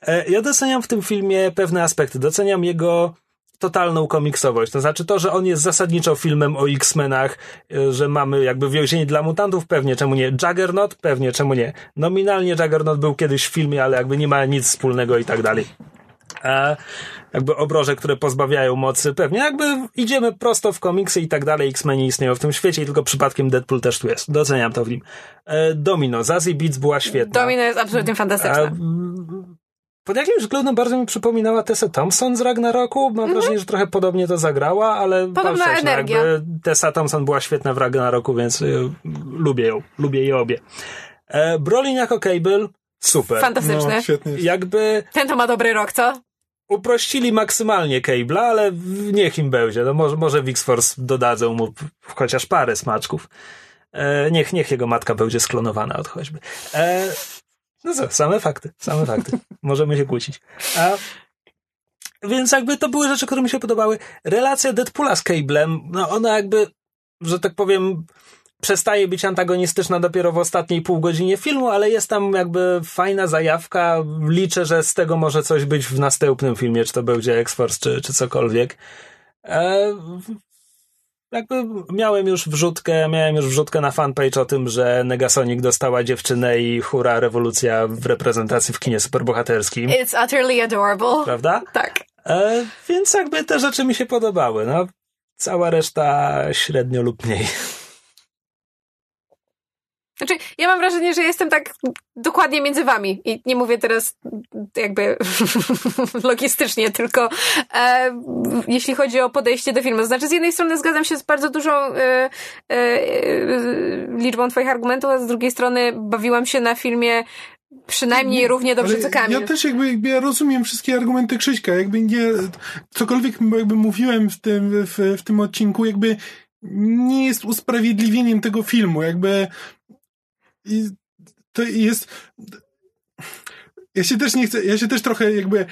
E, ja doceniam w tym filmie pewne aspekty. Doceniam jego totalną komiksowość. To znaczy to, że on jest zasadniczo filmem o X-Menach, y, że mamy jakby więzienie dla mutantów, pewnie czemu nie. Juggernaut, pewnie czemu nie. Nominalnie Juggernaut był kiedyś w filmie, ale jakby nie ma nic wspólnego i tak dalej. A jakby obroże, które pozbawiają mocy, pewnie jakby idziemy prosto w komiksy i tak dalej, X-Meni istnieją w tym świecie i tylko przypadkiem Deadpool też tu jest. Doceniam to w nim. E, Domino, Zazie Beats była świetna. Domino jest absolutnie fantastyczna. A, pod jakimś względem bardzo mi przypominała Tessa Thompson z Ragnaroku. Mam mm -hmm. wrażenie, że trochę podobnie to zagrała, ale Podobna patrzeć, energia. No, Tessa Thompson była świetna w Ragnaroku, więc y, lubię ją. Lubię je obie. E, Brolin jako Cable, super. Fantastyczny. No, świetnie. Jakby... Ten to ma dobry rok, co? Uprościli maksymalnie Cable'a, ale niech im będzie. No może, może Wix-Force dodadzą mu chociaż parę smaczków. E, niech, niech jego matka będzie sklonowana od choćby. E, no co, same fakty, same fakty. Możemy się kłócić. A, więc jakby to były rzeczy, które mi się podobały. Relacja Deadpoola z Cablem, no ona jakby, że tak powiem, przestaje być antagonistyczna dopiero w ostatniej pół godzinie filmu, ale jest tam jakby fajna zajawka. Liczę, że z tego może coś być w następnym filmie, czy to będzie X-Force, czy, czy cokolwiek. E, jakby miałem już wrzutkę, miałem już wrzutkę na fanpage o tym, że Negasonic dostała dziewczynę i hura, rewolucja w reprezentacji w kinie superbohaterskim. It's utterly adorable. Prawda? Tak. E, więc jakby te rzeczy mi się podobały. No, cała reszta średnio lub mniej. Znaczy, ja mam wrażenie, że jestem tak dokładnie między wami i nie mówię teraz jakby logistycznie, tylko e, jeśli chodzi o podejście do filmu. Znaczy, z jednej strony zgadzam się z bardzo dużą e, e, liczbą twoich argumentów, a z drugiej strony bawiłam się na filmie przynajmniej równie dobrze co Kamil. Ja też jakby, jakby ja rozumiem wszystkie argumenty Krzyśka, jakby nie, cokolwiek jakby mówiłem w tym, w, w tym odcinku, jakby nie jest usprawiedliwieniem tego filmu, jakby i to jest. ja się też nie chcę, ja się też trochę jakby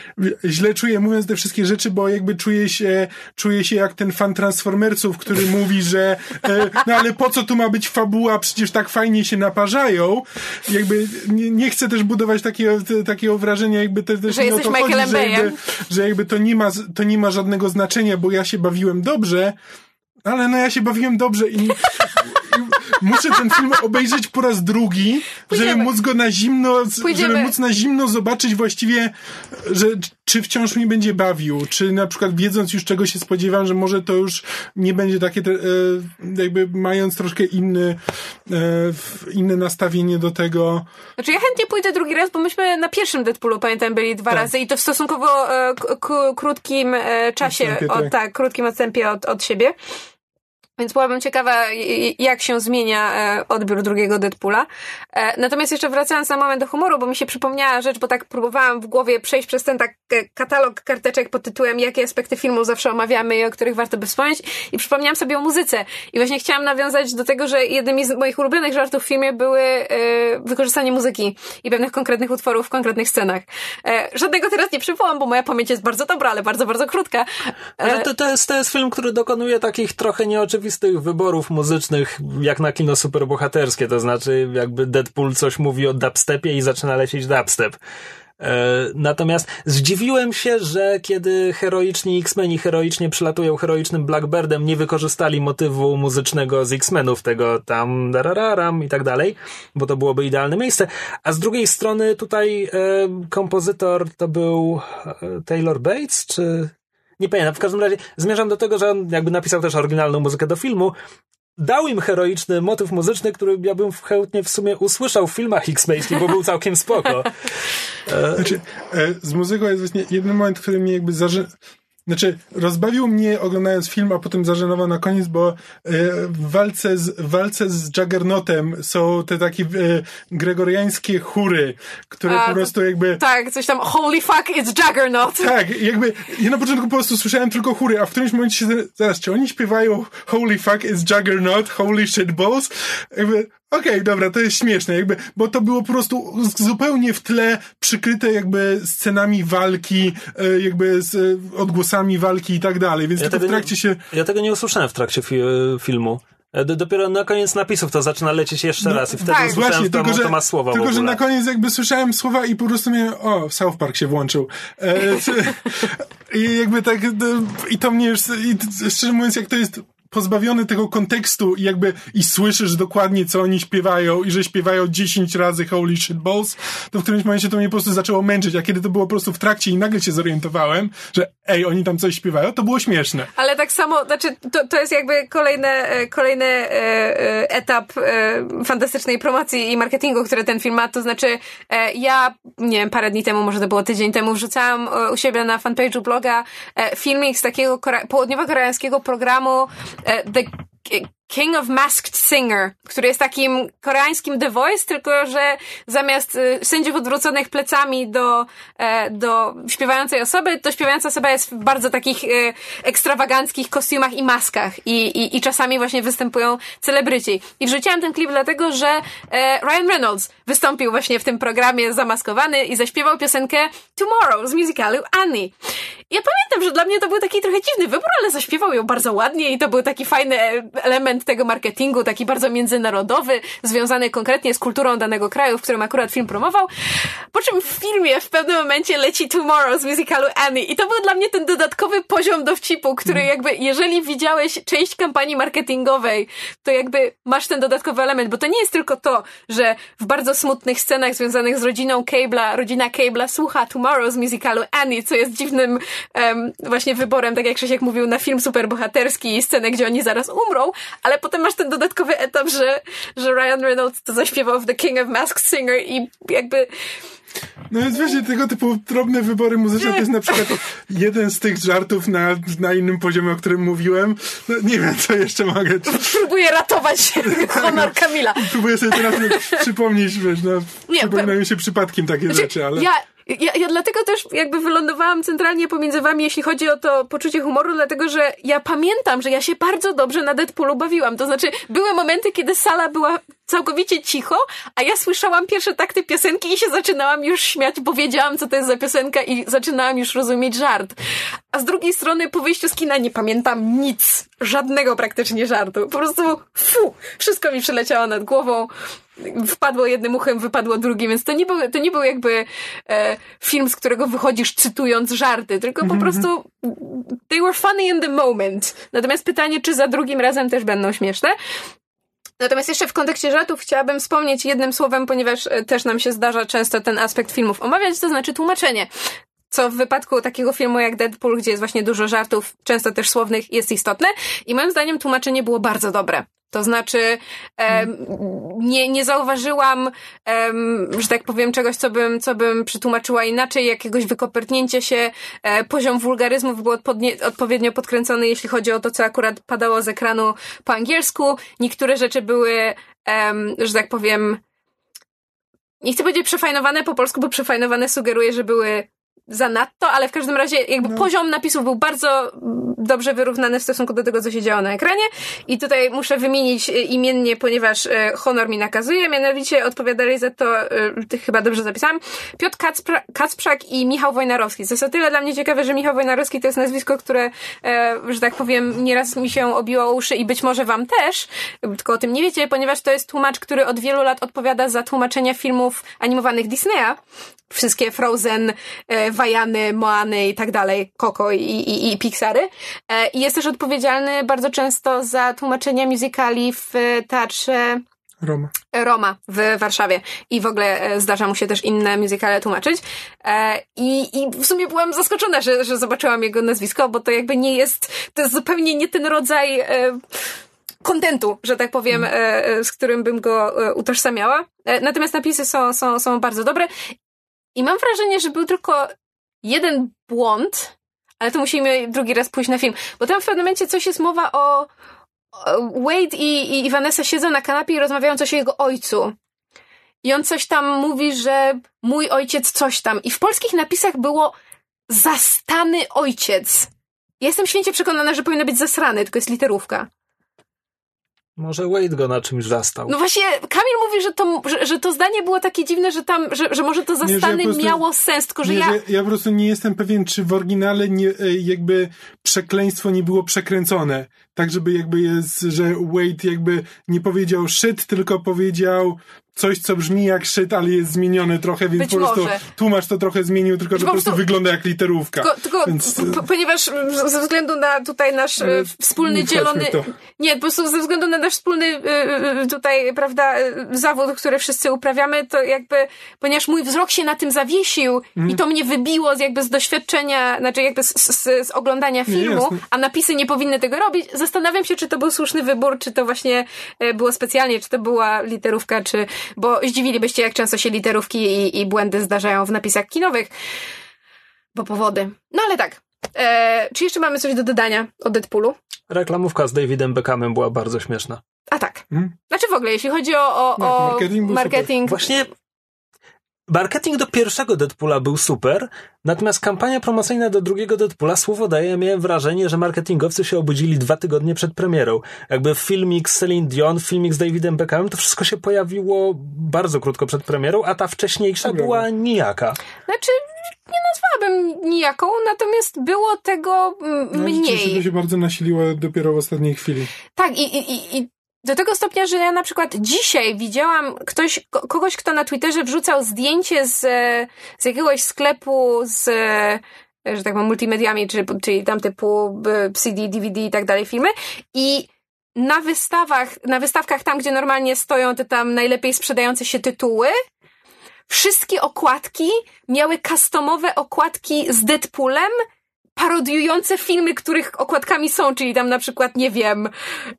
źle czuję mówiąc te wszystkie rzeczy, bo jakby czuję się, czuję się jak ten fan Transformersów, który mówi, że e, no ale po co tu ma być fabuła, przecież tak fajnie się naparzają. Jakby nie, nie chcę też budować takiego, te, takiego wrażenia, jakby te, też że nie o to chodzi, że jakby, że jakby to nie ma, to nie ma żadnego znaczenia, bo ja się bawiłem dobrze, ale no ja się bawiłem dobrze i, muszę ten film obejrzeć po raz drugi, Pójdziemy. żeby móc go na zimno, Pójdziemy. żeby móc na zimno zobaczyć właściwie, że czy wciąż mnie będzie bawił, czy na przykład wiedząc już czego się spodziewam, że może to już nie będzie takie, e, jakby mając troszkę inny, e, inne nastawienie do tego. Znaczy ja chętnie pójdę drugi raz, bo myśmy na pierwszym Deadpoolu, pamiętam, byli dwa tak. razy i to w stosunkowo e, krótkim czasie, odstępie, od, tak. tak, krótkim odstępie od, od siebie. Więc byłabym ciekawa, jak się zmienia e, odbiór drugiego Deadpoola. E, natomiast jeszcze wracając na moment do humoru, bo mi się przypomniała rzecz, bo tak próbowałam w głowie przejść przez ten tak e, katalog karteczek pod tytułem jakie aspekty filmu zawsze omawiamy i o których warto by wspomnieć i przypomniałam sobie o muzyce. I właśnie chciałam nawiązać do tego, że jednymi z moich ulubionych żartów w filmie były wykorzystanie muzyki i pewnych konkretnych utworów w konkretnych scenach. Żadnego teraz nie przywołam, bo moja pamięć jest bardzo dobra, ale bardzo, bardzo krótka. Ale to, to, jest, to jest film, który dokonuje takich trochę nieoczywistych tych wyborów muzycznych jak na kino superbohaterskie, to znaczy jakby Deadpool coś mówi o dubstepie i zaczyna lecieć dubstep. E, natomiast zdziwiłem się, że kiedy heroiczni X-Meni heroicznie przylatują heroicznym Blackbirdem, nie wykorzystali motywu muzycznego z X-Menów, tego tam darararam i tak dalej, bo to byłoby idealne miejsce. A z drugiej strony tutaj e, kompozytor to był e, Taylor Bates, czy nie pamiętam. W każdym razie zmierzam do tego, że on jakby napisał też oryginalną muzykę do filmu. Dał im heroiczny motyw muzyczny, który ja bym chętnie w sumie usłyszał w filmach X-Menskich, bo był całkiem spoko. Znaczy, e, z muzyką jest właśnie jeden moment, który mnie jakby zaży znaczy, rozbawił mnie oglądając film, a potem zażenował na koniec, bo e, w walce z, w walce z Juggernotem są te takie e, gregoriańskie chóry, które a, po prostu jakby... Tak, coś tam holy fuck, it's Juggernaut. Tak, jakby ja na początku po prostu słyszałem tylko chóry, a w którymś momencie się... Zaraz, czy oni śpiewają holy fuck, it's Juggernaut, holy shit balls? Jakby, Okej, okay, dobra, to jest śmieszne, jakby, bo to było po prostu zupełnie w tle przykryte jakby scenami walki, e, jakby z e, odgłosami walki i tak dalej, więc ja tylko w trakcie nie, się... Ja tego nie usłyszałem w trakcie fi e, filmu. Dopiero na koniec napisów to zaczyna lecieć jeszcze no, raz i wtedy tak, usłyszałem właśnie, tylko, że, to ma słowa Tylko, że na koniec jakby słyszałem słowa i po prostu miałem, o, South Park się włączył. E, I jakby tak, i to mnie już, i szczerze mówiąc, jak to jest pozbawiony tego kontekstu i jakby i słyszysz dokładnie, co oni śpiewają i że śpiewają 10 razy Holy Shit Balls, to w którymś momencie to mnie po prostu zaczęło męczyć, a kiedy to było po prostu w trakcie i nagle się zorientowałem, że ej, oni tam coś śpiewają, to było śmieszne. Ale tak samo, znaczy, to, to jest jakby kolejny, e, kolejny e, e, etap fantastycznej promocji i marketingu, który ten film ma, to znaczy ja, nie wiem, parę dni temu, może to było tydzień temu, wrzucałam u siebie na fanpage'u bloga filmik z takiego południowo-koreańskiego programu the King of Masked Singer, który jest takim koreańskim The Voice, tylko że zamiast y, sędziów odwróconych plecami do, e, do śpiewającej osoby, to śpiewająca osoba jest w bardzo takich e, ekstrawaganckich kostiumach i maskach i, i, i czasami właśnie występują celebryci. I wrzuciłam ten klip dlatego, że e, Ryan Reynolds wystąpił właśnie w tym programie zamaskowany i zaśpiewał piosenkę Tomorrow z musicalu Annie. Ja pamiętam, że dla mnie to był taki trochę dziwny wybór, ale zaśpiewał ją bardzo ładnie i to był taki fajny element element tego marketingu, taki bardzo międzynarodowy, związany konkretnie z kulturą danego kraju, w którym akurat film promował. Po czym w filmie w pewnym momencie leci Tomorrow z musicalu Annie i to był dla mnie ten dodatkowy poziom dowcipu, który mm. jakby, jeżeli widziałeś część kampanii marketingowej, to jakby masz ten dodatkowy element, bo to nie jest tylko to, że w bardzo smutnych scenach związanych z rodziną Cable'a, rodzina Cable'a słucha Tomorrow z musicalu Annie, co jest dziwnym um, właśnie wyborem, tak jak Krzysiek mówił, na film superbohaterski i scenę, gdzie oni zaraz umrą, ale potem masz ten dodatkowy etap, że, że Ryan Reynolds to zaśpiewał w The King of Masked Singer i jakby no więc właśnie tego typu drobne wybory muzyczne to jest na przykład jeden z tych żartów na, na innym poziomie, o którym mówiłem. No, nie wiem, co jeszcze mogę. Próbuję ratować honor Kamila. Próbuję sobie teraz przypomnieć, wiesz, no, nie, przypominają się przypadkiem takie znaczy, rzeczy, ale... Ja Ja, ja dlatego też jakby wylądowałam centralnie pomiędzy wami, jeśli chodzi o to poczucie humoru, dlatego że ja pamiętam, że ja się bardzo dobrze na Deadpoolu bawiłam. To znaczy, były momenty, kiedy sala była całkowicie cicho, a ja słyszałam pierwsze takty piosenki i się zaczynałam już śmiać, bo wiedziałam, co to jest za piosenka i zaczynałam już rozumieć żart. A z drugiej strony, po wyjściu z kina nie pamiętam nic. Żadnego praktycznie żartu. Po prostu, fu, wszystko mi przeleciało nad głową wpadło jednym uchem, wypadło drugim, więc to nie był, to nie był jakby e, film, z którego wychodzisz cytując żarty, tylko po Mhm. prostu they were funny in the moment. Natomiast pytanie, czy za drugim razem też będą śmieszne? Natomiast jeszcze w kontekście żartów chciałabym wspomnieć jednym słowem, ponieważ e, też nam się zdarza często ten aspekt filmów omawiać, to znaczy tłumaczenie. Co w wypadku takiego filmu jak Deadpool, gdzie jest właśnie dużo żartów, często też słownych, jest istotne. I moim zdaniem tłumaczenie było bardzo dobre. To znaczy, nie, nie zauważyłam, że tak powiem, czegoś, co bym, co bym przetłumaczyła inaczej, jakiegoś wykopertnięcia się. E, poziom wulgaryzmów był odpodnie, odpowiednio podkręcony, jeśli chodzi o to, co akurat padało z ekranu po angielsku. Niektóre rzeczy były, że tak powiem, nie chcę powiedzieć przefajnowane po polsku, bo przefajnowane sugeruje, że były zanadto, ale w każdym razie jakby No. poziom napisów był bardzo mm, dobrze wyrównany w stosunku do tego, co się działo na ekranie. I tutaj muszę wymienić e, imiennie, ponieważ e, honor mi nakazuje, mianowicie odpowiadali za to, e, chyba dobrze zapisałam, Piotr Kacpra, Kacprzak i Michał Wojnarowski. Co jest o tyle dla mnie ciekawe, że Michał Wojnarowski to jest nazwisko, które, że tak powiem, nieraz mi się obiło o uszy i być może wam też, tylko o tym nie wiecie, ponieważ to jest tłumacz, który od wielu lat odpowiada za tłumaczenia filmów animowanych Disneya. Wszystkie Frozen, Wajany, Moany i tak dalej, Coco i, i, i Pixary. E, I jest też odpowiedzialny bardzo często za tłumaczenia musicali w e, teatrze Roma. Roma w Warszawie i w ogóle e, zdarza mu się też inne muzykale tłumaczyć. E, I, I w sumie byłam zaskoczona, że, że zobaczyłam jego nazwisko, bo to jakby nie jest, to jest zupełnie nie ten rodzaj e, kontentu, że tak powiem, e, e, z którym bym go e, utożsamiała. E, Natomiast napisy są, są, są bardzo dobre i mam wrażenie, że był tylko jeden błąd, ale to musimy drugi raz pójść na film, bo tam w pewnym momencie coś jest mowa o, Wade i, i Vanessa siedzą na kanapie i rozmawiają coś o jego ojcu. I on coś tam mówi, że mój ojciec coś tam. I w polskich napisach było zastany ojciec. Ja jestem święcie przekonana, że powinno być zasrany, tylko jest literówka. Może Wade go na czymś zastał. No właśnie, Kamil mówi, że to, że, że to zdanie było takie dziwne, że tam, że, że może to ja zastany po prostu- miało sens, tylko że Nie, ja... że ja po prostu nie jestem pewien, czy w oryginale nie, e, jakby przekleństwo nie było przekręcone. Tak, żeby jakby jest, że Wade jakby nie powiedział shit, tylko powiedział coś, co brzmi jak shit, ale jest zmienione trochę, więc Być po prostu może. tłumacz to trochę zmienił, tylko że po prostu wygląda jak literówka. Tylko, tylko Więc, e, ponieważ ze względu na tutaj nasz e, Ale wspólny nie dzielony. to. Nie, po prostu ze względu na nasz wspólny e, e, tutaj, prawda, e, zawód, który wszyscy uprawiamy, to jakby, ponieważ mój wzrok się na tym zawiesił Mhm. i to mnie wybiło z jakby z doświadczenia, znaczy jakby z, z, z oglądania Nie, filmu, jasne. a napisy nie powinny tego robić. Zastanawiam się, czy to był słuszny wybór, czy to właśnie e, było specjalnie, czy to była literówka, czy, bo zdziwilibyście, jak często się literówki i, i błędy zdarzają w napisach kinowych. Bo powody. No ale tak. E, czy jeszcze mamy coś do dodania o Deadpoolu? Reklamówka z Davidem Beckhamem była bardzo śmieszna. A tak. Mhm. Znaczy w ogóle, jeśli chodzi o, o, Tak, o marketing marketing Właśnie marketing do pierwszego Deadpoola był super, natomiast kampania promocyjna do drugiego Deadpoola, słowo daje, miałem wrażenie, że marketingowcy się obudzili dwa tygodnie przed premierą. Jakby filmik z Celine Dion, filmik z Davidem Beckhamem, to wszystko się pojawiło bardzo krótko przed premierą, a ta wcześniejsza Dobra. była nijaka. Znaczy, nie nazwałabym nijaką, natomiast było tego mm, No, mniej. to się bardzo nasiliło dopiero w ostatniej chwili. Tak, i, i, i- i do tego stopnia, że ja na przykład dzisiaj widziałam ktoś, ko- kogoś, kto na Twitterze wrzucał zdjęcie z, z jakiegoś sklepu z, że tak powiem, multimediami, czyli, czyli tam typu CD, DVD i tak dalej filmy. I na wystawach, na wystawkach tam, gdzie normalnie stoją te tam najlepiej sprzedające się tytuły, wszystkie okładki miały customowe okładki z Deadpoolem, parodiujące filmy, których okładkami są, czyli tam na przykład, nie wiem,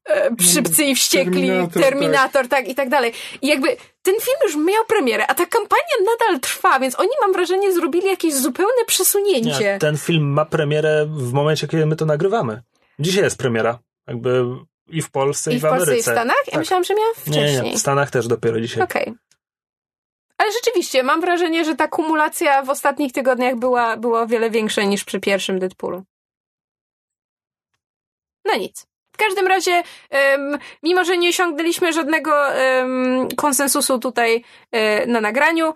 e, Szybcy i Wściekli, Terminator, Terminator, tak. i tak dalej. I jakby ten film już miał premierę, a ta kampania nadal trwa, więc oni, mam wrażenie, zrobili jakieś zupełne przesunięcie. Nie, ten film ma premierę w momencie, kiedy my to nagrywamy. Dzisiaj jest premiera. Jakby i w Polsce, i, I w w Polsce Ameryce. i w Stanach? Ja Tak. myślałam, że miała Nie, wcześniej. nie, w Stanach też dopiero dzisiaj. Okej. Ale rzeczywiście, mam wrażenie, że ta kumulacja w ostatnich tygodniach była, była o wiele większa niż przy pierwszym Deadpoolu. No nic. W każdym razie, um, mimo że nie osiągnęliśmy żadnego um, konsensusu tutaj um, na nagraniu,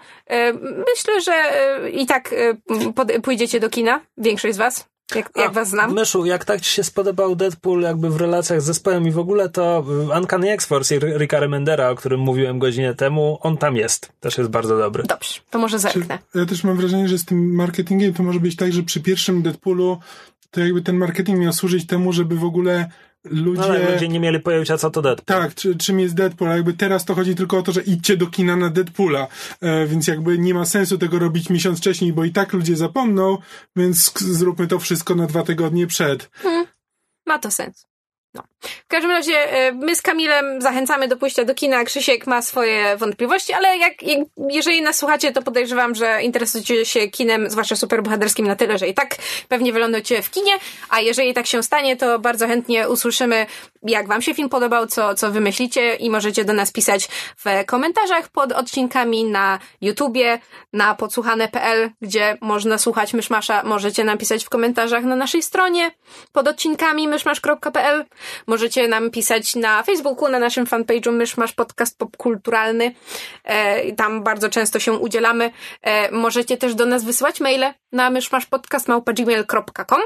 myślę, że e, i tak e, pójdziecie do kina, większość z was. Jak, jak was znam. Myszu, jak tak ci się spodobał Deadpool jakby w relacjach z zespołem i w ogóle, to Uncanny X-Force Ricka Remendera, o którym mówiłem godzinę temu, on tam jest. Też jest bardzo dobry. Dobrze, to może zerknę. Ja też mam wrażenie, że z tym marketingiem to może być tak, że przy pierwszym Deadpoolu to jakby ten marketing miał służyć temu, żeby w ogóle ludzie... No, ludzie nie mieli pojęcia, co to Deadpool. Tak, czy, czym jest Deadpool. Jakby teraz to chodzi tylko o to, że idźcie do kina na Deadpoola, e, więc jakby nie ma sensu tego robić miesiąc wcześniej, bo i tak ludzie zapomną, więc zróbmy to wszystko na dwa tygodnie przed. Hmm, ma to sens. No. W każdym razie e, my z Kamilem zachęcamy do pójścia do kina. Krzysiek ma swoje wątpliwości, ale jak, jeżeli nas słuchacie, to podejrzewam, że interesujecie się kinem, zwłaszcza superbohaterskim na tyle, że i tak pewnie wylądujecie w kinie, a jeżeli tak się stanie, to bardzo chętnie usłyszymy, jak wam się film podobał, co, co wymyślicie i możecie do nas pisać w komentarzach pod odcinkami na YouTubie, na podsłuchane.pl, gdzie można słuchać Myszmasza. Możecie napisać w komentarzach na naszej stronie pod odcinkami myszmasz.pl. Możecie nam pisać na Facebooku, na naszym fanpage'u Myszmasz Podcast Popkulturalny. E, tam bardzo często się udzielamy. E, możecie też do nas wysyłać maile na myszmaszpodcast.gmail.com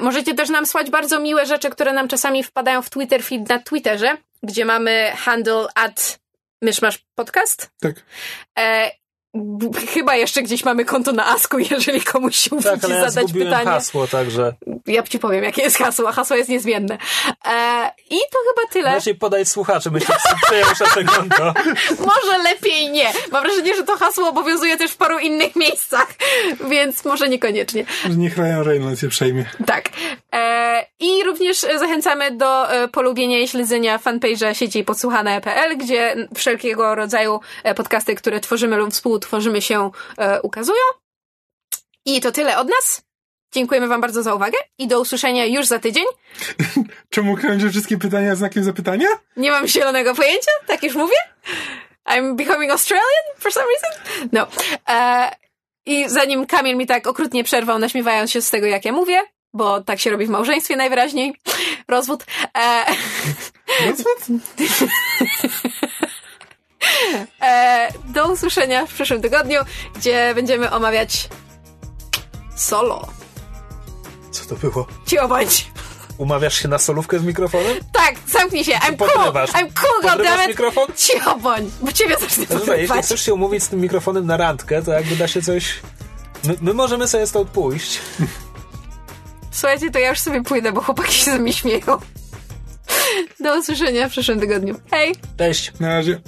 Możecie też nam słać bardzo miłe rzeczy, które nam czasami wpadają w Twitter feed na Twitterze, gdzie mamy handle at Myszmasz Podcast. Tak. Chyba jeszcze gdzieś mamy konto na Asku, jeżeli komuś się tak, ale ja zadać pytanie. hasło, także. Ja ci powiem, jakie jest hasło. Hasło jest niezmienne. E, I to chyba tyle. Możesz podać słuchaczy, myślę, że przejęłaś nasze konto. może lepiej nie. Mam wrażenie, że to hasło obowiązuje też w paru innych miejscach, więc może niekoniecznie. Niech Ryan Reynolds je przejmie. Tak. E, I również zachęcamy do e, polubienia i śledzenia fanpage'a sieci podsłuchane.pl, gdzie wszelkiego rodzaju e, podcasty, które tworzymy lub współtworzymy się ukazują. I to tyle od nas. Dziękujemy Wam bardzo za uwagę i do usłyszenia już za tydzień. Czemu kończę wszystkie pytania znakiem zapytania? Nie mam zielonego pojęcia, tak już mówię. I'm becoming Australian for some reason. No. I zanim Kamil mi tak okrutnie przerwał, naśmiewając się z tego, jak ja mówię, bo tak się robi w małżeństwie najwyraźniej. Rozwód. E... Rozwód? e... Do usłyszenia w przyszłym tygodniu, gdzie będziemy omawiać solo. Co to było? Cicho bądź. Umawiasz się na solówkę z mikrofonem? Tak, zamknij się. I'm cool. I'm cool, goddammit. mikrofon? Cicho bądź, bo ciebie zacznę no dobra, Jeśli chcesz się umówić z tym mikrofonem na randkę, to jakby da się coś... My, my możemy sobie stąd pójść. Słuchajcie, to ja już sobie pójdę, bo chłopaki się ze mnie śmieją. Do usłyszenia w przyszłym tygodniu. Hej! Cześć! Na razie.